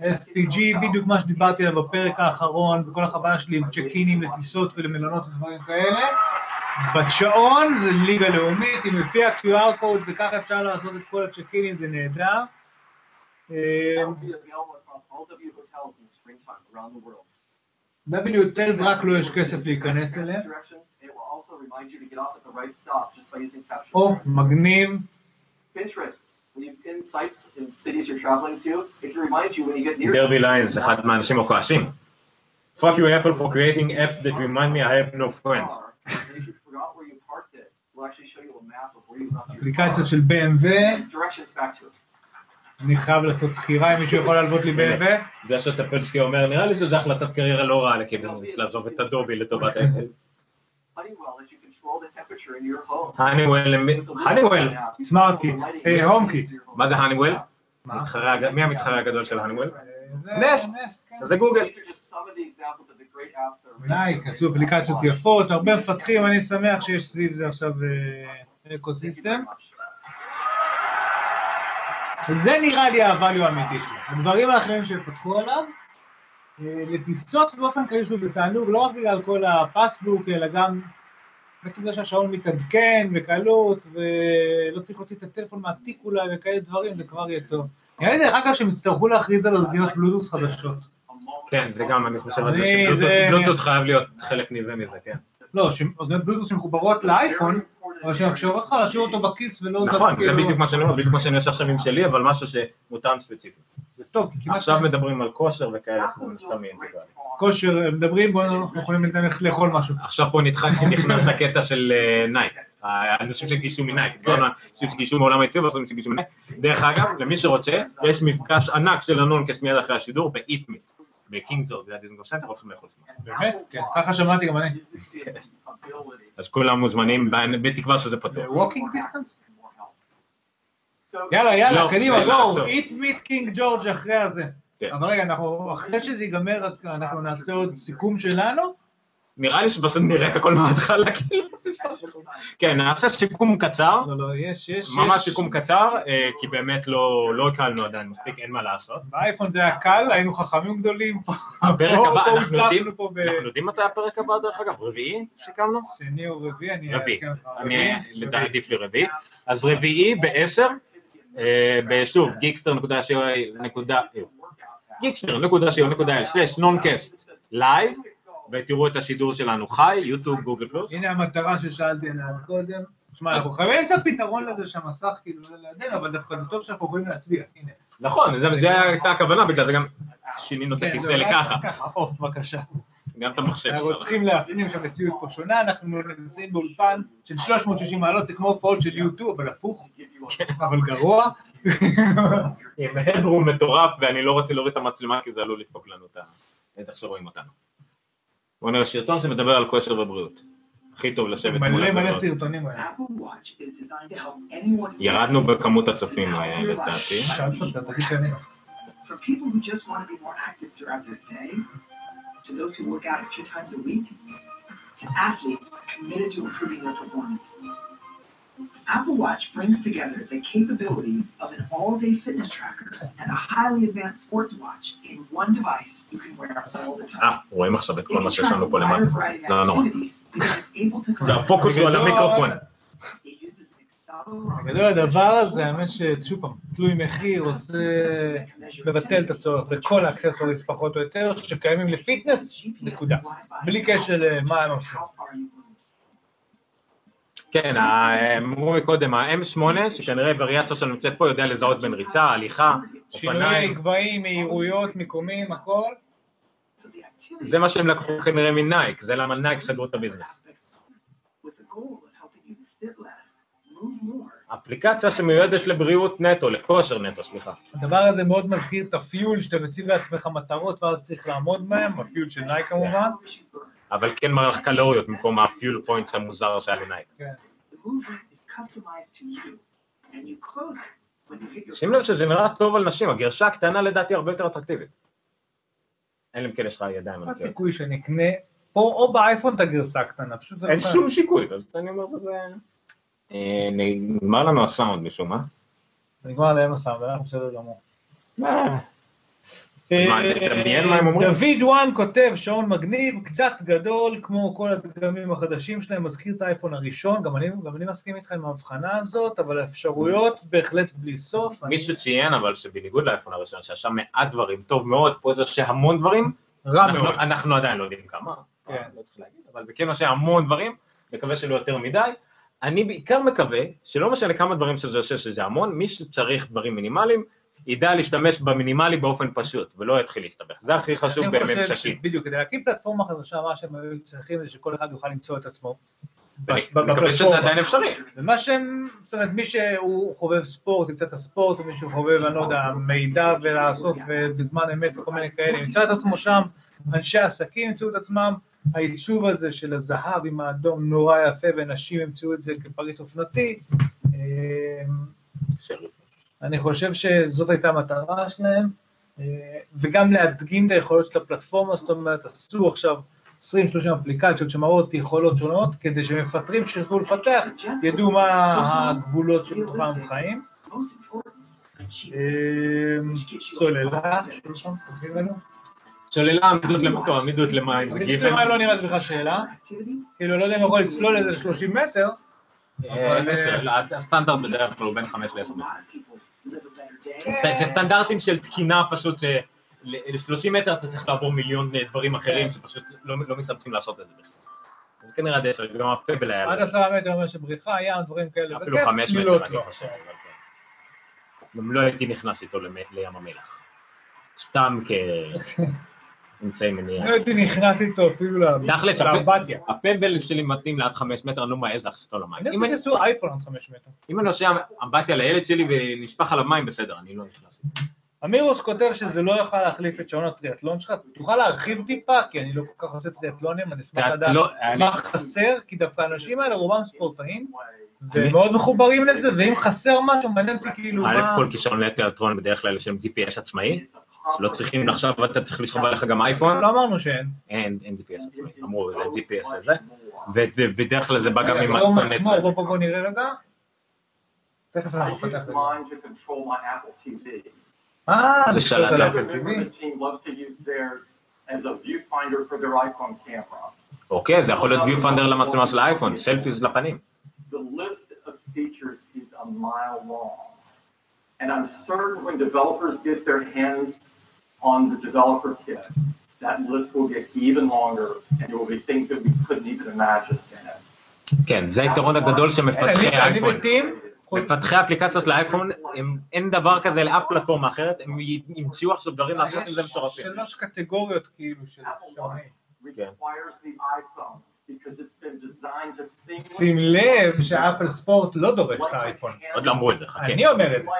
SPG, בדיוק מה שדיברתי עליו בפרק האחרון, וכל החוויה שלי עם צ'קינים לטיסות ולמלונות ודברים כאלה. בשעון זה ליגה לאומית, אם לפי ה-QR קוד וככה אפשר לעשות את כל הצ'קינים, זה נהדר. אה, WTLs רק לו יש כסף להיכנס אליהם. או, מגניב. Pinterest, when you pin sites in cities you're traveling to, it can remind you when you get near. דרבי ליינס, אחד מהאנשים הכועסים. Fuck you Apple for creating apps that remind me I have no friends. And if you forgot where you parked it, we'll actually show you a map of where you left your אפליקציות של BMW, directions back to it. אני חייב לעשות סקירה אם מישהו יכול להלוות לי BMW. זה שטפלסקי אומר, נראה לי שזו החלטת קריירה לא רעה לקיברניץ לעזוב את הדובי לטובת אפל. Honeywell, Honeywell, סמארט קיט, HomeKit. מה זה Honeywell? מי המתחרה הגדול של Honeywell? זה- Nest. כן. זה גוגל. נייק, עשו אפליקציות יפות, הרבה מפתחים, אני שמח שיש סביב זה עכשיו אה, ecosystem. זה נראה לי ה-value האמיתי שלו. הדברים האחרים שיפתחו עליו, אה, לטיסות באופן כללי שוב זה תענוג, לא רק בגלל כל ה Passbook, אלא גם בעצם זה שהשעון מתעדכן בקלות, ולא צריך להוציא את הטלפון מהתיק אולי, וכאלה דברים, זה כבר יהיה טוב. נראה לי דרך אגב שהם יצטרכו להכריז על אוזניות בלוטוס חדשות. כן, זה גם, אני חושב על זה שבלוטות בלוטות חייב להיות חלק נלווה מזה, כן. לא, בלוטוס שמחוברות לאייפון, אבל שמאפשרות לך להשאיר אותו בכיס ולא... נכון, זה כאילו- בדיוק מה שאני אומר, בדיוק מה שאני עושה עכשיו עם שלי, אבל משהו שמותאם ספציפי. זה טוב, כי כמעט עכשיו מדברים על כושר וכאלה, אז יהיה אינטגרלי. כושר, מדברים, בואו אנחנו יכולים ללכת לאכול משהו. עכשיו פה נדחק- נכנס הקטע של אה, נייק, האנשים שגייסו מנייק, על אנשים שגייסו מעולם העצים ואנשים שגייסו מנייק. דרך אגב, למי שרוצה, יש מפגש ענק של הנונקאסט מיד אחרי השידור ב Eat Meat, בקינג ג'ורג', זה הדיזנגוף סנטר, הולכים לאכול שם. באמת? כן, ככה שמעתי גם אני. אז כולם מוזמנים, ב- בתקווה שזה פתוח. walking distance? יאללה, יאללה, לא, קדימה, בואו. Eat Meat קינג ג'ורג' אחרי הזה. כן. אבל רגע, אנחנו, אחרי שזה ייגמר, אנחנו נעשה עוד סיכום שלנו? נראה לי שפשוט נראה את הכל מההתחלה, כאילו. כן, נעשה סיכום קצר, לא, לא, יש, יש, ממש יש. סיכום קצר, אה, כי באמת לא לא עיכלנו עדיין מספיק, אין מה לעשות. באייפון זה היה קל, היינו חכמים גדולים. פה הפרק הבא, אנחנו יודעים, פה ב- אנחנו יודעים מתי הפרק הבא דרך אגב, רביעי סיכמנו? שני או רביעי, אני רביעי. אני לדעתי עדיף לי רביעי, אז רביעי בעשר, אה, בשוב, geekster.co.il, geekster.co.il, slash noncast live, ותראו את השידור שלנו חי, יוטיוב, גוגל פלוס. הנה המטרה ששאלתי עליה קודם. תשמע, אנחנו חייבים למצוא פתרון לזה שהמסך כאילו לא לידינו, אבל דווקא זה טוב שאנחנו יכולים להצביע, הנה. נכון, זה- זה הייתה הכוונה, בגלל זה גם שינינו את כן, הכיסא לככה, ככה, או, בבקשה. גם את המחשב. אנחנו צריכים להפנים שהמציאות פה שונה, אנחנו נמצאים באולפן של 360 מעלות, זה כמו הופעות של יוטיוב, אבל הפוך, אבל גרוע. עם הדרום מטורף, ואני לא רוצה להוריד את המצלמה כי זה עלול לדפוק לנו את ה... את איך שרואים אותנו. בואו נראה סרטון שמדבר על כושר ובריאות. הכי טוב לשבת מול מלא מלא הזרועות. סרטונים האלה. ירדנו בכמות הצופים אה, לדעתי. שאלת אותה, תגיד שאני. from people who just want to be more active throughout their day, to those who work out a few times a week, to athletes committed to improving their performance. Apple Watch brings together the capabilities of an all-day fitness tracker and a highly advanced sports watch in one device you can wear all the time. אה, רואים עכשיו את כל מה שיש לנו פה למטה. לא נורא. הפוקוס הוא על המיקרופון. בגדול הדבר הזה, האמת ששוב פעם, תלוי מחיר, עושה, מבטל את הצורך בכל ה accessories פחות או יותר, שקיימים ל fitness, נקודה. בלי קשר למה הם עושים. כן, אמרו מקודם, ה-M8, שכנראה וריאציה שלו נמצאת פה, יודע לזהות בין ריצה, הליכה, שינויי אופניים. גבהים, מהירויות, מיקומים, הכל. זה מה שהם לקחו כנראה מנייק, זה למה נייק סגרו את ה business. אפליקציה שמיועדת לבריאות נטו, לכושר נטו, סליחה. הדבר הזה מאוד מזכיר את ה Fuel, שאתה מציב לעצמך מטרות ואז צריך לעמוד בהן, ה Fuel של נייק כמובן. אבל כן מראה לך קלוריות במקום ה fuel points המוזר שהיה לנייק. כן. שים לב שזה נראה טוב על נשים, הגרסה הקטנה לדעתי הרבה יותר אטרקטיבית. אלא אם כן יש לך ידיים. מה. הסיכוי שאני אקנה פה או באייפון את הגרסה הקטנה? פשוט זה לא אין קיים. שום סיכוי, אז אני אומר שזה... אה, נגמר לנו הסאונד משום מה. נגמר להם הסאונד, אנחנו בסדר גמור. אה, מה, לדמיין מה הם אומרים? דוד וואן כותב שעון מגניב, קצת גדול, כמו כל הדגמים החדשים שלהם, מזכיר את האייפון הראשון, גם אני, גם אני מסכים איתך עם ההבחנה הזאת, אבל האפשרויות בהחלט בלי סוף. מישהו ציין אבל שבניגוד לאייפון הראשון, שיש שם מעט דברים, טוב מאוד, פה זה שהמון דברים, רע אנחנו- מאוד. אנחנו עדיין לא יודעים כמה, כן. לא צריך להגיד, אבל זה כן מה שהמון דברים, מקווה שלא יותר מדי. אני בעיקר מקווה שלא משנה כמה דברים שזה עושה שזה המון, מי שצריך דברים מינימליים, ידע להשתמש במינימלי באופן פשוט, ולא יתחיל להסתבך. זה הכי חשוב בממשקים. שבדיוק, כדי להקים פלטפורמה חדשה, מה שהם היו צריכים זה שכל אחד יוכל למצוא את עצמו. מקווה שזה. עדיין אפשרי. ומה שהם, זאת אומרת, מי שהוא חובב ספורט, ימצא את הספורט, ומי שהוא חובב, אני לא יודע, מידע ולאסוף אה, בזמן אמת וכל מיני כאלה, ימצא את עצמו שם, אנשי עסקים ימצאו את עצמם, העיצוב הזה של הזהב עם האדום נורא יפה, ונשים ימצאו את זה כפריט אופנתי. אני חושב שזאת הייתה המטרה שלהם, אה, וגם להדגים את היכולות של הפלטפורמה, זאת אומרת, עשו עכשיו 20-30 אפליקציות שמראות יכולות שונות, כדי שמפטרים שיוכלו לפתח, ידעו מה הגבולות שבתוכם הם חיים. אה, סוללה. שוללה עמידות למים, טוב, עמידות למים זה עמידות גיוון. למים לא נראית בכלל שאלה, כאילו לא יודע אם יכול לצלול איזה 30 מטר, אה, הסטנדרט בדרך כלל הוא בין 5 ל-10 a כן. סטנדרטים של תקינה פשוט, ל-30 מטר אתה צריך לעבור מיליון אה, דברים אחרים שפשוט לא לא מסתבכים לעשות את זה בכלל. זה כנראה 10, גם הפבל היה... עד. עשרה מטר אומר שבריכה, ים, דברים כאלה, אפילו וכיף, 5 צלילות מטר, אני לא. חושב. אבל כן. גם לא הייתי נכנס איתו לים המלח. סתם כאמצעי מניעה. לא הייתי נכנס איתו אפילו לאמבטיה. הפבל שלי מתאים לעד 5 מטר, אני לא מעז להכניס אותו למים. אני רוצה שיעשו אייפון עד 5 מטר. אם אני עושה אמבטיה לילד שלי ונשפך עליו מים, בסדר, אני לא נכנס. אמירוס כותב שזה לא יוכל להחליף את שעון הטריאטלון שלך, תוכל להרחיב טיפה, כי אני לא כל כך עושה טריאטלונים, אני אשמח לדעת לא, מה חסר, כי דווקא האנשים האלה רובם ספורטאים, והם מאוד מחוברים לזה, ואם חסר משהו, מעניין אותי כאילו א', מה... כל כישרון לתיאטרון בדרך כלל יש להם GPS עצמאי, שלא צריכים עכשיו אתה צריך לשכב עליך גם אייפון, לא אמרנו שאין. אין אין GPS עצמאי, אמרו זה GPS הזה, ובדרך כלל זה בא גם עם בוא, בוא, בוא נראה רגע. תכף אנחנו נפתח את זה. אה, זה שלט לאפל TV. אוקיי, זה יכול להיות viewfinder למצלמה של האייפון, סלפיז לפנים. And I'm certain when developers get their hands on the developer kit, that list will get even longer and there will be things that we couldn't even imagine in it. כן, זה היתרון הגדול של מפתחי אני- אני האייפון, וטים, מפתחי האפליקציות לאייפון, הם- אין דבר כזה לאף פלטפורמה אחרת, הם ימצאו עכשיו דברים לעשות עם זה יש מטורפים. שלוש קטגוריות כאילו של Apple שעונים. Watch requires the iPhone because it's been designed to seamlessly שים לב שאפל ספורט לא דורש את האייפון. עוד לא אמרו את זה, חכה. אני אומר את זה.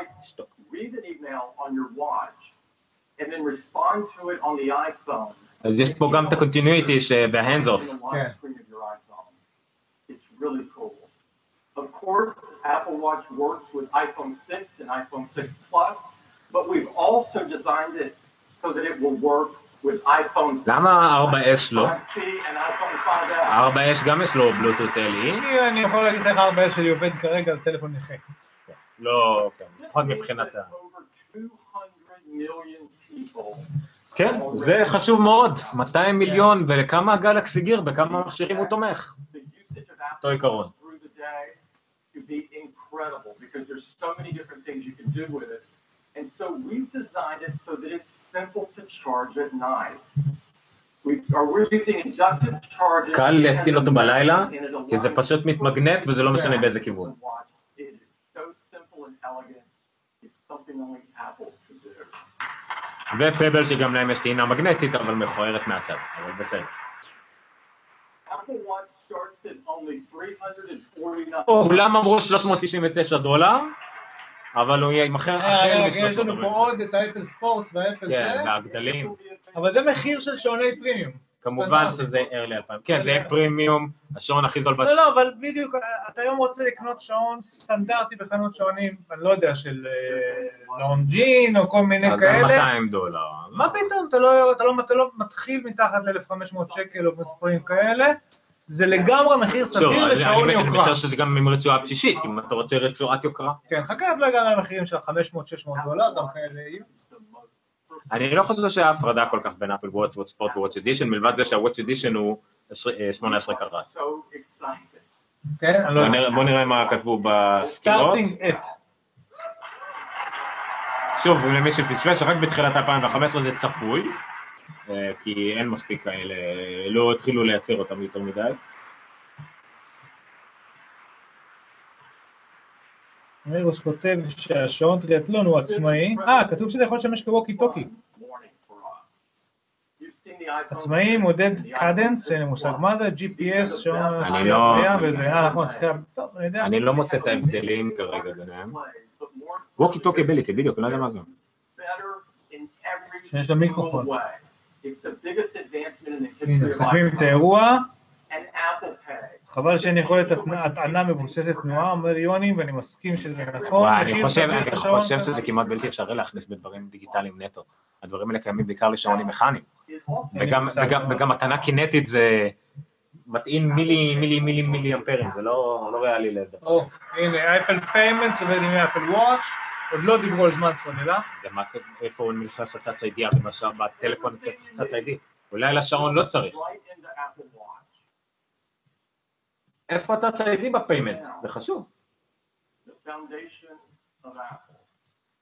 and then respond to it on the iPhone. אז יש פה גם את ה-continuity ש-hands off. In the lock Yeah. screen of your iPhone. It's really cool. Of course, Apple Watch works with iPhone 6 and iPhone 6 Plus, but we've also designed it so that it will work with iPhone למה 4S לא? 5C and iPhone 5S. 4S גם יש לו בלוטות LE, אני- אני יכול להגיד לך איך ה-4S שלי עובד כרגע על טלפון נכה. לא, כן, לפחות מבחינת ה... Over 200 million people כן, זה חשוב מאוד, 200 מיליון, ולכמה הגלקסי גיר, בכמה מכשירים הוא תומך. אותו עיקרון. And so we've designed it so that it's simple to charge at night. קל להטעין אותו בלילה, כי זה פשוט מתמגנט וזה לא משנה באיזה כיוון. ופבל שגם להם יש טעינה מגנטית, אבל מכוערת מהצד, אבל בסדר. Apple Watch starts at only 349. כולם אמרו 399 דולר, אבל הוא יימכר רגע, החל רגע, יש לנו פה ב-340. עוד את האפל ספורטס והאפל כן, זה, והגדלים. אבל זה מחיר של שעוני פרימיום. כמובן שזה early 2000. כן, זה יהיה פרימיום, השעון הכי זול. לא, לא, אבל בדיוק, אתה היום רוצה לקנות שעון סטנדרטי בחנות שעונים, אני לא יודע, של אה, לונג'ין או כל מיני אז כאלה. 200 דולר. מה פתאום, אתה לא, לא, לא מתחיל מתחת ל-1500 שקל או מספרים כאלה, זה לגמרי מחיר סביר אני- לשעון אני יוקרה. משער שזה גם עם רצועה בשישית, אם אתה רוצה רצועת יוקרה. כן, חכה, עוד לא הגענו למחירים של 500-600 דולר, גם כאלה. אני לא חושב שהיה הפרדה כל כך בין אפל וואץ' וואץ' ספורט וואץ' אדישן, מלבד זה שהוואץ' אדישן הוא עשרה- אה, 18 קראט. אני לא בוא יודע. נראה- מה כתבו בסקירות. שוב, למי שפספס, רק בתחילת 2015 זה צפוי, אה, כי אין מספיק כאלה, לא התחילו לייצר אותם יותר מדי. אמירוס כותב שהשעון טריאטלון הוא עצמאי. אה, כתוב שזה יכול לשמש כווקי טוקי. עצמאי מודד cadence, 6 אין לי מושג. מה זה, GPS, שעון לא- בריאה וזה, אה נכון, שחייה, טוב, אני יודע. אני לא מוצא את ההבדלים כרגע ביניהם. walkie talkie ability, בדיוק, אני לא יודע מה זה. שיש לו מיקרופון. הנה, מסכמים את. האירוע. חבל שאין יכולת הטענה מבוססת תנועה, אומר יוני, ואני מסכים שזה נכון. וואי, אני חושב, אני חושב. שזה כמעט בלתי אפשרי להכניס בדברים דיגיטליים נטו. הדברים האלה קיימים בעיקר לשעונים מכניים. וגם. וגם, וגם הטענה קינטית זה מטעין מילי מילי מילי מילי אמפרים, זה לא, לא ריאלי לדבר. או, הנה, אפל payment עובד עם Apple Watch, עוד לא דיברו על זמן סוללה. ומה כזה, איפה הוא נכנס ל Touch ID, בשער- בטלפון צריך קצת ID. אולי לשעון לא צריך. right into Apple Watch. איפה הטאצ' איי-די בפיימנט? זה חשוב. The foundation of Apple.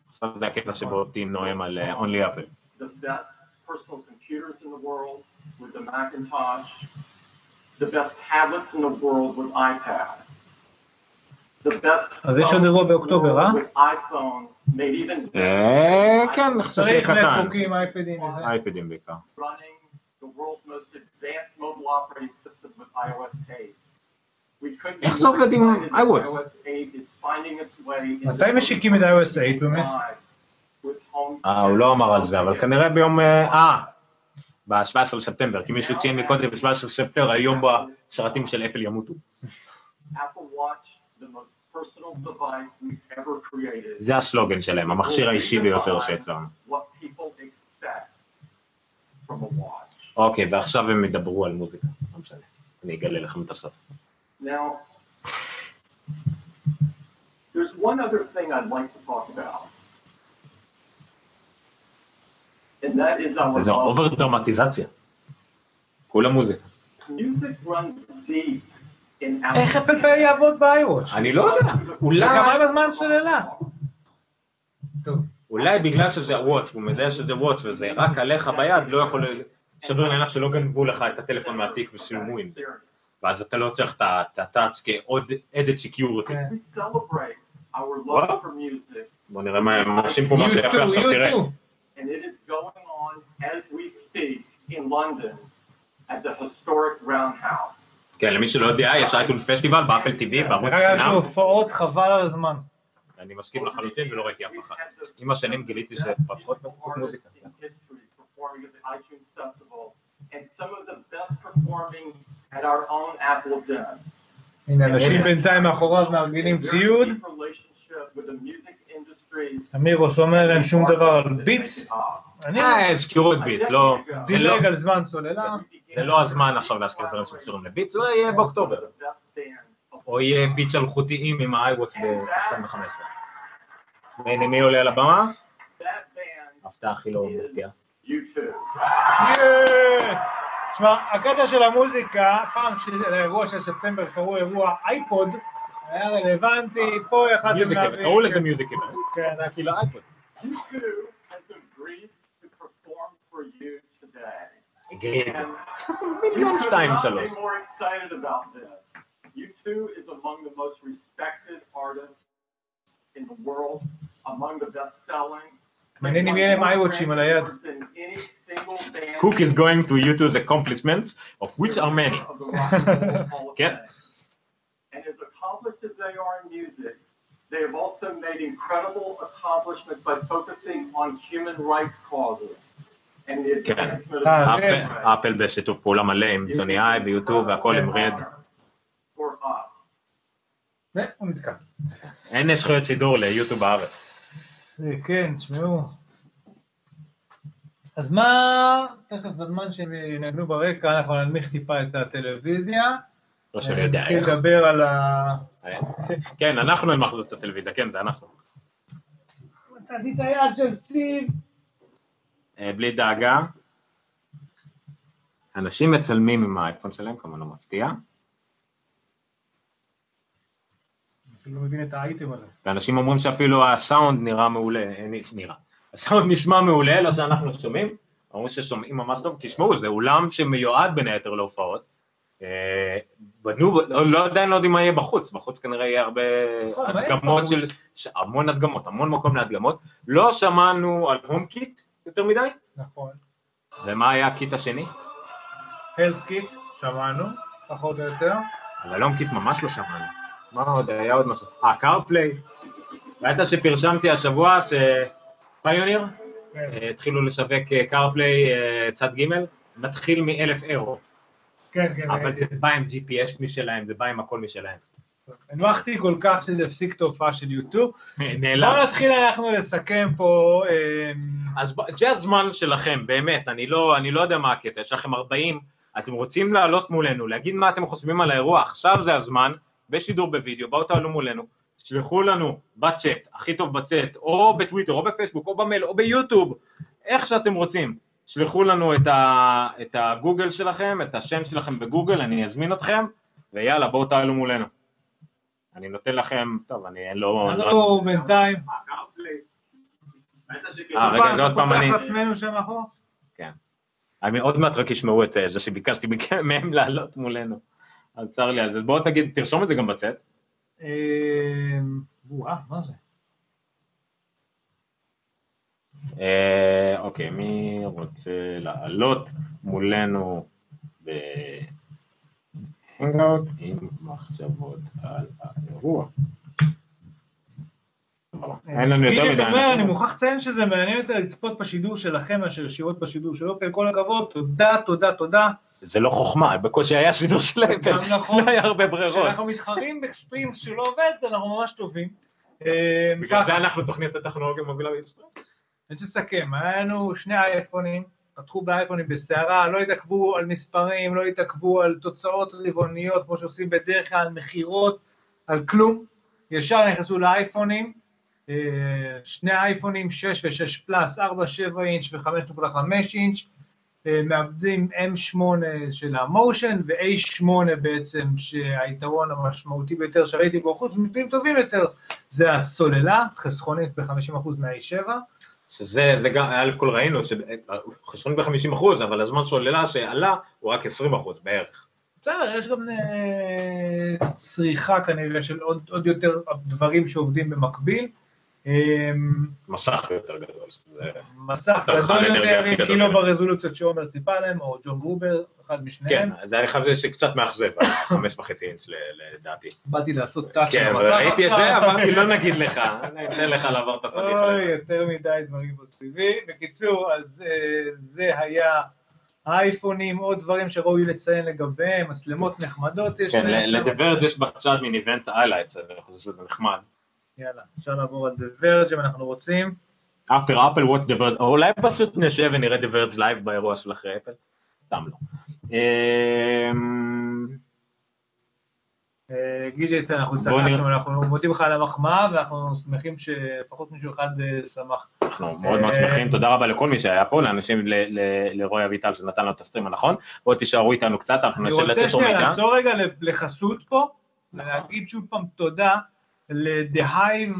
עכשיו זה הקטע שבו טים נואם על אה, Only Apple. the best personal computers in the world with the Macintosh, the best tablets in the world with iPad, the best אז יש עוד אירוע באוקטובר, אה? world with iPhone, made even אה, כן, אני חושב שזה צריך קטן. מקבוקים, אייפדים. אייפדים בעיקר. איך זה עובד עם iOS? iOS 8 is finding its way into מתי משיקים את iOS 8 באמת? אה, הוא לא אמר על זה, אבל כנראה ביום... אה, אה, ב-17 לספטמבר, כי מישהו ציין מקודם ב-17 לספטמבר, היום בשרתים של אפל ימותו. זה הסלוגן שלהם, המכשיר האישי ביותר שיצרנו. אוקיי, ועכשיו הם ידברו על מוזיקה, לא משנה. אני אגלה לכם את הסוף. Now, there's one other thing I'd like to talk about. And that is our זה אובר דרמטיזציה. כולה מוזיקה. music runs deep. איך אפל פיי יעבוד ב-iWatch? אני לא יודע, אולי... וכמה סוללה? טוב. אולי בגלל שזה וואץ' והוא מזהה שזה וואץ' וזה רק עליך ביד, לא יכול... שווה להניח שלא גנבו לך את הטלפון מהתיק ושילמו עם זה. ואז אתה לא צריך את הטאץ' כעוד added security. כן. We celebrate our love What? for music, בוא נראה מה הם מרשים פה משהו יפה עכשיו, תראה. and it is going on as we speak in London at the historic Roundhouse. כן, למי שלא יודע, יש אייטון פסטיבל באפל TV, בערוץ רגע, יש לו חינם. הופעות חבל על הזמן. אני מסכים לחלוטין ולא ראיתי אף אחת. the עם השנים גיליתי שפחות מוזיקה. and some of the best performing at our own Apple events. הנה, אנשים בינתיים מאחוריו מארגנים ציוד. deep relationship with the music industry. אמירוס אומר אין שום דבר על ביטס. אני אה, הזכירו את ביטס, לא... לא- דילג על זמן סוללה. זה לא הזמן עכשיו להזכיר דברים שקשורים לביטס, זה יהיה באוקטובר. או יהיה ביט אלחוטיים עם ה-iWatch ב-2015. והנה מי עולה על הבמה? הפתעה הכי לא מפתיעה. U2. יאה! תשמע, הקטע של המוזיקה, פעם שלאירוע של ספטמבר קראו אירוע אייפוד, היה רלוונטי, פה יכלתם מיוזיק איבנט, קראו לזה מיוזיק איבנט. כן. זה היה כאילו אייפוד. U2 has agreed to perform for you today. הגריד. And מיליון you could שתיים not שלוש. be more excited about this. U2 is among the most respected artists in the world, among the best-selling. מעניין אם יהיה להם iWatchים על היד. Than any single band Cook is going to YouTube's accomplishments, of which are many. of the rock and roll hall of כן. fame. And as accomplished as they are in music, they have also made incredible accomplishments by focusing on human rights causes and the כן. advancement of אה, human אפל- rights. אפל בשיתוף פעולה מלא עם סוני איי ויוטיוב והכל עם רד. For us. והוא נתקע. אין זכויות שידור ליוטיוב בארץ. אה, כן, תשמעו. אז מה, תכף בזמן שהם ינגנו ברקע, אנחנו ננמיך טיפה את הטלוויזיה. לא שאני יודע נתחיל איך. לדבר על ה... כן, אנחנו הנמכנו את הטלוויזיה, כן, זה אנחנו. מצאתי את היד של סטיב. אה, בלי דאגה. אנשים מצלמים עם האייפון שלהם, כמובן לא מפתיע, אני לא מבין את האייטם הזה. ואנשים אומרים שאפילו הסאונד נראה מעולה, אה, נראה. הסאונד נשמע מעולה, לא שאנחנו שומעים, אומרים ששומעים ממש טוב, כי שמעו, זה אולם שמיועד בין היתר להופעות. אה, בנו, לא, לא עדיין לא יודעים מה יהיה בחוץ, בחוץ כנראה יהיה הרבה נכון, הדגמות? של, המון הדגמות, המון מקום להדגמות. לא שמענו על HomeKit יותר מדי, נכון. ומה היה ה kit השני? HealthKit, שמענו, פחות או יותר. על ה HomeKit ממש לא שמענו. מה עוד? היה עוד משהו. אה, CarPlay. ראית שפרשמתי השבוע שפיוניר כן. אה, התחילו לשווק אה, קארפליי אה, צד ג' מתחיל מאלף אירו, כן, כן. אבל זה בא עם GPS משלהם, זה בא עם הכל משלהם. הנמכתי כל כך שזה הפסיק את ההופעה של יוטיוב. נעלם. בואו נתחיל אנחנו לסכם פה. אה, אז זה הזמן שלכם, באמת, אני לא, אני לא יודע מה הקטע, יש לכם 40, אתם רוצים לעלות מולנו, להגיד מה אתם חושבים על האירוע, עכשיו זה הזמן, בשידור בווידאו, בואו תעלו מולנו, תשלחו לנו בצ'אט, הכי טוב בצ'אט, או בטוויטר, או בפייסבוק, או במייל, או ביוטיוב, איך שאתם רוצים. שלחו לנו את, ה, את הגוגל שלכם, את השם שלכם בגוגל, אני אזמין אתכם, ויאללה, בואו תעלו מולנו. אני נותן לכם, טוב, אני אין לו... אנחנו בינתיים. אה, רגע, זה עוד פעם אני... פותח עצמנו שם אחורה? כן. אני עוד מעט רק ישמעו את זה שביקשתי מהם לעלות מולנו. אז צר לי על זה. בואו תגיד, תרשום את זה גם בצאת. אה, וואה, מה זה? אה, אוקיי, מי רוצה לעלות מולנו בהנגאוט עם מחשבות על האירוע? אין לנו יותר מדי אומר, אני אנשים. מוכרח לציין שזה מעניין יותר לצפות בשידור שלכם מאשר ישירות בשידור של אופל, כל הכבוד, תודה, תודה, תודה. זה לא חוכמה, בקושי היה שידור של אפל. לא היה הרבה ברירות. כשאנחנו מתחרים בסטרים שלא עובד, אנחנו ממש טובים. אה, בגלל זה אנחנו תוכנית הטכנולוגיה מובילה בישראל. אני רוצה לסכם, היה לנו שני אייפונים, פתחו באייפונים בסערה, לא התעכבו על מספרים, לא התעכבו על תוצאות רבעוניות, כמו שעושים בדרך כלל, על מכירות, על כלום. ישר נכנסו לאייפונים, אה, שני אייפונים, 6 ו-6 פלאס, 4, 7 אינץ' ו-5.5 אינץ', אה, מאבדים M8 של המושן ו-A8 בעצם, שהיתרון המשמעותי ביותר שראיתי בו, חוץ ממצבים טובים יותר, זה הסוללה, חסכונית ב-50% מה-A7. שזה, זה גם, א' כל ראינו, שחסכון ב-50 אחוז, אבל הזמן סוללה שעלה הוא רק 20 אחוז בערך. בסדר, יש גם אה, צריכה כנראה של עוד, עוד יותר דברים שעובדים במקביל. אה, מסך יותר גדול. מסך גדול יותר, עם קילו שלהם. ברזולוציות שעומר ציפה להם, או ג'ון גרובר, אחד משניהם. כן, זה אני חייב לזה שקצת מאכזב, חמש וחצי אינץ' לדעתי. באתי לעשות כן, על המסך ראיתי את זה. אמרתי לא נגיד לך, אני אתן לך לעבור את הפדיחה. אוי, יותר מדי דברים פה סביבי. בקיצור, אז אה, זה היה האייפונים, עוד דברים שראוי לציין לגביהם, מצלמות נחמדות יש כן, להם. לדברת יש בצ'אט מין event highlights, אני חושב שזה נחמד. יאללה, אפשר לעבור על The Verge אם אנחנו רוצים. after Apple watch the verge, או אולי פשוט נשב ונראה the verge live באירוע של אחרי אפל, סתם לא. אמ, אה, גיג'י, אנחנו צחקנו. אנחנו מודים לך על המחמאה, ואנחנו שמחים שלפחות מישהו אחד אה, שמח. אנחנו מאוד מאוד אה, שמחים, תודה רבה לכל מי שהיה פה, לאנשים, לרועי אביטל שנתן לנו את הסטרים הנכון, בואו תישארו איתנו קצת, אנחנו אני ננסה רוצה לתת לו שנייה מידע. לעצור רגע לחסות פה, ולהגיד שוב פעם תודה ל-The Hive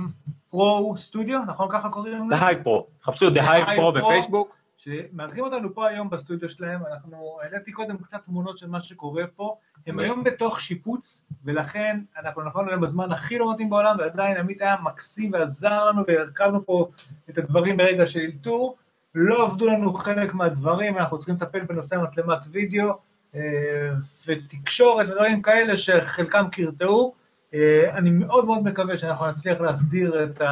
Pro Studio, נכון ככה קוראים The לזה? Hive Pro, חפשו The Hive Pro. בפייסבוק, שמארחים אותנו פה היום בסטודיו שלהם, אנחנו, העליתי קודם קצת תמונות של מה שקורה פה, הם היום בתוך שיפוץ, ולכן אנחנו נפלנו להם בזמן הכי לא מתאים בעולם, ועדיין עמית היה מקסים ועזר לנו, והרכבנו פה את הדברים ברגע של אלתור, לא עבדו לנו חלק מהדברים, אנחנו צריכים לטפל בנושא המצלמת וידאו, אה, ותקשורת ודברים כאלה שחלקם קרטעו. אה, אני מאוד מאוד מקווה שאנחנו נצליח להסדיר את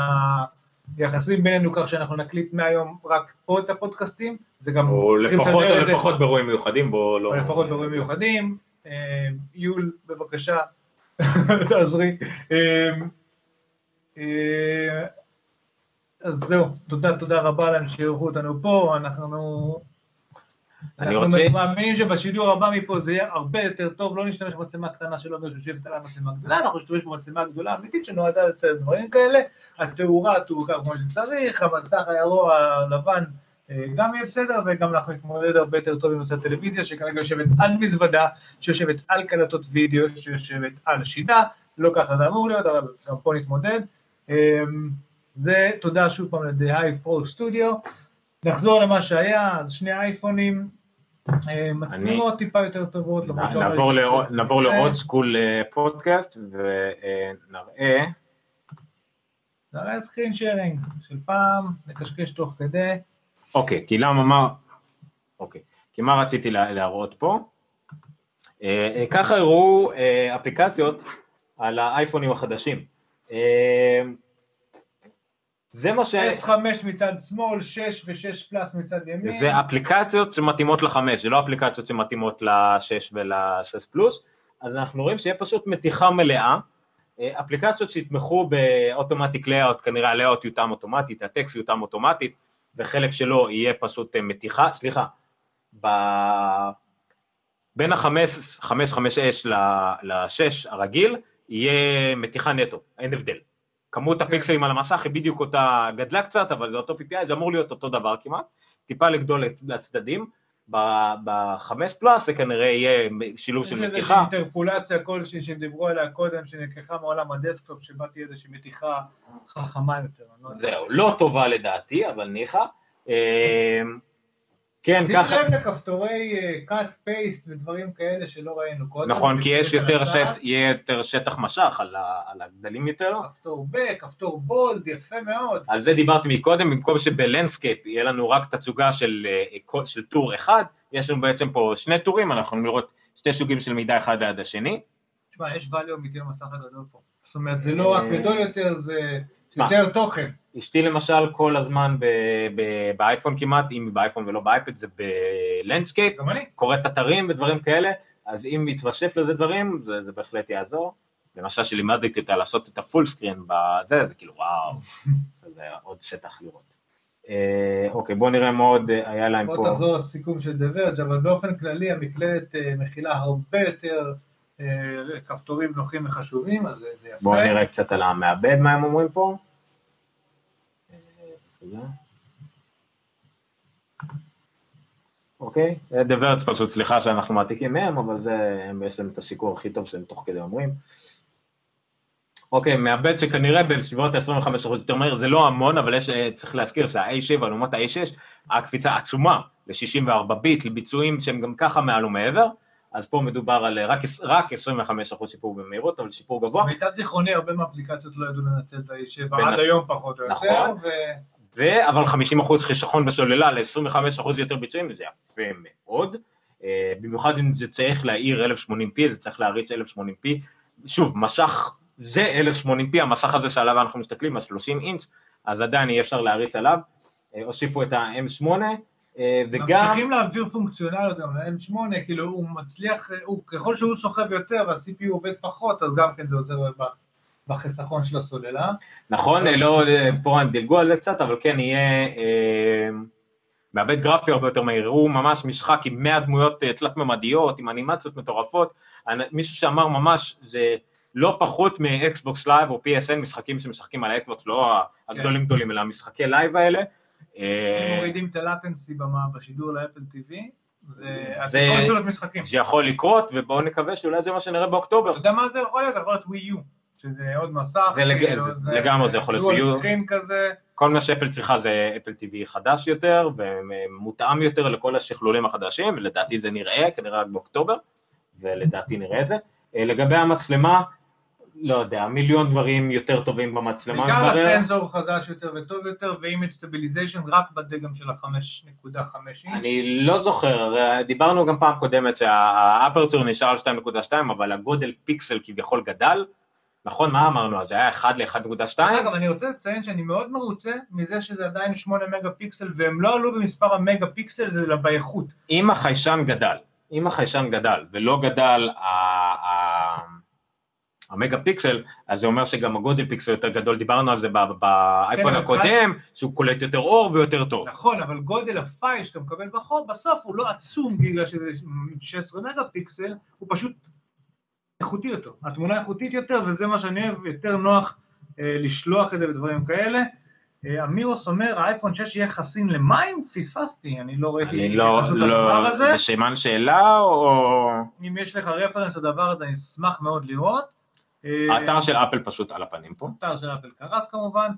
היחסים בינינו כך שאנחנו נקליט מהיום רק פה את הפודקאסטים. זה גם או לפחות, או. לפחות באירועים מיוחדים, בואו לא... או לפחות באירועים מיוחדים. אה, יול, בבקשה, תעזרי. אה, אז זהו, תודה, תודה רבה להם שאירחו אותנו פה, אנחנו... אני אנחנו רוצה- מאמינים שבשידור הבא מפה זה יהיה הרבה יותר טוב, לא נשתמש במצלמה קטנה שלא אומר שיושבת על המצלמה גדולה, אנחנו נשתמש במצלמה גדולה אמיתית שנועדה לצייר דברים כאלה, התאורה תאורה כמו שצריך, המסך הירוק הלבן אה, גם יהיה בסדר, וגם אנחנו נתמודד הרבה יותר טוב עם נושא הטלוויזיה, שכרגע יושבת על מזוודה, שיושבת על קלטות וידאו, שיושבת על שידה, לא ככה זה אמור להיות, אבל גם פה נתמודד. אה, זה תודה שוב פעם ל-The Hive Pro Studio. נחזור למה שהיה, אז שני אייפונים, אה, מצלמות טיפה יותר טובות, למרות שעוד לא נעבור בסוף. נעבור לעוד call אה, פודקאסט ונראה, נראה screen sharing של פעם, נקשקש תוך כדי. אוקיי, כי למה מה, אוקיי, כי מה רציתי לה- להראות פה? אה, אה, ככה הראו אה, אפליקציות על האייפונים החדשים. אה, זה מה ש... S5 מצד שמאל, 6 ו-6 פלאס מצד ימין. זה אפליקציות שמתאימות לחמש, זה לא אפליקציות שמתאימות לשש ולשש פלוס, אז אנחנו רואים שיהיה פשוט מתיחה מלאה, אה, אפליקציות שיתמכו באוטומטיק לאyout, כנראה הלאyout יותאם אוטומטית, הטקסט יותאם אוטומטית, וחלק שלו יהיה פשוט אה, מתיחה, סליחה, ב... בין החמש, חמש, חמש אש ל- לשש הרגיל, יהיה מתיחה נטו, אין הבדל. כמות הפיקסלים על המסך היא בדיוק אותה, גדלה קצת, אבל זה אותו PPI, זה אמור להיות אותו דבר כמעט, טיפה לגדול לצ- לצדדים. ב-5 פלוס זה כנראה יהיה שילוב של יש איזושהי מתיחה. אינטרפולציה כלשהי שהם דיברו עליה קודם, שנלקחה מעולם הדסקטופ, שבה תהיה איזושהי מתיחה חכמה יותר. לא. זהו, לא טובה לדעתי, אבל ניחא. כן, ככה, שים לב לכפתורי אה, cut paste ודברים כאלה שלא ראינו קודם. נכון, כי יש יותר. שט- יהיה יותר שטח מסך על ה- על הגדלים יותר. כפתור ב, כפתור bold, יפה מאוד. על זה דיברתי מקודם, במקום שב landscape יהיה לנו רק תצוגה של, אה, של טור אחד, יש לנו בעצם פה שני טורים, אנחנו יכולים לראות שתי סוגים של מידע אחד ליד השני. תשמע, יש value אמיתי למסך הגדול פה. זאת אומרת, זה לא רק אה, גדול יותר, זה יותר תוכן. אשתי למשל כל הזמן ב- ב- באייפון כמעט, אם היא באייפון ולא באייפד, זה ב landscape. קוראת אתרים ודברים כאלה, אז אם יתווסף לזה דברים, זה, זה בהחלט יעזור. למשל שלימדתי אותה לעשות את ה full screen בזה, זה כאילו וואו, זה עוד שטח לראות. אה, אוקיי, בואו נראה מה עוד אה, היה להם פה. בוא תחזור לסיכום של Verge, אבל באופן כללי המקלדת אה, מכילה הרבה יותר כפתורים נוחים וחשובים, אז זה יפה. בואו נראה קצת על המעבד, מה הם אומרים פה. זה? אוקיי, The Verge פשוט, סליחה שאנחנו מעתיקים מהם, אבל זה, הם יש להם את הסיקור הכי טוב שהם תוך כדי אומרים. אוקיי, מעבד שכנראה בסביבות ה-25% יותר מהר, זה לא המון, אבל יש, אה, צריך להזכיר שה-A7 לעומת ה-A6, הקפיצה עצומה ל-64 ביט, לביצועים שהם גם ככה מעל ומעבר, אז פה מדובר על אה, רק, רק 25% שיפור במהירות, אבל שיפור גבוה. למיטב זיכרוני, הרבה מהאפליקציות לא ידעו לנצל את ה-A7 בין- עד היום פחות או יותר. נכון. ו... ו... אבל 50% חיסכון בסוללה ל-25% יותר ביצועים, זה יפה מאוד. אה, במיוחד אם זה צריך להעיר 1080p, זה צריך להריץ 1080p. שוב, מסך זה 1080p, המסך הזה שעליו אנחנו מסתכלים, ה-30 אינץ', אז עדיין יהיה אפשר להריץ עליו. אה, הוסיפו את ה-M8, אה, וגם... ממשיכים להעביר פונקציונליות גם ל-M8, כאילו הוא מצליח, הוא, ככל שהוא סוחב יותר וה-CPU עובד פחות, אז גם כן זה עוזר בחיסכון של הסוללה. נכון, אה, לא, אה, פה הם דילגו על זה קצת, אבל כן יהיה אה, מעבד גרפי הרבה יותר מהיר, הוא ממש משחק עם 100 דמויות אה, תלת-ממדיות, עם אנימציות מטורפות, מישהו שאמר ממש, זה לא פחות מ Xbox Live או PSN, משחקים שמשחקים על ה Xbox, לא הגדולים גדולים, אלא המשחקי live האלה. אה, הם מורידים את ה latency בשידור ל Apple TV, זה- משחקים. שיכול לקרות, ובואו נקווה שאולי זה מה שנראה באוקטובר. אתה יודע מה זה יכול להיות? זה יכול להיות ווי יו, שזה עוד מסך. זה לג- כאילו, זה- לגמרי זה יכול להיות screen כזה. כל מה שאפל צריכה זה Apple TV חדש יותר ומותאם יותר לכל השכלולים החדשים ולדעתי זה נראה, כנראה רק באוקטובר ולדעתי נראה את זה. אה, לגבי המצלמה, לא יודע, מיליון דברים יותר טובים במצלמה. בעיקר. הסנסור חדש יותר וטוב יותר, ו image stabilization רק בדגם של ה-5.5 אינץ'. אני לא זוכר, דיברנו גם פעם קודמת שה aperture נשאר על 2.2, אבל הגודל פיקסל כביכול גדל. נכון, מה אמרנו? אז זה היה 1 ל-1.2? אגב, אני רוצה לציין שאני מאוד מרוצה מזה שזה עדיין 8 מגה פיקסל, והם לא עלו במספר המגה פיקסל, זה אלא באיכות. אם החיישן גדל, אם החיישן גדל ולא גדל המגה פיקסל, אז זה אומר שגם הגודל פיקסל יותר גדול, דיברנו על זה באייפון כן, אבל- הקודם, שהוא קולט יותר אור ויותר טוב. נכון, אבל גודל הפייל שאתה מקבל בחור, בסוף הוא לא עצום בגלל שזה 16 מגה פיקסל, הוא פשוט איכותי יותר. התמונה איכותית יותר, וזה מה שאני אוהב, יותר נוח אה, לשלוח את זה ודברים כאלה. אה, אמירוס אומר, האייפון 6 יהיה חסין למים? פספסתי, אני לא ראיתי אני לא, התייחסות לדבר לא, הזה. זה סימן שאלה או... אם יש לך רפרנס לדבר הזה, אני אשמח מאוד לראות. אה, האתר של אפל פשוט על הפנים פה. האתר של אפל קרס כמובן,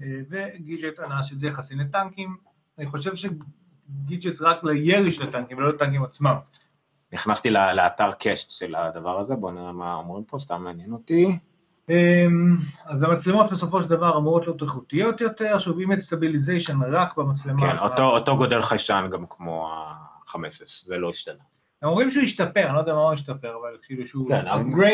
וגידג'ט ענה שזה יחסין לטנקים. אני חושב שגידג'ט זה רק לירי של הטנקים, ולא לטנקים עצמם. נכנסתי לאתר קאשט של הדבר הזה, בואו נראה מה אומרים פה, סתם מעניין אותי. אמ, אז המצלמות בסופו של דבר אמורות להיות איכותיות יותר, שוב אימג' סטביליזיישן רק במצלמה. כן, אותו, אותו גודל חיישן גם כמו ה-15, זה לא השתנה. הם אומרים שהוא השתפר, אני לא יודע מה הוא השתפר, אבל כאילו שהוא כן,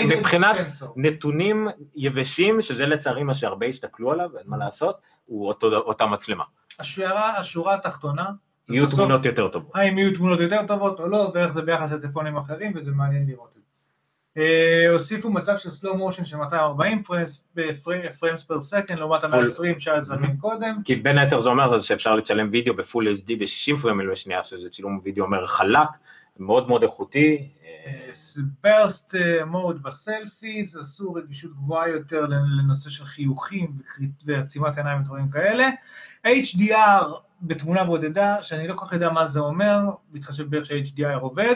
מבחינת. נתונים יבשים, שזה לצערי מה שהרבה הסתכלו עליו, אין מה לעשות, הוא אותו, אותה מצלמה. השורה, השורה התחתונה, יהיו בסוף- תמונות יותר טובות. האם יהיו תמונות יותר טובות או לא, ואיך זה ביחס לטלפונים אחרים, וזה מעניין לראות את זה. אה, הוסיפו מצב של slow motion של 240 frames per second לעומת Full. ה-120 שהיה זמין קודם. כי בין היתר זה אומר שאפשר לצלם וידאו ב-full HD ב-60 פריים בשנייה, שזה צילום וידאו אומר חלק, מאוד מאוד איכותי. ברסט מוד בסלפיס, עשו רגישות גבוהה יותר לנושא של חיוכים ועצימת עיניים ודברים כאלה. HDR בתמונה בודדה, שאני לא כל כך יודע מה זה אומר, בהתחשב באיך שה-HDR עובד,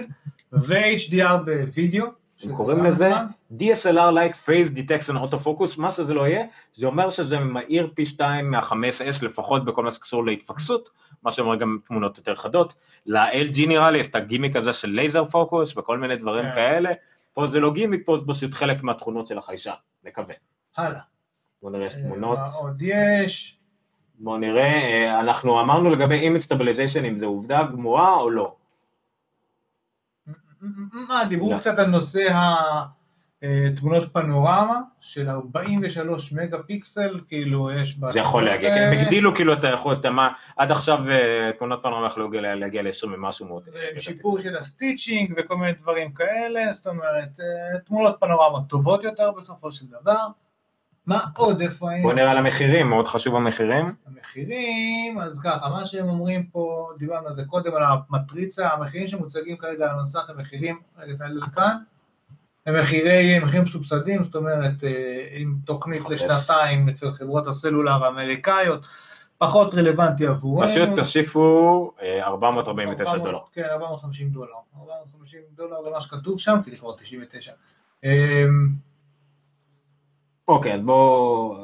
ו-HDR בווידאו. הם קוראים לזה נחמד. DSLR like phase detection autofocus, מה שזה לא יהיה, זה אומר שזה מהיר פי 2 מה-5S לפחות בכל מה שקשור להתפקסות, מה שאומר גם תמונות יותר חדות. ל-LG נראה לי יש את הגימיק הזה של laser focus וכל מיני דברים כן. כאלה, פה זה לא גימיק, פה זה פשוט חלק מהתכונות של החיישן, נקווה. הלאה. בואו נראה יש אה, תמונות, עוד יש? בואו נראה, אה, אנחנו אמרנו לגבי image stabilization אם זה עובדה גמורה או לא. מה, דיברו לא. קצת על נושא התמונות פנורמה של 43 מגה פיקסל, כאילו יש בה... זה יכול להגיע, כן, הם אה, הגדילו כאילו את היכולת, עד עכשיו אה, תמונות פנורמה יכלו להגיע- להגיע ל-20 ומשהו מאוד. שיפור של הסטיצ'ינג וכל מיני דברים כאלה, זאת אומרת, אה, תמונות פנורמה טובות יותר בסופו של דבר. מה עוד, איפה היינו? בואו נראה על המחירים, מאוד חשוב המחירים. המחירים, אז ככה, מה שהם אומרים פה, דיברנו על זה קודם, על המטריצה, המחירים שמוצגים כרגע על המסך הם מחירים, רגע תעלה לכאן, הם מחירי, מחירים מסובסדים, זאת אומרת, אה, עם תוכנית לשנתיים אצל חברות הסלולר האמריקאיות, פחות רלוונטי עבורנו. פשוט תוסיפו אה, 449 400, דולר. כן, 450 דולר. 450 דולר למה שכתוב שם, כי לכאורה 99. אוקיי, אז בואו...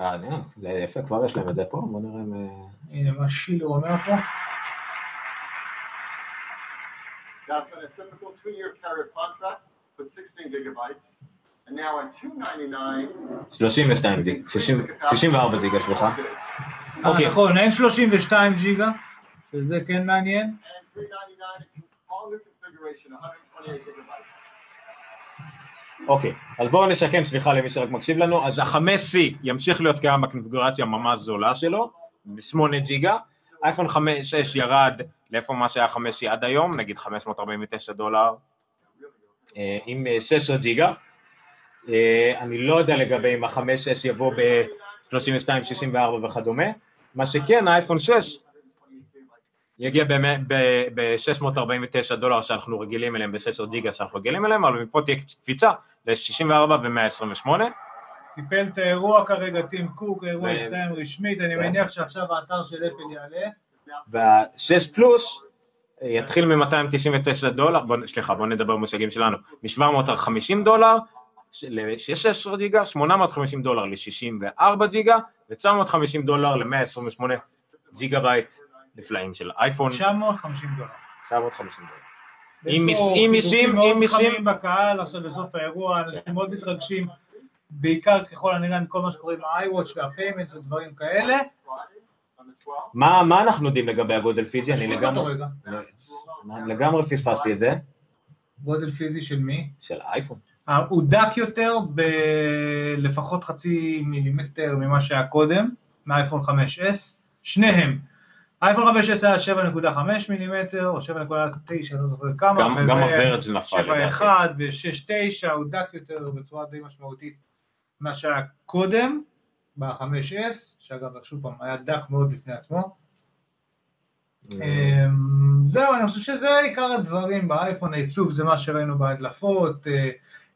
אה, זה יפה, כבר יש להם את זה פה, בואו נראה אם... אה, הנה מה שילר אומר פה. That's on a typical two-year carrier contract with 16 gigabytes. And now at 299, 32 ג'יג, 60 64 ג'יגה, סליחה. אוקיי. נכון, אין 32 ג'יגה, שזה כן מעניין. and 399, all new configuration, 128 gigabytes. אוקיי, אז בואו נשקם, סליחה למי שרק מקשיב לנו, אז ה-5C ימשיך להיות קיים בקונפיגורציה ממש זולה שלו, ב-8 ג'יגה, אייפון 5-6 ירד לאיפה מה שהיה 5C עד היום, נגיד 549 דולר, אה, עם אה, 16 ג'יגה, אה, אני לא יודע לגבי אם ה-5-6 יבוא ב-32, 64 וכדומה, מה שכן, האייפון 6 יגיע ב-649 דולר שאנחנו רגילים אליהם, ב-16 ג'יגה שאנחנו רגילים אליהם, אבל מפה תהיה קפיצה ל-64 ו-128. טיפל את האירוע כרגע טים קוק, האירוע ו- הסתיים רשמית, אני כן. מניח שעכשיו האתר של אפל יעלה. וה-6 פלוס יתחיל מ-299 דולר, בוא, סליחה, בואו נדבר במושגים שלנו, מ-750 דולר ל-16 ג'יגה, 850 דולר ל-64 ג'יגה, ו-950 דולר ל-128 ג'יגה בייט נפלאים של אייפון, 950 דולר. 950 דולר. עם עם מיסים, מאוד עם מיסים. חמים בקהל עכשיו בסוף האירוע, אנשים מאוד מתרגשים. בעיקר ככל הנראה מכל מה שקורה עם ה-iWatch וה-payments ודברים כאלה. מה מה אנחנו יודעים לגבי הגודל פיזי? אני לגמרי פספסתי את זה. גודל פיזי של מי? של אייפון. אה, הוא דק יותר בלפחות חצי מילימטר ממה שהיה קודם, מאייפון 5S, שניהם. אייפון 5S היה 7.5 מילימטר או 7.9, לא זוכר כמה, גם- גם הוורג' נפל, 7.1 ו-6.9 הוא דק יותר בצורה די משמעותית ממה שהיה קודם, ב-5S, שאגב שוב פעם היה דק מאוד בפני עצמו. אמ, זהו, אני חושב שזה עיקר הדברים באייפון, העיצוב זה מה שראינו בהדלפות,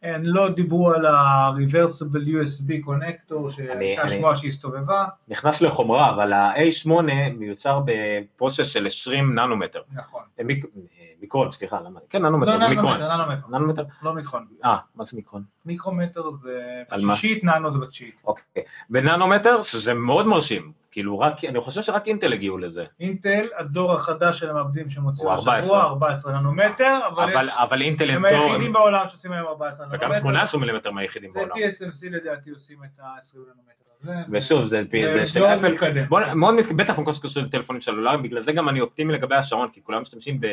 הם לא דיברו על ה-reversible USB connector שהייתה שמועה שהסתובבה, נכנס לחומרה, אבל ה-A8 מיוצר בפרוסס של 20 ננומטר. נכון. אה, מיק- אה, מיקרון, סליחה, למה? כן, ננומטר, לא זה מיקרון. ננומטר, ננומטר, ננומטר? לא מיקרון. אה, מה זה מיקרון? מיקרומטר זה? בשישית, ננו זה בתשיעית. אוקיי. בננומטר, שזה מאוד מרשים. כאילו, רק, אני חושב שרק אינטל הגיעו לזה. אינטל, הדור החדש של המעבדים שמוציאו הוא 14. השבוע, 14 ננומטר, אבל אבל, יש, אבל אינטל הם הם דור, היחידים בעולם שעושים היום 14 וגם ננומטר. 18 מילימטר מהיחידים בעולם. ו-TSMC לדעתי עושים את ה-20 ננומטר הזה. ושוב, זה, זה זה של מאוד אפל, מתקדם. מאוד מתקדם, בטח במקום שקשור לטלפונים סלולריים, בגלל זה גם אני אופטימי לגבי השעון, כי כולם משתמשים ב,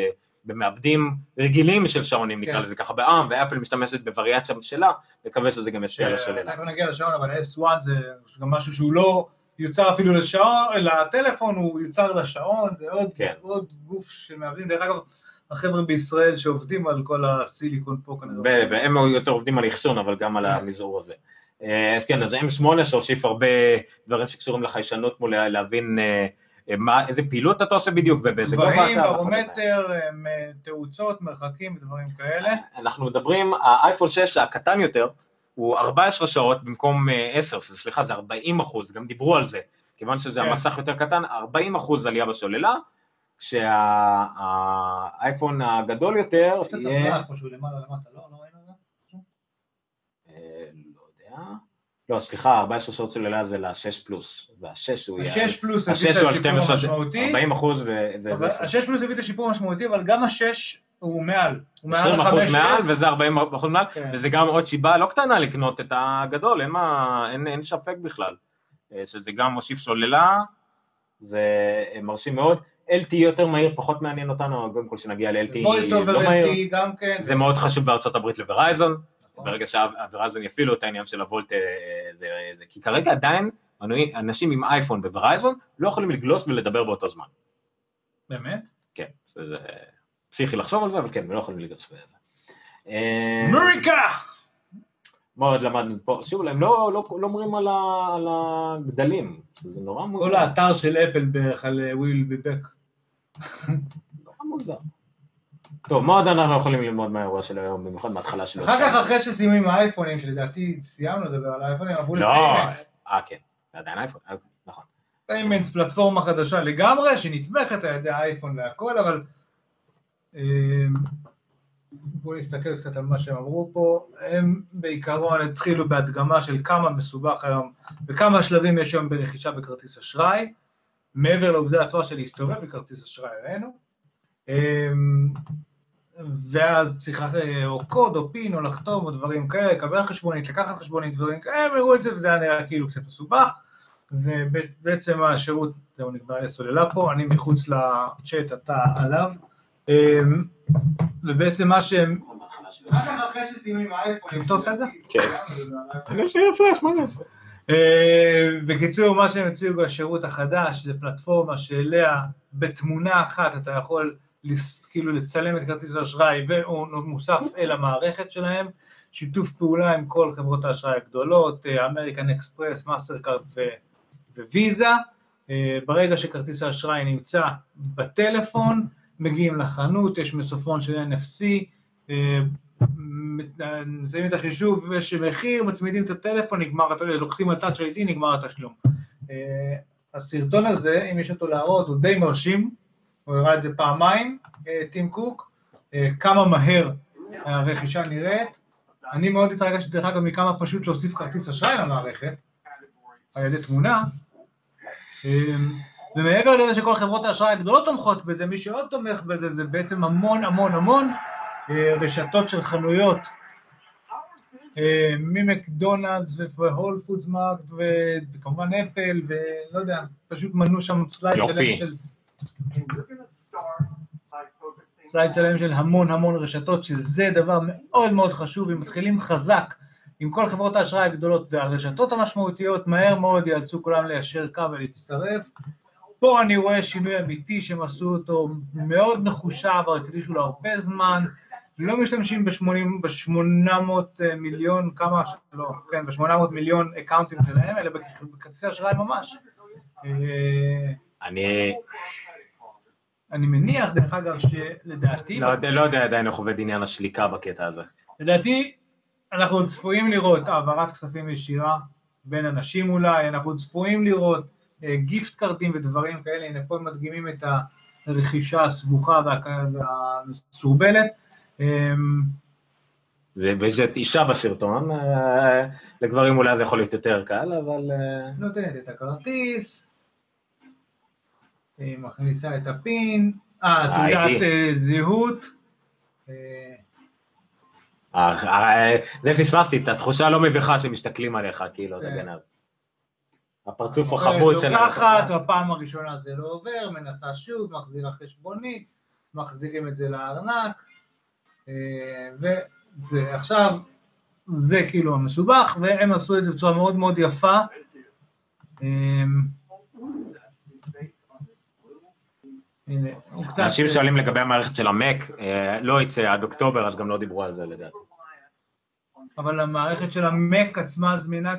במעבדים רגילים של שעונים, נקרא כן. לזה ככה בעם, ואפל משתמשת בווריאציה שלה, מקווה שזה גם ישפיע על השוללה. תכף נגיע לשעון, אבל S1 זה גם משהו שהוא לא יוצר אפילו לשעון, לטלפון, הוא יוצר לשעון, זה עוד, כן. עוד גוף של מעבדים. דרך אגב, החבר'ה בישראל שעובדים על כל הסיליקון פה כנראה. והם יותר עובדים על אחסון, אבל גם על המזעור הזה. אה, אז כן, אז M8 שהוסיף הרבה דברים שקשורים לחיישנות מול להבין אה, אה, מה, איזה פעילות אתה עושה בדיוק ובאיזה גובה אתה. גבהים. ברומטר, תאוצות, מרחקים ודברים כאלה. אנחנו מדברים, האייפון 6 הקטן יותר, הוא 14 שעות במקום אה, 10, שזה- סליחה, זה 40 אחוז, גם דיברו על זה, כיוון שזה כן. המסך יותר קטן, 40 אחוז עלייה בסוללה, כשהאייפון הגדול יותר יהיה, לא? לא ראינו את זה? אה, לא יודע, לא, סליחה, 14 שעות סוללה זה ל-6 פלוס, וה-6 הוא יהיה, השש פלוס הביא את ה-6 השיפור 12, המשמעותי. 40 אחוז ו... ו- אבל ו- השש פלוס הביא את השיפור המשמעותי, אבל גם השש הוא מעל. הוא מעל 20 אחוז החמש מעל S. וזה 40 אחוז מעל, כן. וזה גם עוד סיבה לא קטנה לקנות את הגדול, אין, מה, אין, אין ספק בכלל, אה, שזה גם מוסיף סוללה, זה אה, מרשים מאוד, LTE יותר מהיר, פחות מעניין אותנו, קודם כל שנגיע ל-LTE over לא מהיר, גם כן. זה מאוד חשוב בארצות הברית לוורייזון, נכון. ברגע שהוורייזון יפעילו את העניין של הוולט, אה, זה, זה, כי כרגע עדיין אנשים עם אייפון בוורייזון לא יכולים לגלוש ולדבר באותו זמן. באמת? כן, זה פסיכי לחשוב על זה, אבל כן, הם לא יכולים לגלוש בזה. אה, אמריקה! מה עוד למדנו פה? שוב, הם לא, לא, לא אומרים על, ה, על הגדלים, זה נורא מוזר. כל האתר של אפל בערך על אה, will be back. נורא מוזר. טוב, מה עוד אנחנו יכולים ללמוד מהאירוע של היום, במיוחד מההתחלה שלו? אחר כך, אחרי שסיימו עם האייפונים, שלדעתי סיימנו לדבר על האייפונים, עברו לא, ל-payments. אה כן, זה עדיין אייפון, אה, נכון. payments פלטפורמה חדשה לגמרי, שנתמכת על ידי האייפון והכל, אבל אה, בואו נסתכל קצת על מה שהם אמרו פה. הם בעיקרון התחילו בהדגמה של כמה מסובך היום וכמה שלבים יש היום ברכישה בכרטיס אשראי, מעבר לעובדה עצמה של להסתובב בכרטיס אשראי ראינו. אה, ואז צריך אה, או קוד או פין או לחתום או דברים כאלה, לקבל חשבונית, לקחת חשבונית, דברים כאלה, הם הראו את זה וזה היה נראה כאילו קצת מסובך. ובעצם השירות, זהו נגמר לי הסוללה פה, אני מחוץ לצ'אט, אתה עליו, אמ, ובעצם מה שהם... כן. אה, בקיצור, מה שהם הציגו, השירות החדש, זה פלטפורמה שאליה בתמונה אחת אתה יכול כאילו לצלם את כרטיס האשראי והוא מוסף אל המערכת שלהם, שיתוף פעולה עם כל חברות האשראי הגדולות, אמריקן אקספרס, מאסטרקארד וויזה, אה, ברגע שכרטיס האשראי נמצא בטלפון, מגיעים לחנות, יש מסופון של NFC, אה, מסיימים את החישוב, יש מחיר, מצמידים את הטלפון, נגמר, יודע, לוקחים על touch ID, נגמר התשלום. אה, הסרטון הזה, אם יש אותו להראות, הוא די מרשים, הוא הראה את זה פעמיים, אה, טים קוק, כמה מהר הרכישה נראית. אני מאוד התרגשתי, דרך אגב, מכמה פשוט להוסיף כרטיס אשראי למערכת, על ידי תמונה. ומעבר לזה שכל חברות האשראי הגדולות תומכות בזה, מי שעוד תומך בזה זה בעצם המון המון המון אה, רשתות של חנויות אה, ממקדונלדס והול פודס מרקט וכמובן אפל ולא יודע, פשוט מנו שם slide. שלם של slide שלם של המון המון רשתות, שזה דבר מאוד מאוד חשוב, אם מתחילים חזק עם כל חברות האשראי הגדולות והרשתות המשמעותיות, מהר מאוד ייאלצו כולם ליישר קו ולהצטרף. פה אני רואה שינוי אמיתי שהם עשו אותו מאוד מחושב, אבל הקדישו לו הרבה זמן, לא משתמשים ב-80, ב-800 מיליון, כמה, לא, כן, ב-800 מיליון אקאונטים שלהם, אלא בכ- בכרטיסי אשראי ממש. אה, אני אני מניח, דרך אגב, שלדעתי, לא לא יודע עדיין איך עובד עניין השליקה בקטע הזה. לדעתי, אנחנו צפויים לראות העברת כספים ישירה בין אנשים אולי, אנחנו צפויים לראות אה, גיפט קארטים ודברים כאלה, הנה פה הם מדגימים את הרכישה הסבוכה וה- והמסורבלת. אמ, וזאת אישה בסרטון, אה, לגברים אולי זה יכול להיות יותר קל, אבל... אה, נותנת את הכרטיס, היא מכניסה את הפין, אה, תעודת. אה, זהות, אה, אה, אה, זה פספסתי, את התחושה הלא מביכה שמסתכלים עליך, כאילו, אתה כן. גנב. הפרצוף החמוד של... לוקחת, בפעם הראשונה זה לא עובר, מנסה שוב, מחזירה חשבונית, מחזירים את זה לארנק, אה, וזה עכשיו, זה כאילו המסובך, והם עשו את זה בצורה מאוד מאוד יפה. אה. אנשים שואלים לגבי המערכת של המק, אה, לא יצא עד אוקטובר, אז גם לא דיברו על זה לדעתי. אבל המערכת של המק עצמה זמינה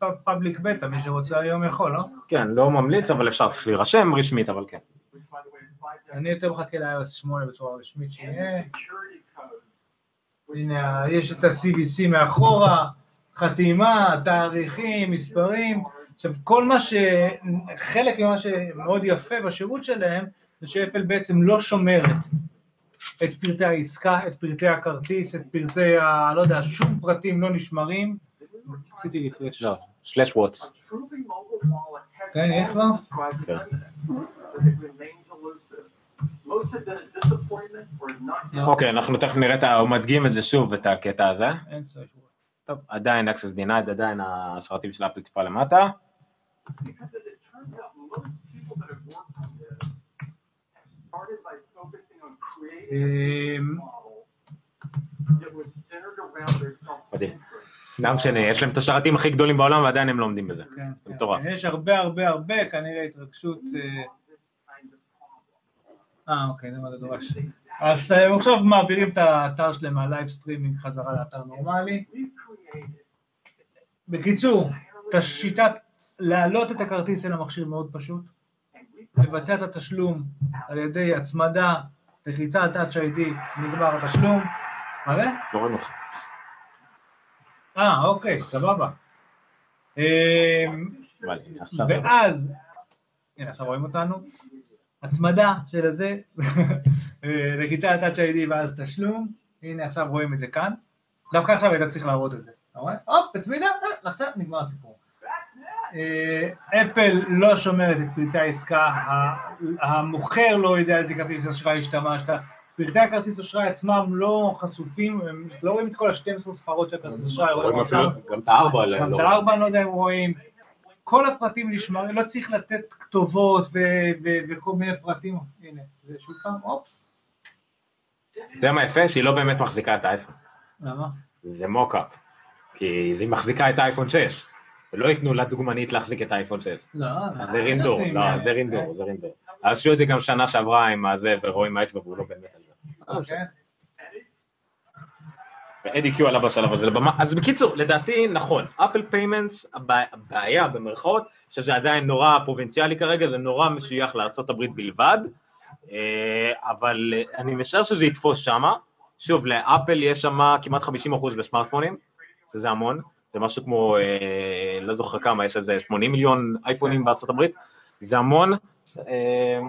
כפאבליק בטא, מי שרוצה היום יכול, לא? כן, לא ממליץ, אבל אפשר, צריך להירשם רשמית, אבל כן. אני יותר מחכה ל-iOS 8 בצורה רשמית שיהיה. הנה, יש את ה-CVC מאחורה, חתימה, תאריכים, מספרים. עכשיו, כל מה ש... חלק ממה שמאוד יפה בשירות שלהם, זה שאפל בעצם לא שומרת את פרטי העסקה, את פרטי הכרטיס, את פרטי ה... לא יודע, שום פרטים לא נשמרים. עשיתי רפרש. לא, שלש ווטס. כן, יש כבר? כן. אוקיי, אנחנו תכף נראה. הוא מדגים את זה שוב, את הקטע הזה. טוב, עדיין access denied, עדיין השרתים של אפל טיפה למטה. אמ, מדהים. לא משנה, יש להם את השרתים הכי גדולים בעולם ועדיין הם לא עומדים בזה. כן, זה כן. מטורף. יש הרבה הרבה הרבה, כנראה התרגשות... אה, אה, אוקיי, זה מה זה דורש. אז אה, עכשיו מעבירים את האתר שלהם מהלייב סטרימינג חזרה לאתר נורמלי. בקיצור, את השיטת להעלות את הכרטיס אל המכשיר מאוד פשוט, לבצע את התשלום על ידי הצמדה, לחיצה על Touch ID, נגמר התשלום. מה זה? לא רואים אותך. אה, אוקיי, סבבה. אמ. ואז, הנה עכשיו רואים אותנו, הצמדה של הזה, אה, לחיצה על Touch ID ואז תשלום, הנה עכשיו רואים את זה כאן, דווקא עכשיו היית צריך להראות את זה, אתה רואה? הופ, הצמידה, אה, לחצה, נגמר הסיפור. אה, אפל לא שומרת את פרטי העסקה, המוכר לא יודע איזה כרטיס אשראי השתמשת, פרטי הכרטיס אשראי עצמם לא חשופים, הם לא רואים את כל ה-12 ספרות של הכרטיס אשראי, רואים אפילו. גם את הארבע. לא גם את רואים. הארבע אני לא יודע אם רואים. כל הפרטים נשמרים, לא צריך לתת כתובות וכל מיני פרטים. הנה, זה שוב פעם, אופס. זה מה יפה, שהיא לא באמת מחזיקה את האייפון. למה? זה mockup. כי היא מחזיקה את האייפון 6. ולא ייתנו לדוגמנית להחזיק את האייפון 6. לא, זה רינדור, לא, אה, זה רינדור, זה רינדור. אז עשו את זה גם שנה שעברה עם הזה ורואים האצבע והוא לא באמת על זה. אוקיי. ואדי קיו עלה בשלב הזה לבמה. אז בקיצור, לדעתי נכון, אפל payments, הבעיה במרכאות, שזה עדיין נורא פרובינציאלי כרגע, זה נורא משוייך לארה"ב בלבד, אה, אבל אה, אני משער שזה יתפוס שמה. שוב, לאפל יש שם כמעט 50% בסמארטפונים, שזה המון, זה משהו כמו, אה, לא זוכר כמה, יש איזה 80 מיליון אייפונים בארצות הברית, זה המון, אה,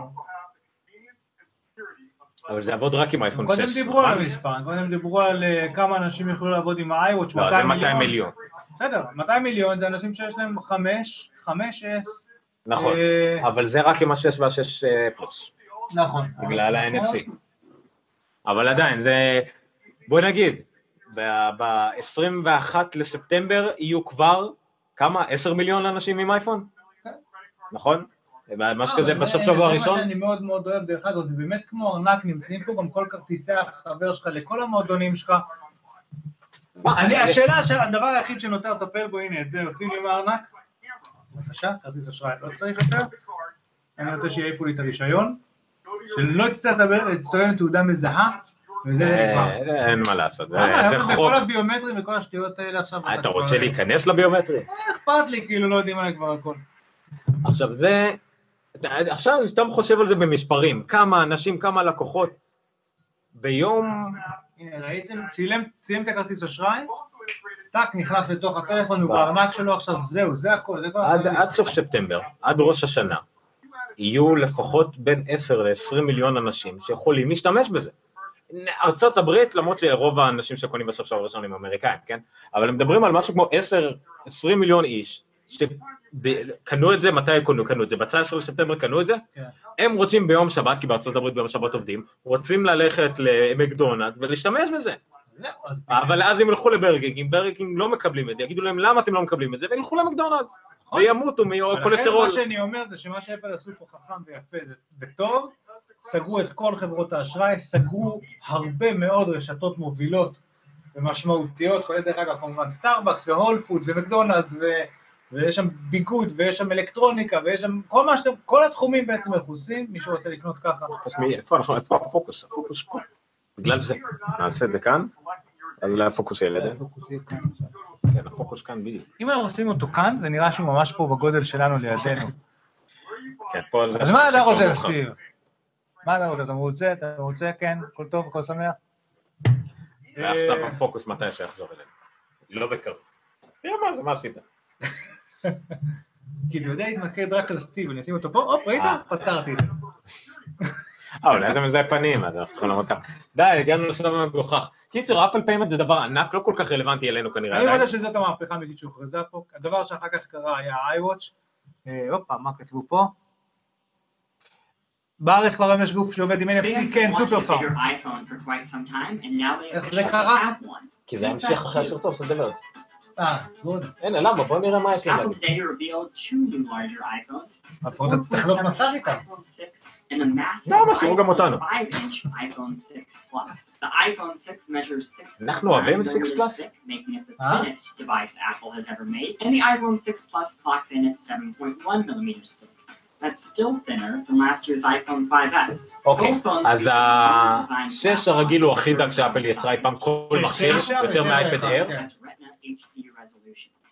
אבל זה יעבוד רק עם אייפון 6. קודם דיברו על המספר, קודם דיברו על אה, כמה אנשים יוכלו לעבוד עם ה-iWatch, לא, זה 200 מיליון. בסדר, 200 מיליון זה אנשים שיש להם 5, 5S. נכון, אה, אבל זה רק עם ה-6 וה-6 פלוס, נכון. בגלל ה-NFC. אבל עדיין, זה, בוא נגיד, ב-21 לספטמבר יהיו כבר, כמה? 10 מיליון אנשים עם אייפון? נכון? משהו כזה אה, בסוף זה- שבוע זה ראשון? מה שאני מאוד מאוד אוהב, דרך אגב, זה באמת כמו ארנק, נמצאים פה גם כל כרטיסי החבר שלך לכל המועדונים שלך. אני, השאלה, שהדבר היחיד שנותר לטפל בו, הנה, את זה יוצאים לי מהארנק. בבקשה, כרטיס אשראי, לא צריך יותר. אני רוצה שיעיפו לי את הרישיון, שלא אצטרך להצטוין עם תעודה מזהה, וזה נגמר. אה, אין מה לעשות, זה למה? זה היום חוק. בכל הביומטרים וכל השטויות האלה עכשיו... אתה כבר- רוצה להיכנס לביומטרי? אכפת לי, כאילו לא יודעים עליי כבר הכל. עכשיו זה, עכשיו אני סתם חושב על זה במספרים, כמה אנשים, כמה לקוחות ביום, הנה, ראיתם? צילם, צילם את הכרטיס אשראי, טאק, נכנס לתוך הטלפון, הוא בארנק שלו עכשיו, זהו, זה הכל, זה כל עד, הכללים. עד סוף ספטמבר, עד ראש השנה, יהיו לפחות בין 10 ל-20 מיליון אנשים שיכולים להשתמש בזה. ארצות הברית, למרות שרוב האנשים שקונים בסוף שבוע ראשון הם אמריקאים, כן? אבל הם מדברים על משהו כמו 10-20 מיליון איש, שקנו את זה, מתי קנו, קנו את זה? ב-19 בספטמבר קנו את זה? כן. הם רוצים ביום שבת, כי בארצות הברית ביום שבת עובדים, רוצים ללכת למקדונלדס ולהשתמש בזה. אבל אז הם ילכו לברגינג, אם ברגינג לא מקבלים את זה, יגידו להם למה אתם לא מקבלים את זה, וילכו למקדונלדס, וימותו ולכן מכולסטרול. מה שאני אומר זה שמה שאפל עשו פה חכם ויפה וטוב, סגרו את כל חברות האשראי, סגרו הרבה מאוד רשתות מובילות ומשמעותיות, כולל דרך אגב כמובן סטארבקס והול פוד ומקדונלדס ו... ויש שם ביגוד ויש שם אלקטרוניקה ויש שם כל מה שאתם, כל התחומים בעצם מכוסים, מי שרוצה לקנות ככה. איפה אנחנו, איפה הפוקוס? הפוקוס פה. בגלל זה. נעשה את זה כאן, אז אולי הפוקוס יהיה לידינו. כן, הפוקוס כאן בדיוק. אם אנחנו עושים אותו כאן, זה נראה שהוא ממש פה בגודל שלנו לידינו. כן, פה. אז מה אתה רוצה. סטיב? מה אתה רוצה? אתה מרוצה? אתה מרוצה? כן? הכל טוב? הכל שמח? ועכשיו אה, הפוקוס מתי שיחזור אלינו. לא בקרוב. תראה מה זה, מה עשית? כי אתה יודע להתמקד רק על סטיב, אני אשים אותו פה, הופ, ראית? פתרתי את זה. אה, אולי זה מזהה פנים, אז אנחנו לעמוד ככה. די, הגענו לשלב המגוחך. קיצור, אפל פיימנט זה דבר ענק, לא כל כך רלוונטי אלינו כנראה. אני. חושב שזאת המהפכה האמיתית שהוכרזה פה. הדבר שאחר כך קרה היה ה-iWatch. אה, הופה, מה כתבו פה? בארץ כבר היום יש גוף שעובד עם NFC, כן, סופר פארם. איך זה קרה? כי זה המשך אחרי השיר טוב של דברת. אה, גוד. אין, למה? בוא נראה מה יש להם. לפחות תחלוף מסר איתם. זה מה שאומרים גם אותנו. אנחנו אוהבים 6 פלוס? אה? That's still thinner than last year's iPhone 5S. אוקיי, אז השש הרגיל הוא הכי דק שאפל יצרה אי פעם כל מכשיר, יותר אחד, אייר.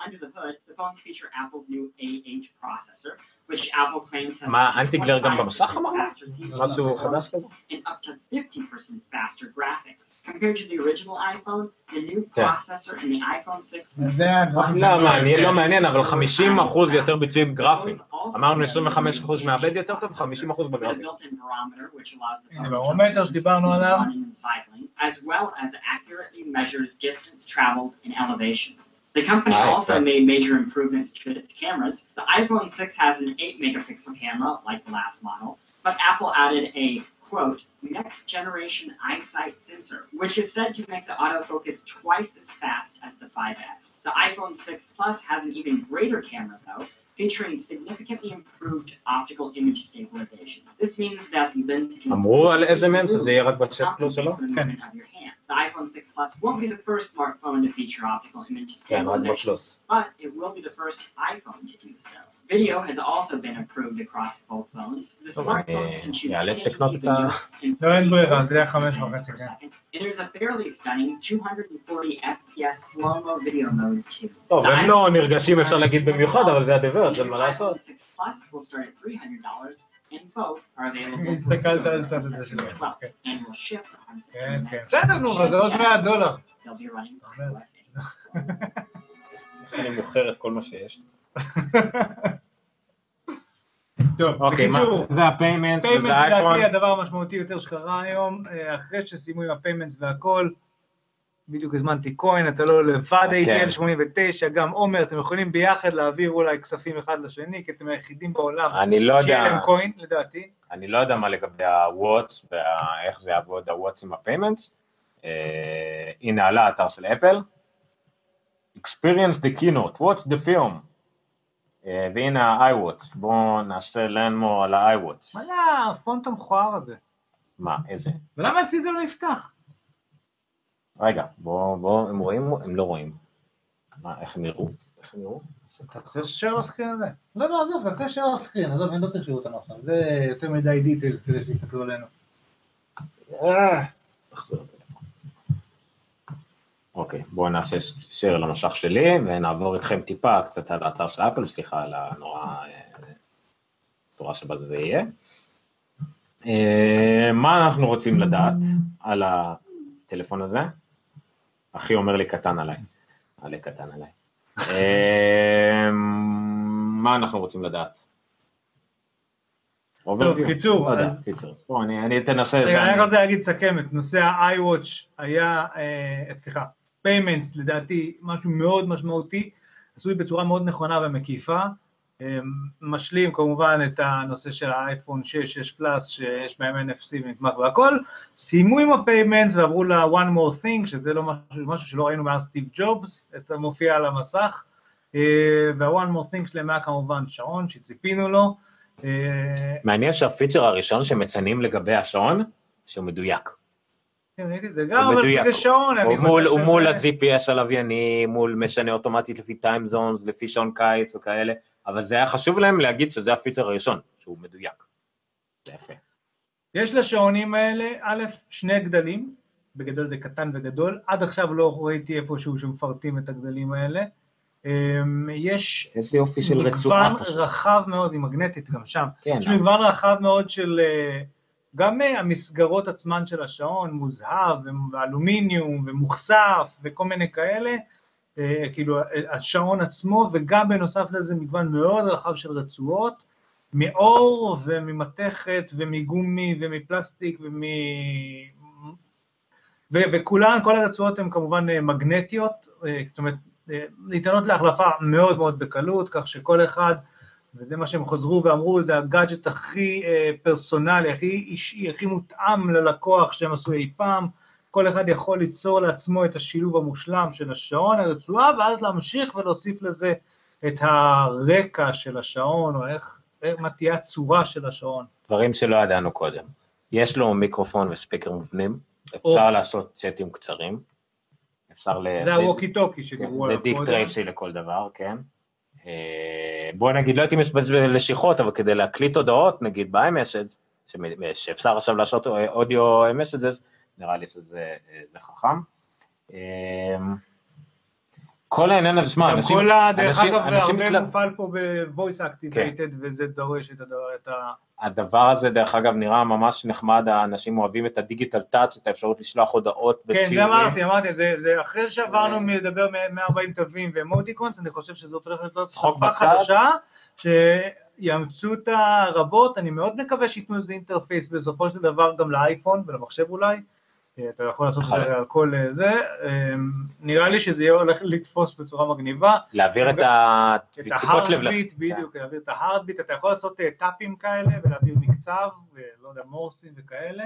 כן. has Retina HD resolution. Under the hood, the phones feature Apple's new A8 processor, which Apple claims has מה, up to אנטי-גלר גם 25% במסך אמרנו? faster CPU משהו חדש כזה? and up to 50% faster graphics. Compared to the original iPhone, the new כן. processor in the iPhone 6 זה הגרפים. לא מעניין, לא מעניין, אבל 50% יותר ביצועים גרפיים. אמרנו 25% מעבד יותר טוב, 50% with a בגרפים. built-in barometer, which allows the הנה, phone to ברומטר jump שדיברנו עליו. running and cycling, as well as accurately measures distance traveled and elevation. The company Nice, also made major improvements to its cameras. The iPhone 6 has an 8 megapixel camera, like the last model, but Apple added a quote, next generation eyesight sensor, which is said to make the autofocus twice as fast as the 5S. The iPhone 6 Plus has an even greater camera, though, featuring significantly improved optical image stabilization. This means that the lens can אמרו על איזה מהם שזה יהיה רק ב-6 פלוס שלו? compensate for the movement of your hand. The iPhone 6 Plus won't be the first smartphone to feature optical image כן, רק stabilization, בפלוס. but it will be the first iPhone to do so. Video has also been approved across both phones. The smartphones can shoot אאלץ 1080p לקנות את ה... video in לא, אין 30 ברירה, זה היה frames חמש וחצי, per כן. there's a fairly stunning 240 FPS slow-mo video mode too. טוב, הם לא נרגשים אפשר להגיד במיוחד, אבל זה הדברת, אין מה the לעשות. iPhone 6 Plus will start at $300 and both are available for הסתכלת על הצד הזה של as well כן. and will ship on כן, September כן. 9th. בסדר, נו, אבל זה עוד 100 דולר. They'll be running אומר. iOS 8. אני מוכר את כל מה שיש. טוב, אוקיי, מה? בקיצור, זה הפיימנטס פיימנטס וזה אייפון. לדעתי הדבר המשמעותי יותר שקרה היום, אה, אחרי שסיימו עם הפיימנטס והכל, בדיוק הזמנתי קוין, אתה לא לבד כן. ATL 89, גם עומר, אתם יכולים ביחד להעביר אולי כספים אחד לשני, כי אתם היחידים בעולם אני לא יודע, להם קוין, לדעתי. אני לא יודע מה לגבי ה Watch ואיך זה יעבוד ה Watch עם ה payments. אה, הנה עלה האתר של אפל. experience the keynote, watch the film. אה, והנה ה-iWatch, בואו נעשה דמו על ה-iWatch. מה זה הפונט המכוער הזה? מה, איזה? ולמה אצלי זה לא נפתח? רגע, בואו, בואו, הם רואים? הם לא רואים. מה, איך הם יראו? איך הם יראו? תעשה share לסקרין הזה. לא, לא, עזוב, תעשה share לסקרין, עזוב, אני לא צריך שיראו אותנו עכשיו. זה יותר מדי דיטיילס כדי שיסתכלו עלינו. אה, תחזור. אוקיי, בואו נעשה share למשך שלי ונעבור איתכם טיפה קצת על האתר של אפל, סליחה על הנורא, אה, צורה שבה זה יהיה. אה, מה אנחנו רוצים לדעת על הטלפון הזה? אחי אומר לי קטן עליי, עלי קטן עליי. אה, מה אנחנו רוצים לדעת? טוב, קיצור, לא אז- קיצור, אז בוא, אני אני תנסה, רגע, אני רק רוצה להגיד, סכם נושא ה-iWatch היה, אה, סליחה, payments לדעתי משהו מאוד משמעותי, עשוי בצורה מאוד נכונה ומקיפה, אה, משלים כמובן את הנושא של האייפון 6, 6 פלאס, שיש בהם NFC ונתמך והכל, סיימו עם ה-payments ועברו ל-one more thing, שזה לא משהו, משהו שלא ראינו מאז סטיב ג'ובס, את המופיע על המסך, אה, וה-one more thing שלהם היה כמובן שעון שציפינו לו, אה, מעניין שהפיצ'ר הראשון שמציינים לגבי השעון, שהוא מדויק. כן, ראיתי את זה גם, אבל. זה שעון, הוא מול, ה-GPS הלווייני, מול משנה אוטומטית לפי טיים זונס, לפי שעון קיץ וכאלה, אבל זה היה חשוב להם להגיד שזה הפיצ'ר הראשון, שהוא מדויק. זה יפה. יש לשעונים האלה, א', שני גדלים, בגדול זה קטן וגדול, עד עכשיו לא ראיתי איפשהו שמפרטים את הגדלים האלה. אמ, יש מגוון. רחב מאוד, היא מגנטית גם שם, כן, יש מגוון רחב מאוד של, אה, גם אה, המסגרות עצמן של השעון, מוזהב ואלומיניום ומוכסף וכל מיני כאלה, אה, כאילו אה, השעון עצמו, וגם בנוסף לזה מגוון מאוד רחב של רצועות, מאור וממתכת ומגומי ומפלסטיק ומ... ו- וכולן, כל הרצועות הן כמובן מגנטיות, זאת אומרת, ניתנות להחלפה מאוד מאוד בקלות, כך שכל אחד, וזה מה שהם חזרו ואמרו, זה הגאדג'ט הכי אה, פרסונלי, הכי אישי, הכי מותאם ללקוח שהם עשו אי פעם, כל אחד יכול ליצור לעצמו את השילוב המושלם של השעון, הרצועה, ואז להמשיך ולהוסיף לזה את הרקע של השעון, או איך, איך מה תהיה הצורה של השעון. דברים שלא ידענו קודם. יש לו מיקרופון ו speaker מובנים, אפשר או. לעשות chatים קצרים. אפשר ל... זה הווקי טוקי כן, שדיברו זה עליו דיק קודם. Tracy לכל דבר, כן. אה, בוא נגיד, לא הייתי מבזבז לשיחות, אבל כדי להקליט הודעות, נגיד ב-iMessage, שאפשר עכשיו לעשות אודיו messages, נראה לי שזה אה, חכם. כל העניין הזה, שמע, גם אנשים... כל ה... דרך אנשים- אגב, אנשים הרבה מתלה- מופעל פה ב-voice כן. activated, וזה דורש את הדבר, את ה... הדבר הזה, דרך אגב, נראה ממש נחמד, האנשים אוהבים את ה Digital Touch, את האפשרות לשלוח הודעות כן, וציורים. זה אמרתי, אמרתי, זה, זה אחרי שעברנו מלדבר 140 תווים ו emoticons, אני חושב שזאת הולכת להיות שפה. חדשה, שיאמצו את הרבות, אני מאוד מקווה שייתנו איזה interface בסופו של דבר גם לאייפון ולמחשב אולי, אתה יכול לעשות את זה על כל אה, זה, אה, נראה לי שזה יהיה הולך לתפוס בצורה מגניבה. להעביר את את הדפיקות לב. ההארדביט, בדיוק, להעביר את ההארדביט, אתה יכול לעשות אה, טאפים כאלה ולהעביר מקצב, ולא יודע, מורסים וכאלה.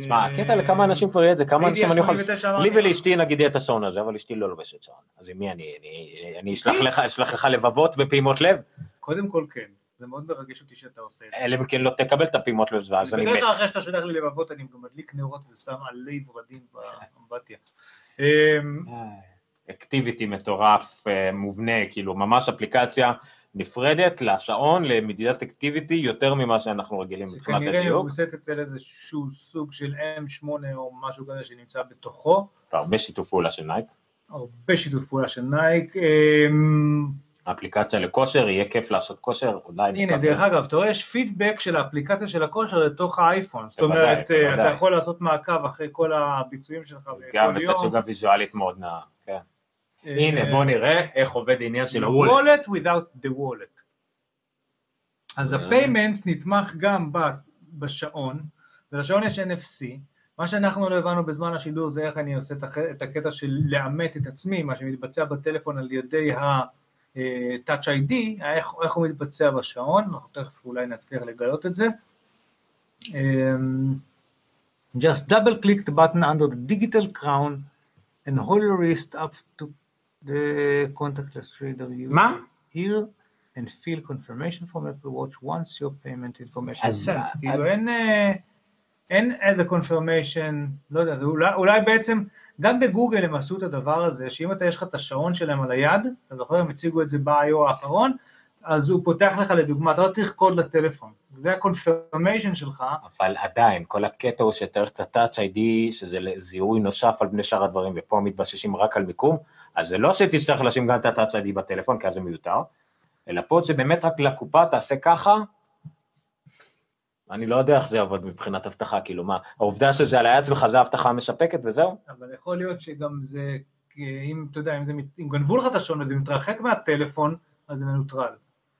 תשמע, הקטע לכמה אנשים כבר יהיה את זה, כמה אנשים אני יכול... 89 לי. ולאשתי נגיד יהיה את השעון הזה, אבל אשתי לא לובשת שעון. אז עם מי אני... אני- אשלח לך לבבות ופעימות לב? קודם כל כן, זה מאוד מרגש אותי שאתה עושה את זה. אלא אם כן לא תקבל את הפעימות לב, ואז אני בדרך מת. כלל אחרי שאתה שולח לי לבבות אני גם מדליק נרות ושם עלי ורדים באמבטיה. אמ, activity מטורף, אה, מובנה, כאילו ממש אפליקציה נפרדת לשעון, למדידת activity, יותר ממה שאנחנו רגילים מבחינת שכנראה הדיוק. מבוססת על איזשהו סוג של M8 או משהו כזה שנמצא בתוכו, והרבה שיתוף פעולה של נייק. הרבה שיתוף פעולה של נייק. האפליקציה לכושר, יהיה כיף לעשות כושר, אולי... הנה. דרך אגב, אתה רואה, יש פידבק של האפליקציה של הכושר לתוך האייפון. זאת אומרת, אה. אתה יכול לעשות מעקב אחרי כל הביצועים שלך גם בכל יום. בתצוגה ויזואלית מאוד נאה, כן. אה, הנה, בוא נראה איך עובד העניין של הוולט. וולט without the wallet. אז אה. ה-payments נתמך גם בשעון, ולשעון יש NFC. מה שאנחנו לא הבנו בזמן השידור זה איך אני עושה את את הקטע של לאמת את עצמי, מה שמתבצע בטלפון על ידי ה-Touch ID, איך, איך הוא מתבצע בשעון, אנחנו תכף אולי נצליח לגלות את זה. אמ, Just double click the button under the digital crown and hold your wrist up to the contactless reader you מה? here and fill confirmation from Apple Watch once your payment information is אז- sent. כאילו אין, אה, אין איזה confirmation, לא יודע, אולי, אולי בעצם, גם בגוגל הם עשו את הדבר הזה, שאם אתה יש לך את השעון שלהם על היד, אתה זוכר, הם הציגו את זה ב-IO האחרון, אז הוא פותח לך לדוגמה, אתה לא צריך קוד לטלפון, זה ה-confirmation שלך, אבל עדיין, כל הקטע הוא שצריך את ה-Touch ID, שזה זיהוי נוסף על פני שאר הדברים, ופה מתבססים רק על מיקום, אז זה לא שתצטרך לשים גם את ה-Touch ID בטלפון, כי אז זה מיותר, אלא פה זה באמת רק לקופה, תעשה ככה, אני לא יודע איך זה יעבוד מבחינת אבטחה, כאילו מה, העובדה שזה על היד שלך זה אבטחה מספקת וזהו? אבל יכול להיות שגם זה, אם אתה יודע, אם, זה, אם גנבו לך את השעון וזה מתרחק מהטלפון, אז זה מנוטרל.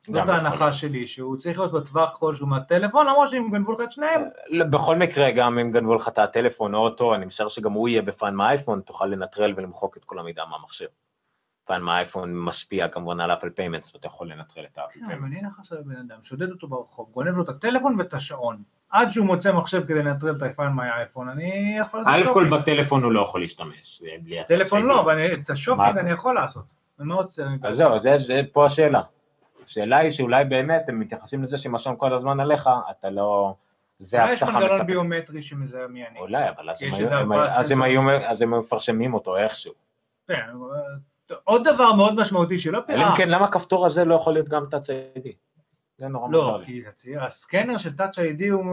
זאת ההנחה. שלי, שהוא צריך להיות בטווח כלשהו מהטלפון, למרות שאם גנבו לך את שניהם, לא, בכל מקרה, גם אם גנבו לך את הטלפון או אותו, אני משער שגם הוא יהיה ב Find My iPhone, תוכל לנטרל ולמחוק את כל המידע Find My iPhone משפיע כמובן על Apple payments, ואתה יכול לנטרל את ה Apple כן, payments. מעניין לך עכשיו בן אדם, שודד אותו ברחוב, גונב לו את הטלפון ואת השעון, עד שהוא מוצא מחשב כדי לנטרל את ה Find My iPhone, אני יכול א' לעשות כל. בטלפון הוא לא יכול להשתמש, בלי טלפון. לא, אבל את השופינג מה? אני יכול לעשות. אני לא רוצה... אז זהו, זה, פה השאלה. השאלה היא שאולי באמת הם מתייחסים לזה שאם השעון כל הזמן עליך, אתה לא... זה אולי יש הבטחה מנגנון מספקת. ביומטרי שמזהה מי אני. אולי, אבל אז הם יש היו- מפרשמים אותו איכשהו. כן, עוד דבר מאוד משמעותי שלא פירה. אם כן, למה הכפתור הזה לא יכול להיות גם Touch ID? זה נורא מוזר לא. כי הסקנר של Touch ID הוא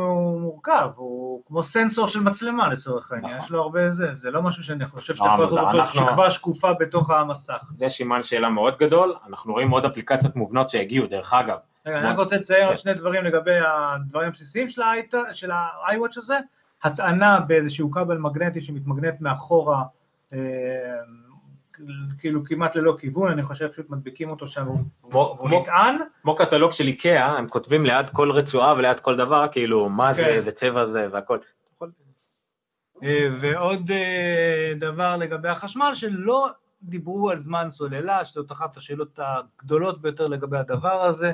מורכב, הוא כמו סנסור של מצלמה לצורך העניין, נכון. יש לו הרבה זה, זה לא משהו שאני חושב שאתה יכול לעשות. אותו אנחנו- שכבה שקופה בתוך המסך. זה סימן שאלה מאוד גדול, אנחנו רואים עוד אפליקציות מובנות שהגיעו, דרך אגב. רגע, אני? רק רוצה לציין עוד כן. שני דברים לגבי הדברים הבסיסיים של ה-iWatch הזה, הטענה באיזשהו כבל מגנטי שמתמגנט מאחורה, אה, כאילו כמעט ללא כיוון, אני חושב שפשוט מדביקים אותו שם, הוא נטען, כמו קטלוג של איקאה, הם כותבים ליד כל רצועה וליד כל דבר, כאילו, מה זה, כן. איזה צבע זה והכל. אה, ועוד אה, דבר לגבי החשמל, שלא דיברו על זמן סוללה, שזאת אחת השאלות הגדולות ביותר לגבי הדבר הזה,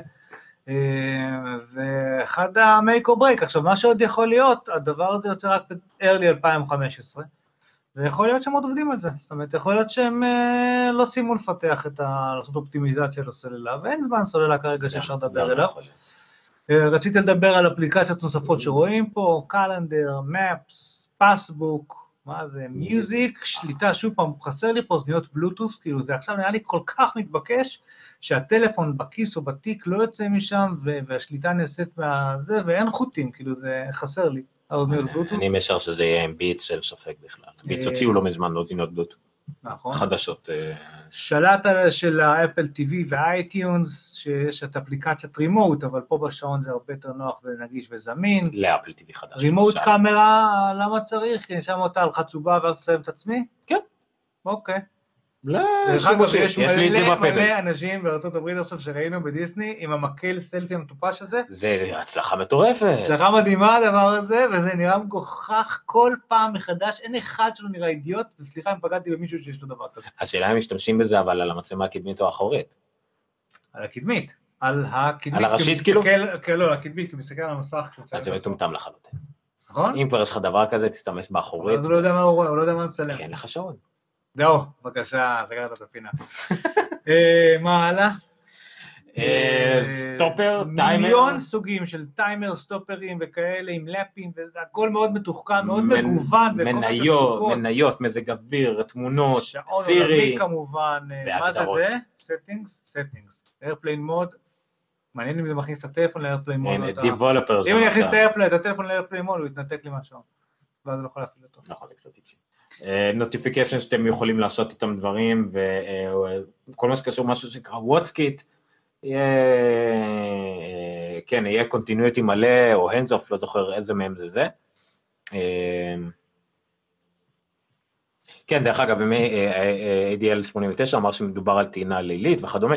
אה, ואחד ה-make or break. עכשיו, מה שעוד יכול להיות, הדבר הזה יוצא רק ב-early 2015, ויכול להיות שהם עוד עובדים על זה, זאת אומרת, יכול להיות שהם אה, לא סיימו לפתח את ה... לעשות אופטימיזציה לסוללה, ואין זמן סוללה כרגע שאפשר לדבר אליו. להיות. אה, רציתי לדבר על אפליקציות נוספות שרואים פה, קלנדר, מפס, פסבוק, מה זה, מיוזיק, שליטה, שוב פעם, חסר לי פה אוזניות בלוטוס, כאילו זה עכשיו נראה לי כל כך מתבקש, שהטלפון בכיס או בתיק לא יוצא משם, והשליטה נעשית מהזה, ואין חוטים, כאילו זה חסר לי, האוזניות בלוטוס. אני משער שזה יהיה עם ביטס של ספק בכלל. אה, הוציאו לא מזמן אוזנייות בלוטות נכון. חדשות. אה, שלט של האפל TV והאייטיונס, שיש את אפליקציית רימוט, אבל פה בשעון זה הרבה יותר נוח ונגיש וזמין. לאפל TV חדש. רימוט. קאמרה, למה צריך? כי אני שם אותה על חצובה ואז אצלם את עצמי? כן. אוקיי. לא, דרך אגב, שימושי, יש מלא אנשים בארצות הברית עכשיו שראינו בדיסני עם המקל סלפי המטופש הזה. זה הצלחה מטורפת. הצלחה מדהימה הדבר הזה, וזה נראה מגוחך כל פעם מחדש, אין אחד שלא נראה אידיוט, וסליחה אם פגעתי במישהו שיש לו דבר כזה. השאלה אם משתמשים בזה אבל על המצלמה הקדמית או האחורית. על הקדמית. על הקדמית. על הראשית, כאילו? כן, לא, על הקדמית, כי מסתכל על המסך כשהוא אז זה מטומטם לחלוטין. נכון? אם כבר יש לך דבר כזה, תשתמש באחורית. אז הוא לא יודע מה הוא רואה, הוא לא יודע מה מצלם. כי אין לך שעון. זהו, בבקשה, סגרת את הפינה. אה, מה הלאה? אה, סטופר, טיימר. מיליון סוגים של טיימר, סטופרים וכאלה עם lapים, והכל מאוד מתוחכם, מאוד מגוון. מניות. מניות, מזג אוויר, תמונות, שעון סירי. עולמי כמובן, אה, מה זה. זה? settings, settings, airplane mode, מעניין אם זה מכניס את הטלפון ל airplane mode. אם אני אכניס את הטלפון ל airplane mode, הוא יתנתק לי מהשעון. ואז אני לא יכול להפעיל אותו. נכון, זה קצת טיפשי. notification שאתם יכולים לעשות איתם דברים, וכל מה שקשור משהו שנקרא WatchKit, אה, כן, יהיה continuity מלא, או handoff, לא זוכר איזה מהם זה זה. אה, כן, דרך אגב, במי- אה, אה, ADL 89 אמר שמדובר על טעינה לילית וכדומה.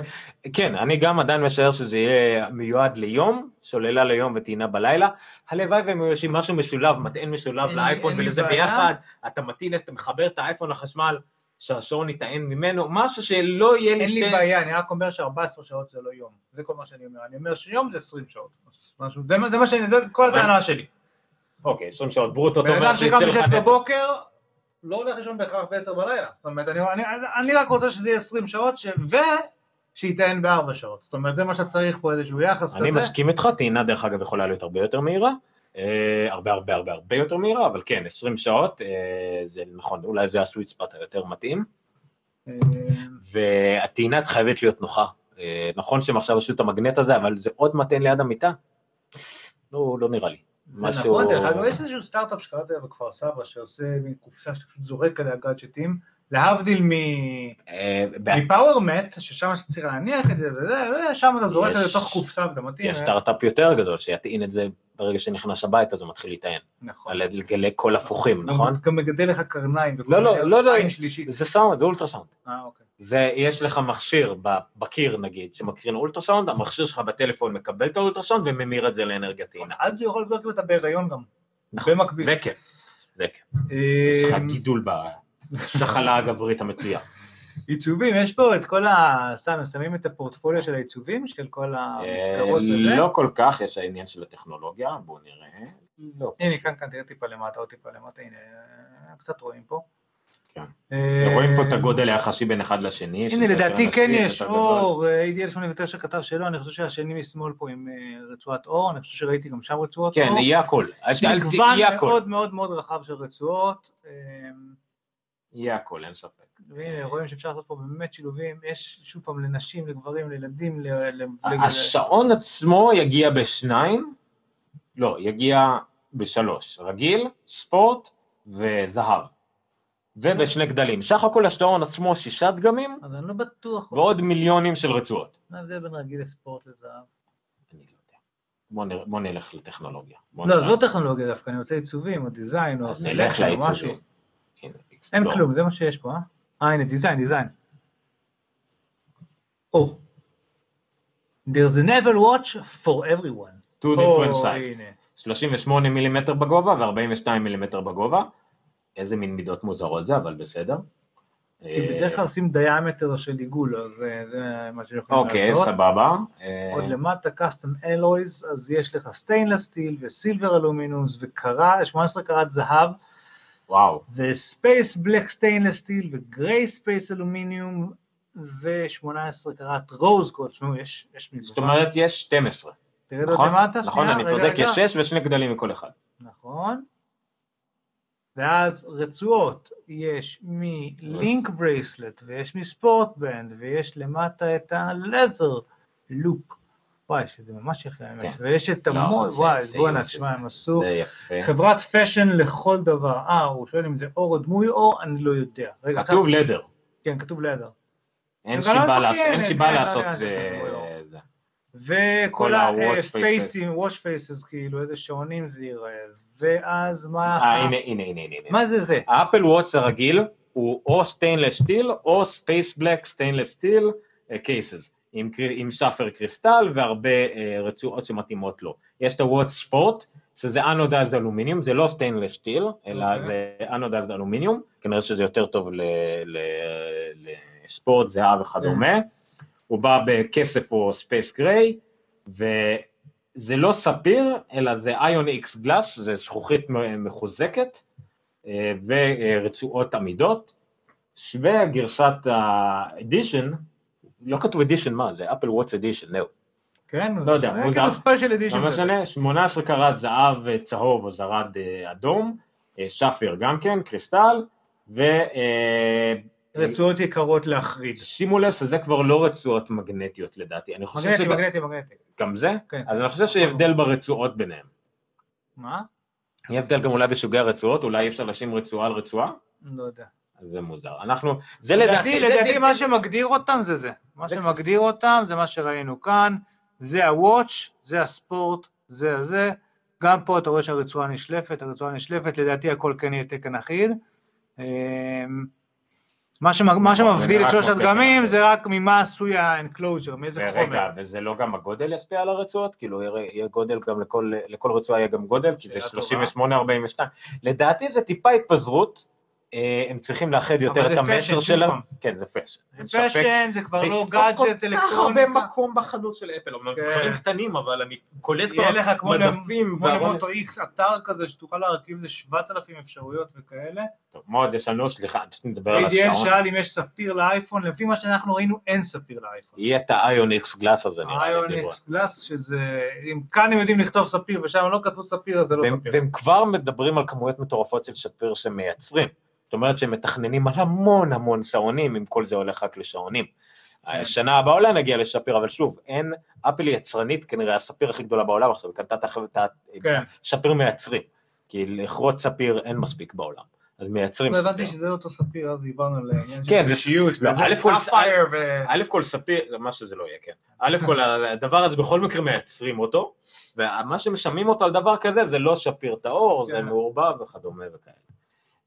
כן, אני גם עדיין משער שזה יהיה מיועד ליום, סוללה ליום וטעינה בלילה. הלוואי והם היו עושים משהו משולב, מטען משולב אין לאייפון אין ולזה. ביחד, אתה מטיל, אתה מחבר את האייפון לחשמל, שהשעון יטען ממנו, משהו שלא יהיה לי אין לי. בעיה, אני רק אומר ש-14 שעות זה לא יום. זה כל מה שאני אומר. אני אומר שיום זה 20 שעות. משהו, זה מה- זה מה שאני, זה כל הטענה שלי. אוקיי, 20 שעות ברוטו, בן אדם שקם שיצא לך ב-6 נטו. בבוקר, לא הולך לישון בהכרח ב-10 בלילה. זאת אומרת, אני, אני, אני רק רוצה שזה יהיה 20 שעות, ש... ושיטען ב-4 שעות. זאת אומרת, זה מה שצריך פה, איזשהו יחס אני כזה. מסכים איתך, טעינה דרך אגב יכולה להיות הרבה יותר מהירה, אה, הרבה הרבה הרבה הרבה יותר מהירה, אבל כן, 20 שעות, אה, זה נכון, אולי זה הסוויט ספאט היותר מתאים, אה, והטעינה חייבת להיות נוחה. אה, נכון שהם עכשיו עשו את המגנט הזה, אבל זה עוד מתן ליד המיטה? לא, לא נראה לי. משהו... נכון, דרך אגב, יש איזשהו סטארט-אפ שקראתי עליו בכפר סבא, שעושה מין קופסה שאתה פשוט זורק עליה גאדג'טים, להבדיל מ... אה, ב- מ Powermat, ששם צריך להניח את זה, שם אתה זורק את זה לתוך קופסה ואתה מתאים. יש סטארט-אפ יותר גדול שיטעין את זה ברגע שנכנס הביתה, אז הוא מתחיל להיטען. נכון. על גלי קול הפוכים, נכון? גם מגדל לך קרניים. לא, לא, לא, לא. זה סאונד, זה אולטרסאונד. אה, אוקיי. זה, יש לך מכשיר ב- בקיר נגיד, שמקרין אולטרסאונד, המכשיר שלך בטלפון מקבל את האולטרסאונד וממיר את זה לאנרגיה טעינה. אז הוא יכול לבדוק אם אתה בהיריון גם. נכון, במקביל. זה כן, זה כן. יש לך גידול בשחלה הגברית המצויה. עיצובים, יש פה את כל ה... סתם, שמים את הפורטפוליו של העיצובים, של כל המסגרות אה, וזה. לא כל כך, יש העניין של הטכנולוגיה, בואו נראה. לא. הנה, כאן, כאן, תראה טיפה למטה, עוד טיפה למטה, הנה, קצת רואים פה. כן. אה, רואים פה את הגודל היחסי בין אחד לשני. הנה, לדעתי כן יש. אור, אה, ADL 89 כתב שלא, אני חושב שהשני משמאל פה עם רצועת אור, אני חושב שראיתי גם שם רצועות אור. כן, יהיה הכל. מגוון. מאוד מאוד מאוד רחב של רצועות. יהיה הכל, אין ספק. והנה, רואים שאפשר לעשות פה באמת שילובים, יש שוב פעם לנשים, לגברים, לילדים, ל... השעון עצמו יגיע בשניים, לא, יגיע בשלוש, רגיל, ספורט וזהב. ובשני גדלים. סך הכל השעון עצמו שישה דגמים, אז אני לא בטוח. ועוד מיליונים של רצועות. מה ההבדל בין רגיל לספורט לזהב? בוא, נראה, בוא נלך לטכנולוגיה. בוא לא. זה לא טכנולוגיה דווקא, אני רוצה עיצובים, או design, או נלך collection, או משהו. אין לא. כלום, זה מה שיש פה, אה? אה, הנה, design, design. או. There's an Apple Watch for everyone. Two או, different sizes. הנה. 38 מילימטר בגובה ו-42 מילימטר בגובה. איזה מין מידות מוזרות זה, אבל בסדר. כי בדרך כלל עושים diameter של עיגול, אז אה, זה מה שיכולים אוקיי, לעשות. סבבה. אה, עוד למטה, custom alloys, אז יש לך stainless steel ו silver aluminum וקרה, 18 קראט זהב, וואו. ו space black stainless steel ו gray space aluminum ו-18 קראט rose gold, תשמעו, יש יש מגוון. זאת אומרת, יש 12. תראה נכון? למטה, נכון, שנייה, אני צודק. יש 6 ושני גדלים מכל אחד. נכון. ואז רצועות, יש מ link bracelet, ויש מ sport band, ויש למטה את ה leather loop. וואי, שזה ממש יפה האמת. כן. ויש את לא, המון, זה- וואי, בואנה, תשמע, הם עשו. חברת fashion לכל דבר. אה, הוא שואל אם זה עור או דמוי עור, אני לא יודע. רגע, כתוב אתה- leather. כן, כתוב leather. אין לא סיבה לעשות- אין כן, סיבה לא לעשות יודע, אה, זה. וכל. ה faceים, watch faces, כאילו, איזה שעונים זה ייראה. ואז מה... אה, הנה, הנה, הנה, הנה. הנה. מה זה זה? ה Apple Watch הרגיל הוא או stainless steel או space black stainless steel cases, עם עם sapphire crystal והרבה אה, רצועות שמתאימות לו. יש את ה Watch Sport, שזה anodized aluminum, זה לא stainless steel, אלא אוקיי. זה anodized aluminum, כנראה שזה יותר טוב לספורט, זהב וכדומה. הוא בא בכסף או Space Gray, וזה לא ספיר, אלא זה Ion-X Glass, זה זכוכית מחוזקת, אה, ורצועות עמידות, שווה גרסת ה-Edition, לא כתוב Edition מה, זה Apple Watch Edition, זהו. כן, לא יודע, זה כאילו זהב. Special Edition. לא משנה, 18 קראט זהב אה, צהוב או זרד אה, אדום, אה, שפיר גם כן, קריסטל, ו... רצועות יקרות להחריד. שימו לב שזה כבר לא רצועות מגנטיות לדעתי, אני חושב מגנטי, שגם- מגנטי, מגנטי. גם זה? כן. אז אני חושב שיהיה הבדל ברצועות ביניהם. מה? יהיה הבדל גם אולי בסוגי הרצועות, אולי אי אפשר לשים רצועה על רצועה? לא יודע. זה מוזר. אנחנו, זה לדעתי, לדעתי, זה- לדעתי זה- מה שמגדיר אותם זה זה. מה זה- שמגדיר אותם זה מה שראינו כאן, זה הוואץ', זה הספורט, זה הזה. גם פה אתה רואה שהרצועה נשלפת, הרצועה נשלפת, לדעתי הכל כן יהיה תקן אחיד. אמ, מה שמ- מה נכון, שמבדיל זה את שלושת הדגמים. זה רק ממה עשוי ה-enclosure, מאיזה רגע, חומר. וזה לא גם הגודל ישפיע על הרצועות? כאילו יהיה גודל גם לכל, לכל רצועה יהיה גם גודל, כי זה שאלה טובה. 38-42. לדעתי זה טיפה התפזרות, הם צריכים לאחד יותר את זה המסר fashion, שלהם. כן, זה fashion. אין זה. fashion, זה כבר זה לא גאדג'ט, כל כך הרבה אלקטרוניקה. מקום בחנות של אפל, אמנם זה כן. דברים קטנים, אבל אני קולט כבר יהיה לך כמו מדפים. למוטו איקס, אתר כזה שתוכל להרכיב ל-7,000 אפשרויות וכאלה. טוב, מאוד, יש לנו, סליחה, פשוט נדבר על ADL השעון. שאל אם יש ספיר לאייפון, לפי מה שאנחנו ראינו אין ספיר לאייפון. יהיה את ה-Ion-X Glass הזה נראה לי. דיברו. Ion-X Glass, שזה, אם כאן הם יודעים לכתוב ספיר ושם לא כתבו ספיר, אז זה לא ספיר. והם כבר מדברים על כמויות מטורפות של ספיר שמייצרים. זאת אומרת שהם מתכננים על המון המון שעונים, אם כל זה הולך רק לשעונים. שנה הבאה אולי נגיע לשפיר, אבל שוב, אין, אפל יצרנית כנראה הספיר הכי גדולה בעולם עכשיו, היא קנתה את החברה- את ה- כן. שפיר מייצרים, כי לכרות ספיר אין מספיק בעולם, אז מייצרים לא ספיר. הבנתי שזה לא אותו ספיר, אז דיברנו על העניין של כן, אישיות, לא, א' כל- ספייר ו... א' כל ספיר, מה שזה לא יהיה, כן. א' כל הדבר הזה בכל מקרה מייצרים אותו, ומה שמשלמים אותו על דבר כזה זה לא שפיר טהור, זה כן. מעורבב וכדומה וכאלה.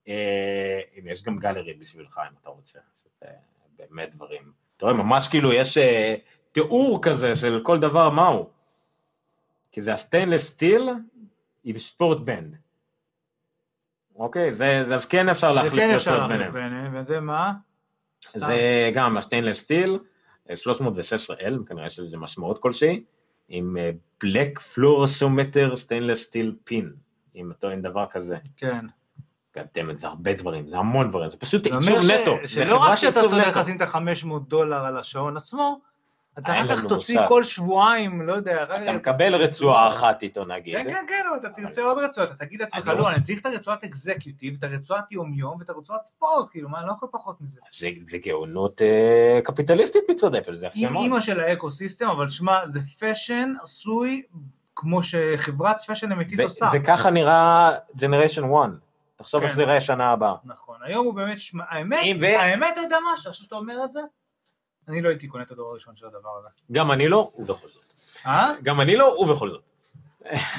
אה, יש גם גלרי בשבילך אם אתה רוצה, זה באמת דברים. אתה רואה, ממש כאילו יש אה, תיאור כזה של כל דבר מהו. כי זה ה-stainless steel עם Sport Band. אוקיי, זה, אז כן אפשר זה להחליף כן אפשר להחליף ביניהם. וזה מה? זה גם ה-stainless steel, 316L, כנראה יש לזה משמעות כלשהי, עם black fluoroelastomer stainless steel pin, אם טוען דבר כזה. כן. גדמת, זה הרבה דברים, זה המון דברים, זה פשוט עיצוב ש- נטו. שלא רק שאתה הולך. לשים את ה-500 דולר על השעון עצמו, אתה אחר כך תוציא. כל שבועיים, לא יודע, אתה מקבל רצועה אחת איתו נגיד. כן, כן, כן, אבל אתה תרצה עוד רצועות, אתה תגיד לעצמך, לא- לא, אני צריך את הרצועת executive, את הרצועת יום-יום ואת הרצועת ספורט, כאילו, מה, אני לא יכול פחות מזה. זה, זה גאונות אה, קפיטליסטית מצד אפל, זה יפה עם מאוד. אימא של ה-ecosystem, אבל שמע, זה fashion עשוי כמו שחברת fashion אמיתית עושה. זה ככה נראה Generation 1. תחשוב כן. איך זה יראה שנה הבאה. נכון, היום הוא באמת, האמת, האמת, אתה יודע משהו, עכשיו שאתה אומר את זה, אני לא הייתי קונה את הדור הראשון של הדבר הזה. גם אני לא, ובכל זאת. אה? גם אני לא, ובכל זאת.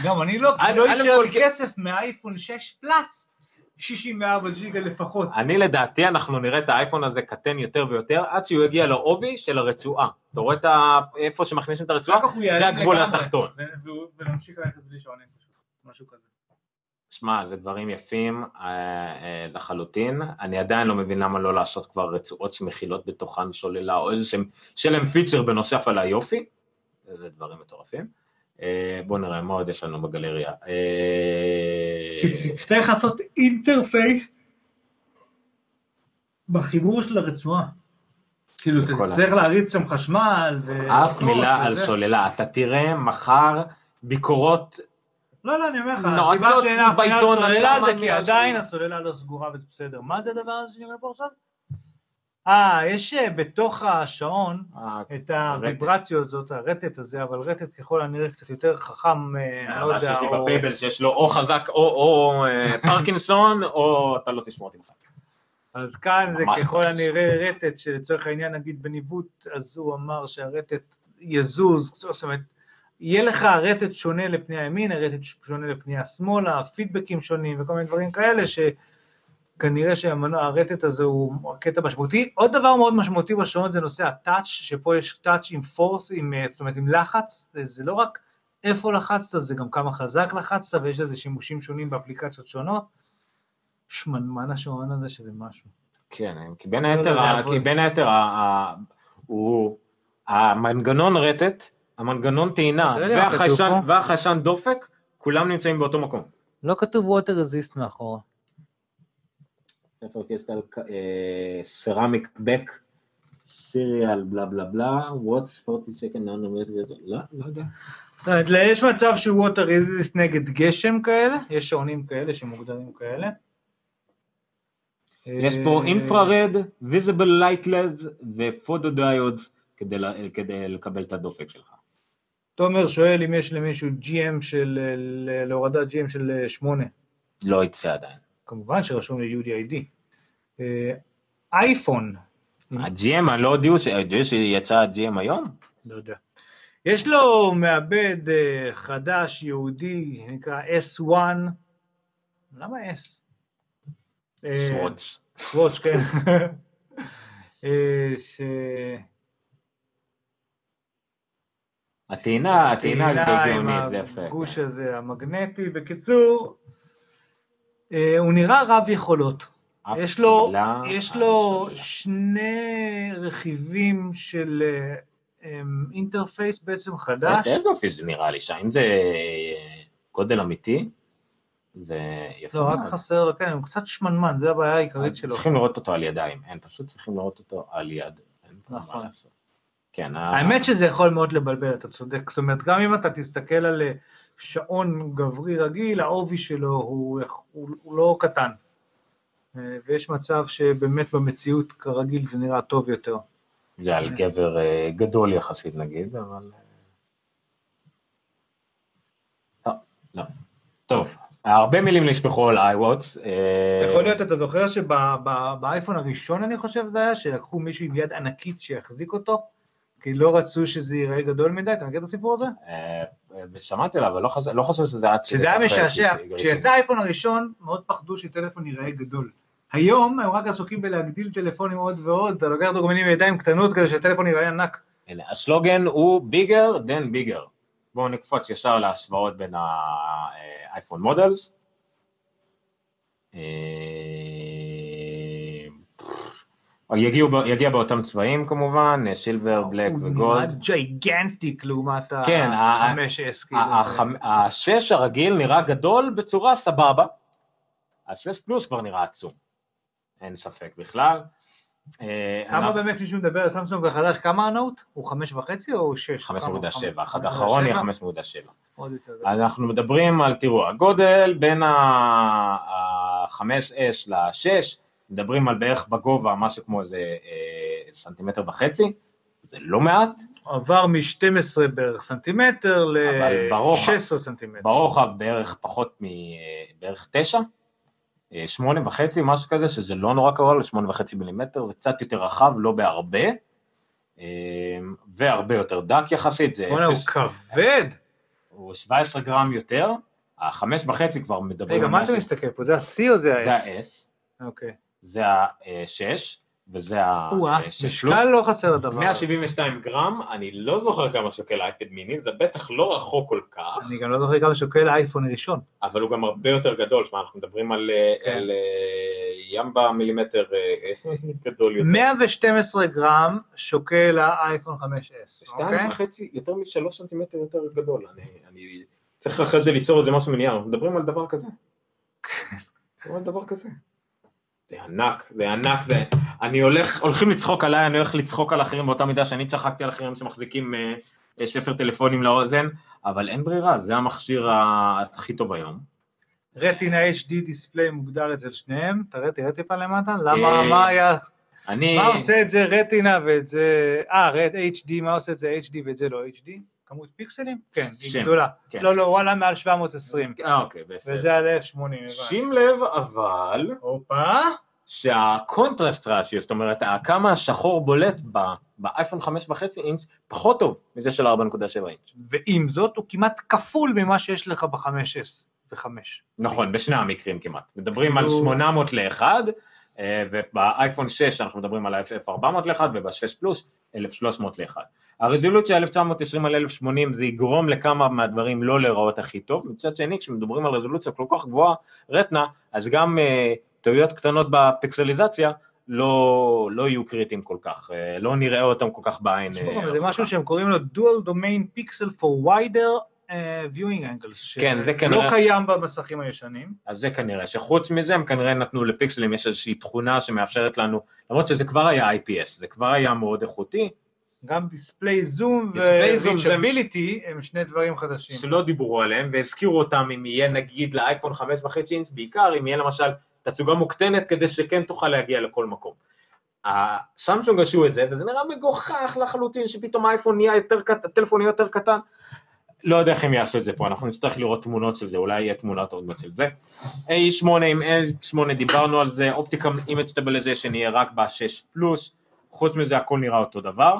גם אני לא, כי לא יישאר לי כסף מהאייפון 6 פלאס 64 ג'יגה לפחות. אני לדעתי, אנחנו נראה את האייפון הזה קטן יותר ויותר, עד שהוא יגיע לעובי של הרצועה. אתה רואה את ה... איפה שמכניסים את הרצועה? זה הגבול התחתון. והוא- ונמשיך ללכת בלי שעונים משהו כזה. שמע, זה דברים יפים אה, אה, לחלוטין. אני עדיין לא מבין למה לא לעשות כבר רצועות שמכילות בתוכן סוללה, או איזה שהם, להם פיצ'ר בנוסף על היופי. זה דברים מטורפים. אה, בואו נראה מה עוד יש לנו בגלריה. אה, תצטרך לעשות interface בחיבור של הרצועה. כאילו, תצטרך להריץ שם חשמל ו... אף מילה על. סוללה. אתה תראה מחר ביקורות לא, לא, אני אומר לך, הסיבה שאין אף מילה על בעיתון, סוללה זה כי עדיין סוללה? הסוללה לא סגורה וזה בסדר. מה זה הדבר הזה שנראה פה עכשיו? אה, יש אה, בתוך השעון את הוויברציות הזאת, הרטט הזה, אבל רטט ככל הנראה קצת יותר חכם, אה, אני לא מה יודע, שיש לי או... בפייבל שיש לו או חזק או- או אה, פרקינסון, או אתה לא תשמע אותי בכלל. אז כאן זה ממש ככל הנראה רטט, שלצורך העניין נגיד בניווט, אז הוא אמר שהרטט יזוז, זאת אומרת, יהיה לך רטט שונה לפני הימין, הרטט שונה לפני השמאלה, פידבקים שונים וכל מיני דברים כאלה, שכנראה שהרטט הזה הוא קטע משמעותי. עוד דבר מאוד משמעותי בשעון זה נושא הטאץ', שפה יש טאץ' עם פורס, עם, אה, זאת אומרת עם לחץ, זה, זה לא רק איפה לחצת, זה גם כמה חזק לחצת, ויש לזה שימושים שונים באפליקציות שונות. שמנמן השעון הזה שזה משהו. כן, כי בין לא, היתר, לא, ה- אבל- כי בין היתר, הוא, המנגנון רטט, המנגנון טעינה והחיישן-? והחיישן דופק, כולם נמצאים באותו מקום. לא כתוב water resist מאחורה. ספר קריסטל, סרמיק בק, סיריאל בלה בלה בלה, וואטס 40 second nanometer, לא, לא יודע. זאת אומרת, יש מצב שהוא water resist נגד גשם כאלה, יש שעונים כאלה שמוגדרים כאלה. יש פה אה, infrared, visible light LEDs ו-photo diodes כדי ל- כדי לקבל את הדופק שלך. תומר שואל אם יש למישהו GM של, להורדת GM של 8. לא יצא עדיין. כמובן שרשום לי UDID. אה, אייפון, ה-GM, אני לא הודיעו שיצא ה-GM היום? לא יודע. יש לו מעבד אה, חדש, ייחודי, נקרא S1. למה S? אה, שוואץ'. שוואץ', כן. אה, ש... הטעינה, הטעינה גאונית, זה יפה. הגוש הזה, המגנטי. בקיצור, אה, הוא נראה רב יכולות. יש לו, יש לו. שני רכיבים של אה, אמ, אינטרפייס בעצם חדש. איזה אופי זה נראה לי, שאם זה גודל אמיתי, זה יפה לא, רק. חסר לו, כן, הוא קצת שמנמן, זה הבעיה העיקרית שלו. צריכים לראות אותו על ידיים, אין, פשוט צריכים לראות אותו על יד. נכון. כן, האמת שזה יכול מאוד לבלבל, אתה צודק. זאת אומרת, גם אם אתה תסתכל על אה, שעון גברי רגיל, העובי שלו הוא, הוא, הוא לא קטן. אה, ויש מצב שבאמת במציאות כרגיל זה נראה טוב יותר. זה על גבר אה, גדול יחסית נגיד, אבל... לא, לא. טוב, הרבה מילים נשפכו על iWatch. יכול להיות, אתה זוכר שבאייפון הראשון, אני חושב זה היה, שלקחו מישהו עם יד ענקית שיחזיק אותו, כי לא רצו שזה ייראה גדול מדי, אתה מכיר את הסיפור הזה? אה, ושמעתי עליו, אבל לא חשב- לא שזה עד שזה היה משעשע. כשיצא האייפון הראשון, מאוד פחדו שטלפון ייראה גדול. היום הם רק עסוקים בלהגדיל טלפונים עוד ועוד, אתה לוקח דוגמנים בידיים קטנות כדי שהטלפון ייראה ענק. הסלוגן הוא bigger than bigger. בואו נקפוץ ישר להשוואות בין האייפון models. אה, יגיעו יגיע באותם צבעים כמובן, silver, black הוא נראה ו-gold. gigantic לעומת כן, ה- ה-5S, כאילו. ה- החמ- השש הרגיל נראה גדול בצורה סבבה, השש פלוס כבר נראה עצום, אין ספק בכלל. אה, כמה באמת מישהו מדבר על סמסונג החדש, כמה ה-Note? הוא חמש וחצי או שש? 5.7, אחד כמה? האחרון יהיה 5.7? 5.7. עוד יותר. אנחנו מדברים על, תראו, הגודל בין ה-5S ל-6, מדברים על בערך בגובה, משהו כמו איזה אה, סנטימטר וחצי, זה לא מעט, עבר מ-12 בערך סנטימטר אבל ברוחב. ל-16 סנטימטר. ברוחב בערך פחות מ... בערך 9, 8 וחצי, משהו כזה, שזה לא נורא קרוב ל-8 וחצי מילימטר, זה קצת יותר רחב, לא בהרבה, אה, והרבה יותר דק יחסית, זה בוא'נה, הוא כבד. הוא 17 גרם יותר, החמש וחצי כבר מדברים רגע, מה אתה מסתכל פה? זה ה-C או זה זה ה-S? ה-S, אוקיי. זה ה-6, וזה או-אה, ה-6 פלוס. משקל לא חסר לדבר. הזה. 172 גרם, אני לא זוכר כמה שוקל אייפד מיני, זה בטח לא רחוק כל כך, אני גם לא זוכר כמה שוקל האייפון הראשון. אבל הוא גם הרבה יותר גדול, שמע, אנחנו מדברים על כן. על, אה, ימבה מילימטר אה, גדול יותר. 112 גרם שוקל האייפון 5S, שתיים אוקיי? וחצי, יותר משלוש סנטימטר יותר גדול, אני, אני צריך אחרי זה ליצור איזה משהו מנייר, אנחנו מדברים על דבר כזה. מדברים על דבר כזה. זה ענק, זה ענק, זה... אני הולך, הולכים לצחוק עליי, אני הולך לצחוק על אחרים באותה מידה שאני צחקתי על אחרים שמחזיקים אה, אה, ספר טלפונים לאוזן, אבל אין ברירה, זה המכשיר הכי טוב היום. Retina HD Display מוגדר אצל שניהם, תראה, תראה טיפה למטה, למה, אה, מה היה, אני... מה עושה את זה Retina ואת זה, אה, HD, מה עושה את זה HD ואת זה לא HD? כמות פיקסלים? כן, היא גדולה. כן. לא, לא, הוא עלה מעל 720, אה, אוקיי, בסדר. וזה על 1080, הבנתי. שים לב אבל, הופה, שה-contrast ratio, זאת אומרת, כמה השחור בולט ב- באייפון 5.5 אינץ', פחות טוב מזה של 4.7 אינץ'. ועם זאת הוא כמעט כפול ממה שיש לך ב-5S ו-5. נכון, בשני המקרים כמעט. מדברים על כאילו- 800 ל-1, ובאייפון 6 אנחנו מדברים על 1400 ל-1, וב-6 פלוס 1300 ל-1. הרזולוציה 1920 על 1080 זה יגרום לכמה מהדברים לא להיראות הכי טוב, מצד שני כשמדברים על רזולוציה כל כך גבוהה, רטנה, אז גם uh, טעויות קטנות בפיקסליזציה לא, לא יהיו קריטיים כל כך, uh, לא נראה אותם כל כך בעין. תשמעו, אה, זה. משהו שהם קוראים לו dual domain pixel for wider אה, viewing angles, כן, זה כנראה- קיים במסכים הישנים. אז זה כנראה, שחוץ מזה הם כנראה נתנו לפיקסלים, יש איזושהי תכונה שמאפשרת לנו, למרות שזה כבר היה IPS, זה כבר היה מאוד איכותי, גם דיספליי זום ו-reachability הם שני דברים חדשים. שלא דיברו עליהם, והזכירו אותם אם יהיה נגיד לאייפון 5.5 אינץ, בעיקר אם יהיה למשל תצוגה מוקטנת כדי שכן תוכל להגיע לכל מקום. הסמסונג עשו את זה, וזה נראה מגוחך לחלוטין שפתאום האייפון נהיה יותר קטן, הטלפון נהיה יותר קטן. לא יודע איך הם יעשו את זה פה, אנחנו נצטרך לראות תמונות של זה, אולי יהיה תמונות עוד מעט של זה. A8 עם A8 דיברנו על זה, optical image stabilization יהיה רק ב-6 פלוס, חוץ מזה הכל נראה אותו דבר.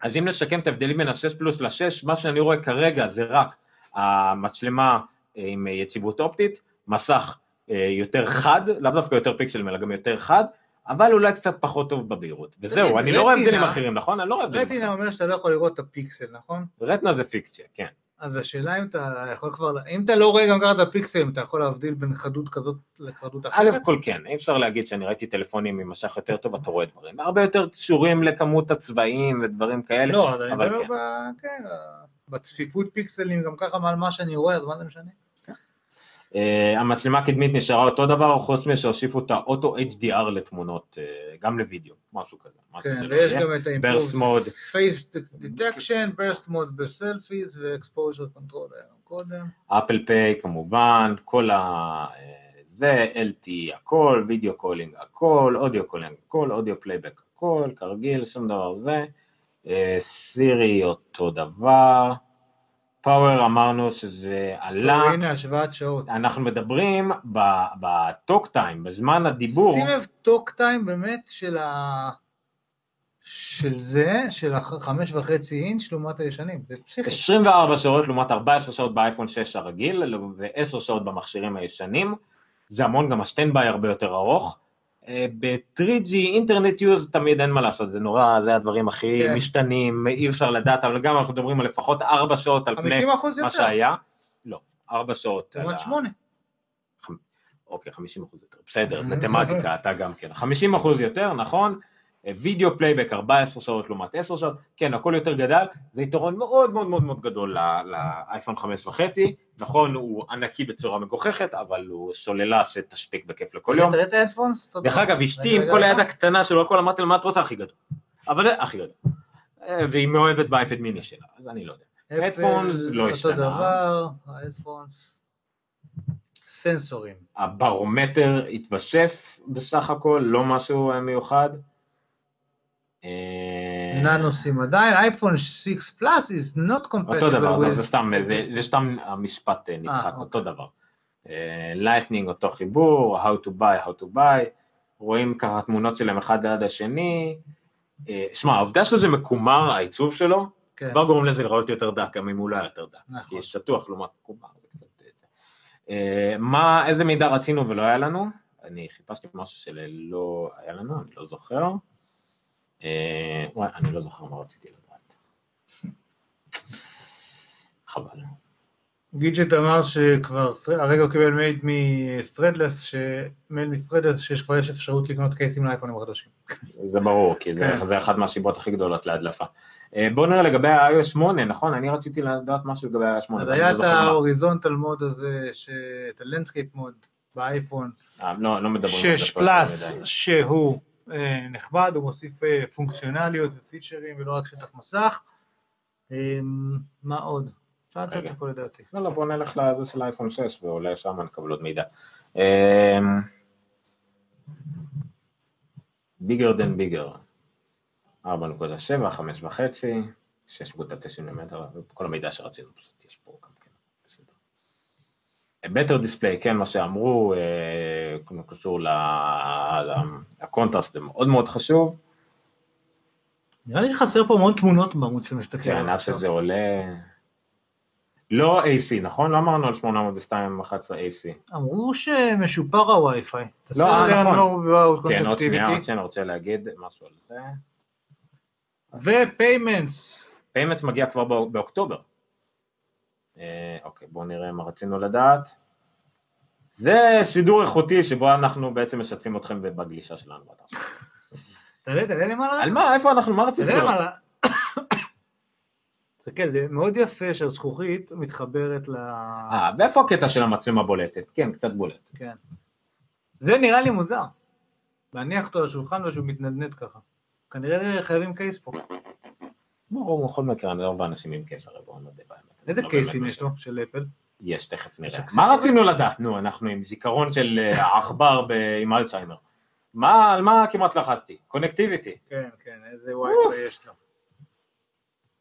אז אם נשקם את ההבדלים בין ה-6 פלוס ל-6, מה שאני רואה כרגע זה רק המצלמה אה, עם יציבות אופטית, מסך אה, יותר חד, לאו דווקא יותר פיקסלים אלא גם יותר חד, אבל אולי קצת פחות טוב בבהירות. וזהו, אני לא רואה הבדלים אחרים, נכון? אני לא רואה הבדלים. רטינה אומר שאתה לא יכול לראות את הפיקסל, נכון? רטנה זה פיקציה, כן. אז השאלה אם אתה יכול כבר, אם אתה לא רואה גם ככה את הפיקסלים, אתה יכול להבדיל בין חדות כזאת לחדות א' אחרת? כל כן, אי אפשר להגיד שאני ראיתי טלפונים עם מסך יותר טוב, אתה רואה דברים הרבה יותר קשורים לכמות הצבעים ודברים כאלה, לא, אז אני אבל מדבר כן. ב- כן, בצפיפות פיקסלים גם ככה מעל מה שאני רואה, אז מה זה משנה? Uh, המצלמה הקדמית נשארה אותו דבר, חוץ מזה שהוסיפו את האוטו HDR לתמונות, uh, גם לוידאו, משהו כזה. כן, ויש. גם את mode, face detection, burst mode ב selfies ו-exposure control היה קודם. Apple Pay כמובן, כל ה... אה, זה, LTE הכל, video calling הכל, audio calling הכל, audio playback הכל, כרגיל, שום דבר זה. אה, סירי אותו דבר. power אמרנו שזה עלה, הנה השוואת שעות. אנחנו מדברים ב talk time, בזמן הדיבור, שים לב talk time באמת של ה... של זה, של החמש וחצי אינץ' לעומת הישנים, זה פסיכי. 24 שעות לעומת 14 שעות באייפון 6 הרגיל ו-10 שעות במכשירים הישנים, זה המון, גם ה standby הרבה יותר ארוך. אה, ב-3G internet use תמיד אין מה לעשות, זה נורא, זה הדברים הכי כן. משתנים, אי אפשר לדעת, אבל גם אנחנו מדברים על לפחות 4 שעות על פני 50 אחוז מה יותר, שהיה. לא, 4 שעות. לעומת ה- שמונה. אוקיי, 50 אחוז יותר, בסדר, מתמטיקה, אתה גם כן. 50 אחוז יותר, נכון? אה, video playback 14 שעות לעומת 10 שעות, כן, הכל יותר גדל, זה יתרון מאוד מאוד מאוד מאוד גדול לאייפון 5 וחצי, נכון, הוא ענקי בצורה מגוחכת, אבל הוא סוללה שתספיק בכיף לכל יום. דרך אגב, אשתי עם כל היד הקטנה שלו, הכל אמרתי לה, מה את רוצה הכי גדול? אבל הכי גדול. אה, והיא מאוהבת באייפד מיני שלה, אז אני לא יודע. Headphones לא השתנה. אותו דבר, האדפונס. סנסורים. הברומטר התווסף בסך הכל, לא משהו מיוחד. אה, ננוסים עדיין, אייפון 6 פלאס is not compatible אותו דבר, זה- with... זה סתם, זה- זה סתם המשפט אה, נדחק, אה, אותו דבר. Lightning אותו חיבור, how to buy, how to buy, רואים ככה תמונות שלהם אחד ליד השני. אה, שמע, העובדה שזה מקומר, העיצוב שלו, כן. כבר גורם לזה לראות יותר דק, גם אם הוא לא היה יותר דק. נכון. כי שטוח לעומת מקומר. אה, מה, איזה מידע רצינו ולא היה לנו? אני חיפשתי משהו שלא היה לנו, אני לא זוכר. אה, וואי, אני לא זוכר מה רציתי לדעת. חבל. גידג'ט אמר שכבר, הרגע הוא קיבל מפרדלס, מייל מפרדלס שיש כבר יש אפשרות לקנות קייסים לאייפונים החדשים. זה ברור, כי זה, כן. זה אחת מהסיבות הכי גדולות להדלפה. אה, בואו נראה לגבי ה-iOS 8, נכון? אני רציתי לדעת משהו לגבי ה-iOS 8. אז היה לא את. ההוריזונטל mode הזה, ש- את ה landscape mode באייפון, אה, לא, לא מדברים על זה 6 פה יותר פלאס. שהוא נחמד, הוא מוסיף אה, פונקציונליות ופיצ'רים ולא רק שטח מסך. אה, מה עוד? אפשר לצאת. לפה לדעתי. לא, לא, בואו נלך לזה של האייפון 6 ואולי שם נקבל עוד מידע. ביגר דן ביגר, 4.7, 5.5, 6.9 מילימטר, כל המידע שרצינו פשוט יש פה. בטר דיספליי, כן, מה שאמרו, אה, כמו קשור לקונטרסט, זה מאוד מאוד חשוב, נראה לי שחסר פה המון תמונות בעמוד שמסתכל כן, עד. שזה עולה... לא AC, נכון? לא אמרנו על 802 11 AC. אמרו שמשופר הווי-פיי. לא, נכון. נכון. כן, עוד שנייה, עוד שנייה, אני רוצה להגיד משהו על זה. ו payments. payments מגיע כבר בא- באוקטובר. אה, אוקיי, בואו נראה מה רצינו לדעת. זה שידור איכותי שבו אנחנו בעצם משתפים אתכם בגלישה שלנו. באתר שלנו. תעלה, תעלה למעלה. על מה? איפה אנחנו? מה רצינו תעלה? למעלה. תסתכל, זה מאוד יפה שהזכוכית מתחברת ל... אה, ואיפה הקטע של המצלמה בולטת? כן, קצת בולט. כן. זה נראה לי מוזר. להניח אותו על השולחן ושהוא מתנדנד ככה. כנראה חייבים קייס פה. ברור, בכל מקרה, אני לא רואה אנשים עם קשר, בואו נודה באמת. איזה קייסים יש לו, של אפל? יש, תכף נראה. מה? רצינו לדעת? נו, אנחנו עם זיכרון של אה, עכבר ב- עם אלצהיימר. מה, על מה כמעט לחצתי? connectivity. כן, כן, איזה וי-פיי יש לו.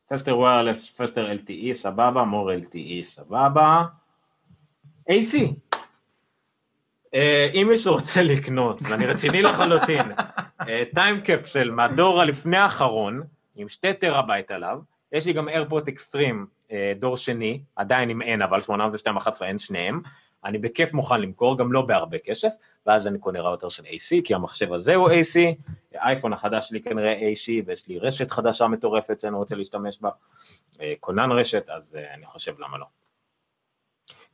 faster wireless, faster LTE, סבבה, more LTE, סבבה. AC. אה, אם מישהו רוצה לקנות, ואני רציני לחלוטין, Time Capsule מהדור הלפני האחרון, עם שתי טרהבייט עליו, יש לי גם AirPort Extreme דור שני, עדיין עם N, אבל 802.11 אין שניהם, אני בכיף מוכן למכור, גם לא בהרבה כסף, ואז אני קונה ראוטר של AC, כי המחשב הזה הוא AC, האייפון החדש שלי כנראה AC, ויש לי רשת חדשה מטורפת שאני רוצה להשתמש בה, אה, כונן רשת, אז אה, אני חושב למה לא.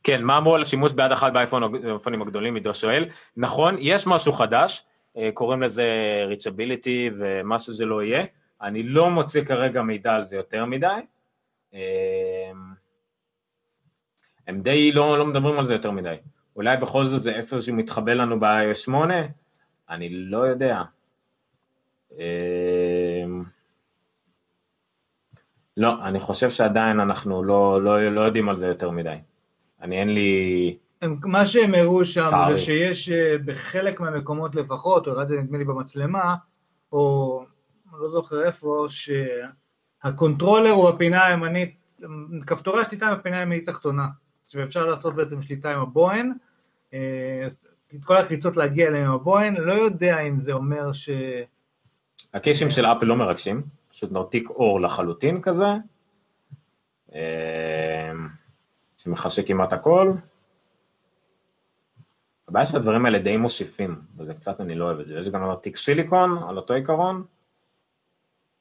כן, מה אמרו על השימוש ביד אחת באייפונים הגדולים, עידו שואל? נכון, יש משהו חדש, אה, קוראים לזה ריצ'ביליטי ומה שזה לא יהיה, אני לא מוצא כרגע מידע על זה יותר מדי. אה, הם די לא, לא מדברים על זה יותר מדי. אולי בכל זאת זה איפשהו מתחבא לנו ב-iOS 8? אני לא יודע. אה, לא, אני חושב שעדיין אנחנו לא, לא, לא יודעים על זה יותר מדי. אני אין לי... מה שהם הראו שם צערי. זה שיש אה, בחלק מהמקומות לפחות, או הראה את זה נדמה לי במצלמה, או לא זוכר איפה, שהקונטרולר הוא הפינה הימנית, כפתורי השליטה הם הפינה הימנית תחתונה, ואפשר לעשות בעצם שליטה עם הבוהן, אה, את כל הקריצות להגיע אליהם עם הבוהן, לא יודע אם זה אומר ש... הקייסים של אפל לא מרגשים, פשוט נרתיק עור לחלוטין כזה, אה, שמכסה כמעט הכל. הבעיה שהדברים האלה די מוסיפים, וזה קצת אני לא אוהב את זה. יש גם נרתיק סיליקון על אותו עיקרון, אה,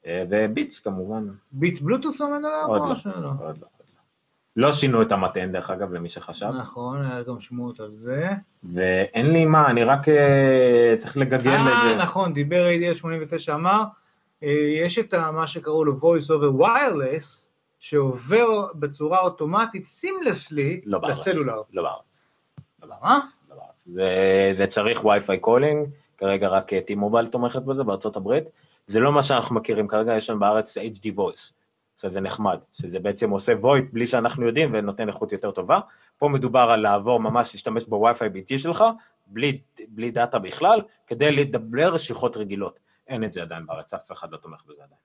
וביטס כמובן. ביטס בלוטוס עומד עליו? עוד לא, שלא? עוד לא, עוד לא. לא שינו את המטען דרך אגב, למי שחשב, נכון, היה גם שמועות על זה. ואין לי מה, אני רק אה, צריך לגגל את אה, זה. נכון, דיבר ADL 89, אמר, אה, יש את מה שקראו לו voice over wireless, שעובר בצורה אוטומטית, סימלסלי, לא בארץ. לסלולר. לא בארץ. מה? זה, זה צריך Wi-Fi calling, כרגע רק T-Mobile תומכת בזה בארצות הברית, זה לא מה שאנחנו מכירים, כרגע יש לנו בארץ HD voice, שזה נחמד, שזה בעצם עושה VoIP בלי שאנחנו יודעים ונותן איכות יותר טובה, פה מדובר על לעבור ממש להשתמש בווי-פיי ביתי שלך, בלי, בלי דאטה בכלל, כדי לדבר שיחות רגילות, אין את זה עדיין בארץ, אף אחד לא תומך בזה עדיין.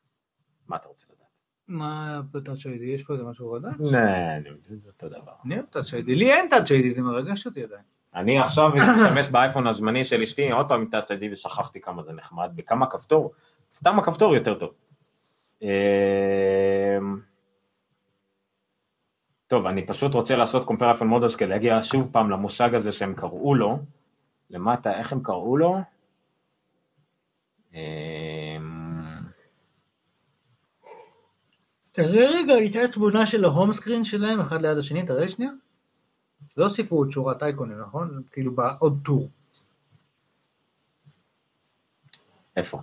מה אתה רוצה לדעת? מה ב Touch ID? יש פה איזה משהו חדש? לא, אני- זה אותו דבר. אני אוהב טאצ' איי-די, לי אין טאצ' איי-די, זה מרגש אותי עדיין. אני עכשיו משתמש באייפון הזמני של אשתי, עוד פעם עם טאצ' איי-די ושכחתי כמה זה נחמד, בכמה כפתור, סתם הכפתור יותר טוב. אמ, טוב, אני פשוט רוצה לעשות iPhone models כדי להגיע שוב פעם למושג הזה שהם קראו לו, למטה, איך הם קראו לו? אמ, תראה רגע, הייתה תמונה של ההום סקרין שלהם, אחד ליד השני, תראה שנייה. לא הוסיפו עוד שורת אייקונים, נכון? כאילו בעוד טור. איפה?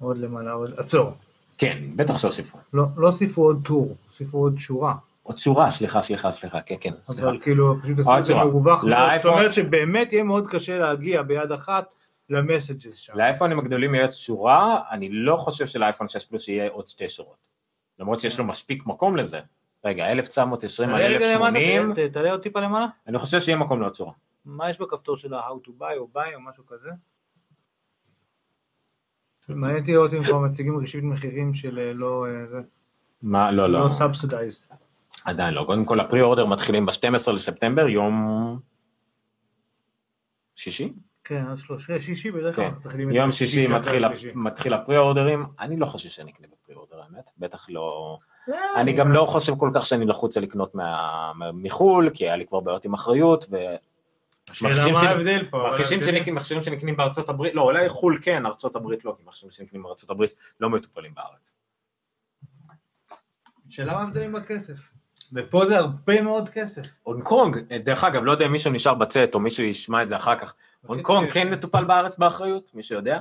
עוד למעלה, עוד... עצור. כן, בטח שהוסיפו. לא, לא הוסיפו עוד טור, הוסיפו עוד שורה. עוד שורה, סליחה, סליחה, סליחה, כן, כן, סליחה. אבל כאילו, פשוט עשו עוד את זה. מרווח מאוד. זאת אומרת שבאמת יהיה מאוד קשה להגיע ביד אחת למסג'ס שם. לאייפונים הגדולים יהיה שורה, אני לא חושב שלאייפון 6 פלוס יהיה עוד שתי שורות. למרות שיש לו מספיק מקום לזה. רגע, 1920 על תעלה רגע למטה, 1080, ת- תעלה עוד טיפה למעלה. אני חושב שיהיה מקום לעוד שורה. מה יש בכפתור של ה-How to buy או buy או משהו כזה? מעניין אותי לראות אם כבר מציגים רשימת מחירים של אה, לא... אה, מה, לא, לא, לא subsidized. עדיין לא. קודם כל, הפרי אורדר מתחילים ב-12 לספטמבר, יום שישי? כן, עד שלושה, שישי בדרך כלל כן, מתחילים יום שישי מתחיל, הפרי אורדרים, אני לא חושב שאני אקנה בפרי אורדר האמת, בטח לא... אה, אני גם לא חושב כל כך שאני לחוץ לקנות מחו"ל, כי היה לי כבר בעיות עם אחריות. השאלה מכשירים מה ההבדל פה, שנקנים- מכשירים שנקנים בארצות הברית, לא, אולי חו"ל כן, ארצות הברית לא, כי מכשירים שנקנים בארצות הברית לא מטופלים בארץ. שאלה מה ההבדלים בכסף. ופה זה הרבה מאוד כסף. הונג קונג, דרך אגב, לא יודע אם מישהו נשאר בצאת או מישהו ישמע את זה אחר כך, הונג קונג כן מטופל בארץ באחריות, מישהו יודע?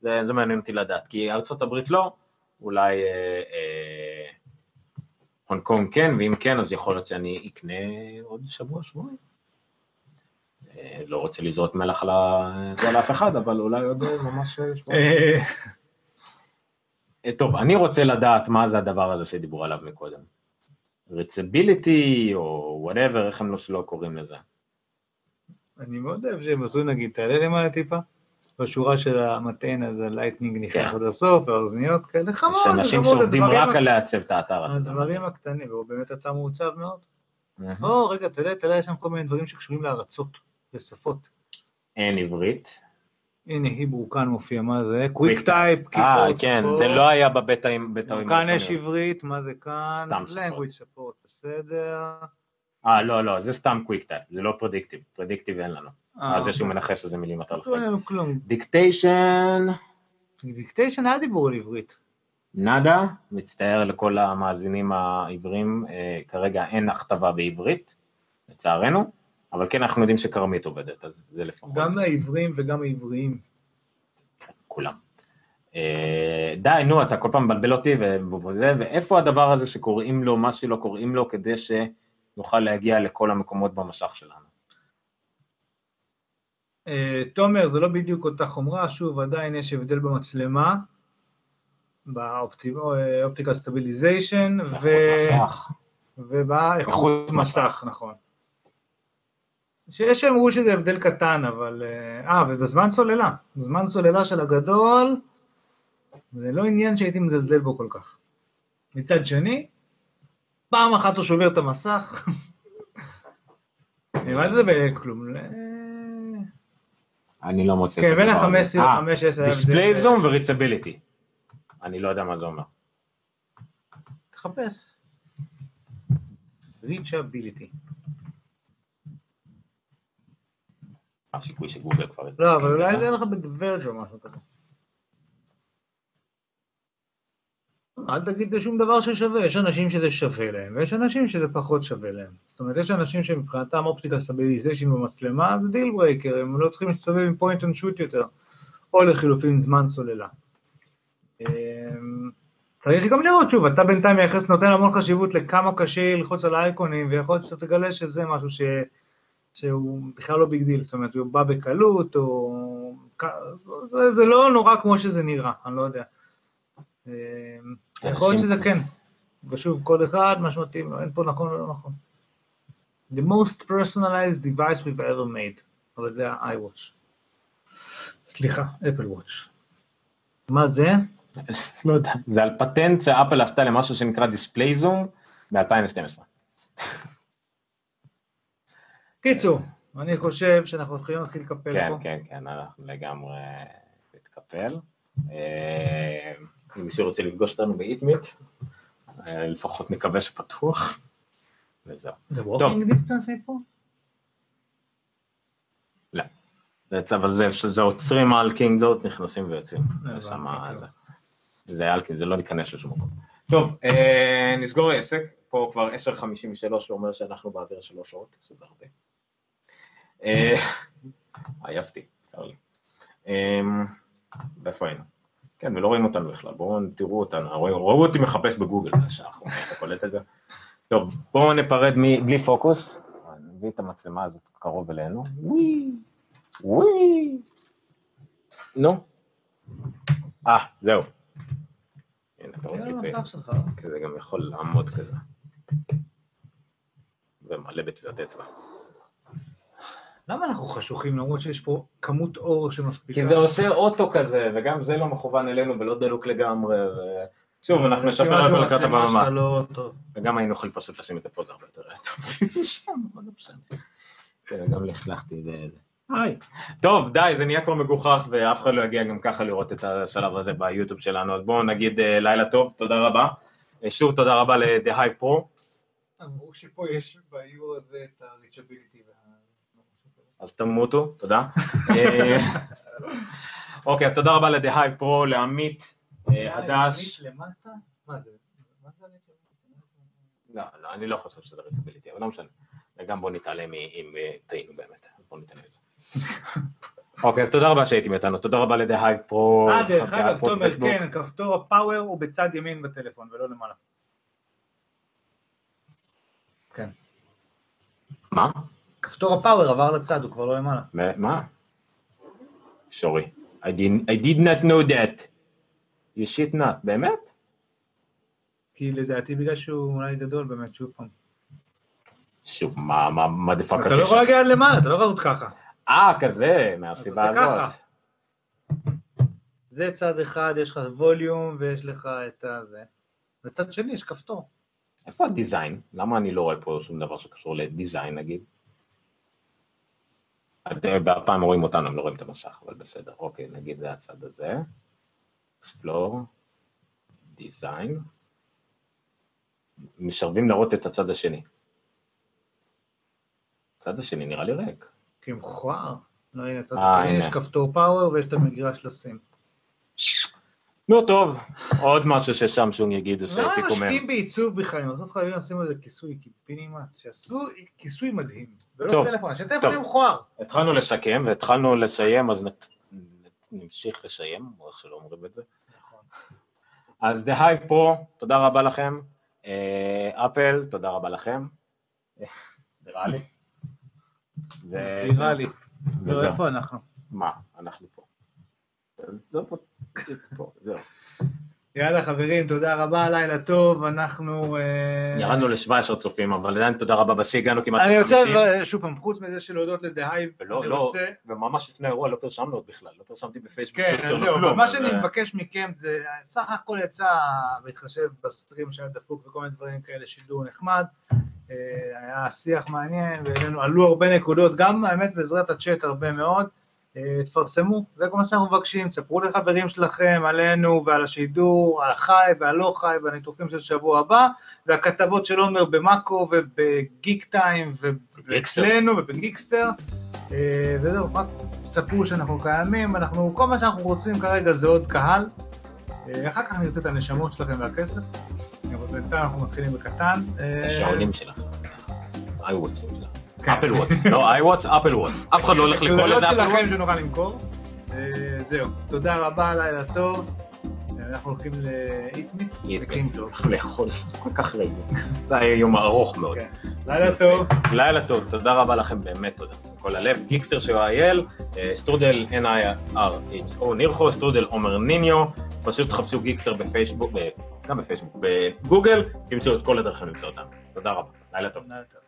זה, זה מעניין אותי לדעת, כי ארצות הברית לא, אולי אה, אה, הונג קונג כן, ואם כן, אז יכול להיות שאני אקנה עוד שבוע, שבועיים. אה, לא רוצה לזרות מלח על אף אחד, אבל אולי עוד אה, ממש אה, טוב, אני רוצה לדעת מה זה הדבר הזה שדיברו עליו מקודם. Reachability או whatever, איך הם לא שלא קוראים לזה. אני מאוד אוהב שהם עשו נגיד, תעלה למעלה טיפה. בשורה של המטען הזה, ה Lightning נכנס כן. עד הסוף, והאוזניות כאלה, חמוד, יש אנשים חמוד, שעובדים רק על לעצב את האתר הזה. הדברים הקטנים, והוא באמת אתה מעוצב מאוד. או, רגע, תראה, תראה, יש שם כל מיני דברים שקשורים לארצות, לשפות. אין עברית. הנה, Hebrew כאן מופיע, מה זה? QuickType, אה, כן, זה לא היה בבטאים. בטאים כאן יש. עברית, מה זה כאן? סתם support. language support, בסדר. אה, לא, לא, זה סתם QuickType, זה לא predictive, predictive אין לנו. אה, זה שהוא אוקיי. מנחש איזה מילים אתה לא הולך אין לנו כלום. dictation, dictation היה דיבור על עברית. נאדה, מצטער לכל המאזינים העברים, אה, כרגע אין הכתבה בעברית, לצערנו, אבל כן אנחנו יודעים שכרמית עובדת, אז זה לפחות גם העברים וגם העבריים. כולם. אה, די, נו, אתה כל פעם מבלבל אותי, וזה, ואיפה הדבר הזה שקוראים לו מה שלא קוראים לו, כדי שנוכל להגיע לכל המקומות במסך שלנו? אה, תומר, זה לא בדיוק אותה חומרה, שוב, עדיין יש הבדל במצלמה, ב optical stabilization, ו... מסך. ובאיכות איכות מסך, נכון. שיש שאמרו שזה הבדל קטן, אבל... אה, אה, ובזמן סוללה. בזמן סוללה של הגדול, זה לא עניין שהייתי מזלזל בו כל כך. מצד שני, פעם אחת הוא שובר את המסך, מה זה בכלום? אני לא מוצא כן, את בין הדבר ה-15 הזה. אה, ל-15 היה display הבדל. zoom ו reachability. אני לא יודע מה זה אומר. תחפש. reachability. הסיכוי שגוגל כבר... לא, אבל אולי זה יהיה לך ב The Verge או משהו כזה. אל תגיד לשום דבר ששווה, יש אנשים שזה שווה להם, ויש אנשים שזה פחות שווה להם. זאת אומרת, יש אנשים שמבחינתם optical stabilization במצלמה זה deal breaker, הם לא צריכים להסתובב עם point and shoot יותר, או לחילופין זמן סוללה. אמ, צריך גם לראות, שוב, אתה בינתיים מייחס, נותן המון חשיבות לכמה קשה ללחוץ על האייקונים, ויכול להיות שאתה תגלה שזה משהו ש... שהוא בכלל לא big deal, זאת אומרת, הוא בא בקלות, או... זה, זה לא נורא כמו שזה נראה, אני לא יודע. אמ, יכול להיות שזה כן. ושוב, כל אחד, מה שמתאים לו, אין פה נכון ולא נכון. The most personalized device we've ever made, אבל זה ה-iWatch. סליחה, אפל וואץ'. מה זה? לא יודע. זה על פטנט שאפל עשתה למשהו שנקרא דיספליי זום ב-2012. קיצור, אני חושב שאנחנו יכולים להתחיל לקפל כן, פה. כן, כן, אנחנו לגמרי נתקפל. אה, אם מישהו רוצה לפגוש אותנו באיטמיט, אה, לפחות נקווה שפתוח. וזהו. זה. ווקינג דיסטנס מפה? לא. אבל זה, זה עוצרים על קינג זאת, נכנסים ויוצאים. טוב. זה. זה אלקין, זה לא ניכנס לשום מקום. טוב, אה, נסגור עסק, פה כבר 10:53, שאומר שאנחנו באוויר שלוש שעות, שזה הרבה. אה, עייפתי, צר לי. אה, ואיפה היינו? כן, ולא רואים אותנו בכלל, בואו תראו אותנו, ראו, אותי מחפש בגוגל, בשעה האחרונה, אתה קולט את זה? טוב, בואו ניפרד בלי פוקוס, נביא את המצלמה הזאת קרוב אלינו. וואי, וואי. נו. אה, זהו. הנה, אתה רואה את זה. זה גם יכול לעמוד כזה. ומלא בטביעות אצבע. למה אנחנו חשוכים למרות שיש פה כמות אור שמספיקה? כי זה עושה אוטו כזה, וגם זה לא מכוון אלינו ולא דלוק לגמרי, ו... שוב, אנחנו נשפר לקראת במצלמה הבמה. לא. וגם היינו יכולים פשוט לשים את זה פה, זה הרבה יותר טוב. לא גם לכלכתי את זה. היי. טוב, די, זה נהיה כבר מגוחך, ואף אחד לא יגיע גם ככה לראות את השלב הזה ביוטיוב שלנו, אז בואו נגיד אה, לילה טוב, תודה רבה. אה, שוב תודה רבה ל-The Hive Pro. אמרו שפה יש באיור הזה את ה-reachability. אז תמותו, תודה. אה, אוקיי, אז תודה רבה Hive Pro, לעמית, אה, הדש. למטה? מה זה? מה זה לא, לא, אני לא חושב שזה רציביליטי, אבל לא משנה. וגם בוא נתעלם אם אה, טעינו באמת, בוא ניתן את זה. אוקיי, אז תודה רבה שהייתם איתנו, תודה רבה ל-The Hive Pro. אה, דרך אגב, תומר. כן, כפתור הפאוור הוא בצד ימין בטלפון ולא למעלה. כן. מה? כפתור ה power עבר לצד, הוא כבר לא למעלה. מה? Sorry, I did not know that. You shit not, באמת? כי לדעתי בגלל שהוא אולי גדול באמת, שוב פעם. שוב, מה, מה, מה the fuck אתה לא יכול להגיע עד למעלה, אתה לא יכול לעשות ככה. אה, כזה, מהסיבה. הזאת. זה צד אחד, יש לך volume ויש לך את הזה. בצד שני יש כפתור. איפה הדיזיין? למה אני לא רואה פה שום דבר שקשור לדיזיין נגיד? אתם והפעם רואים אותנו, הם לא רואים את המסך, אבל בסדר. אוקיי, נגיד זה הצד הזה. explore, design. משרבים להראות את הצד השני. הצד השני נראה לי ריק. כי מכוער. לא, הנה, הצד אה, השני. יש כפתור פאוור ויש את המגרש לשים. נו טוב, עוד משהו ששמשונג יגידו למה שהעתיקו מהם. משקיעים בעיצוב בכלל? הם בסוף חייבים לשים על זה כיסוי קיבינימט, שיעשו כיסוי מדהים. ולא טלפון. יהיה מכוער. התחלנו לסכם והתחלנו לסיים, אז נמשיך לסיים, או איך שלא אומרים את זה. אז The Hive Pro, תודה רבה לכם. אה, אפל, תודה רבה לכם. אה, נראה לי. נראה לי. וזהו. לא, אנחנו? מה, אנחנו פה. יאללה חברים, תודה רבה, לילה טוב, אנחנו... ירדנו ל-17 צופים, אבל עדיין תודה רבה בשיא, הגענו כמעט אני רוצה, ל-50. שוב פעם, חוץ מזה של להודות לדהייב, אני רוצה... וממש לפני האירוע לא פרשמנו עוד בכלל, לא פרשמתי בפייסבוק. כן, אז זהו, מה שאני מבקש מכם זה, סך הכל יצא, בהתחשב בסטרים שהיה דפוק וכל מיני דברים כאלה, שידור נחמד, היה שיח מעניין, והעלינו- עלו הרבה נקודות, גם האמת בעזרת הצ'אט הרבה מאוד, תפרסמו, זה כל מה שאנחנו מבקשים, תספרו לחברים שלכם עלינו ועל השידור, על החי והלא חי והניתוחים של שבוע הבא, והכתבות של עומר במאקו ובגיק טיים ואצלנו ובגיקסטר, אה, וזהו, רק תספרו שאנחנו קיימים, אנחנו, כל מה שאנחנו רוצים כרגע זה עוד קהל, אה, אחר כך נרצה את הנשמות שלכם והכסף, אבל בינתיים אנחנו מתחילים בקטן. אה, השעונים שלך. איי-וואטסים שלך. כן. אפל וואטס, לא איי-וואטס, אפל וואטס. אף אחד לא הולך לקרוא לזה אפל שלכם וואטס. שנוכל למכור. אה, זהו, תודה רבה, לילה טוב. אה, אנחנו הולכים לאיטמי, לקינגדור. לאכול, כל כך רעיון. זה היה יום ארוך מאוד. כן. לילה טוב. לילה טוב, תודה רבה לכם, באמת תודה. כל הלב, גיקסטר של אייל, סטרודל N-I-R-H-O נירחו, סטרודל עומר ניניו, פשוט תחפשו גיקסטר בפייסבוק, ב- גם בפייסבוק, בגוגל, תמצאו את כל הדרכים למצוא אותם. תודה רבה, לילה טוב. לילה טוב.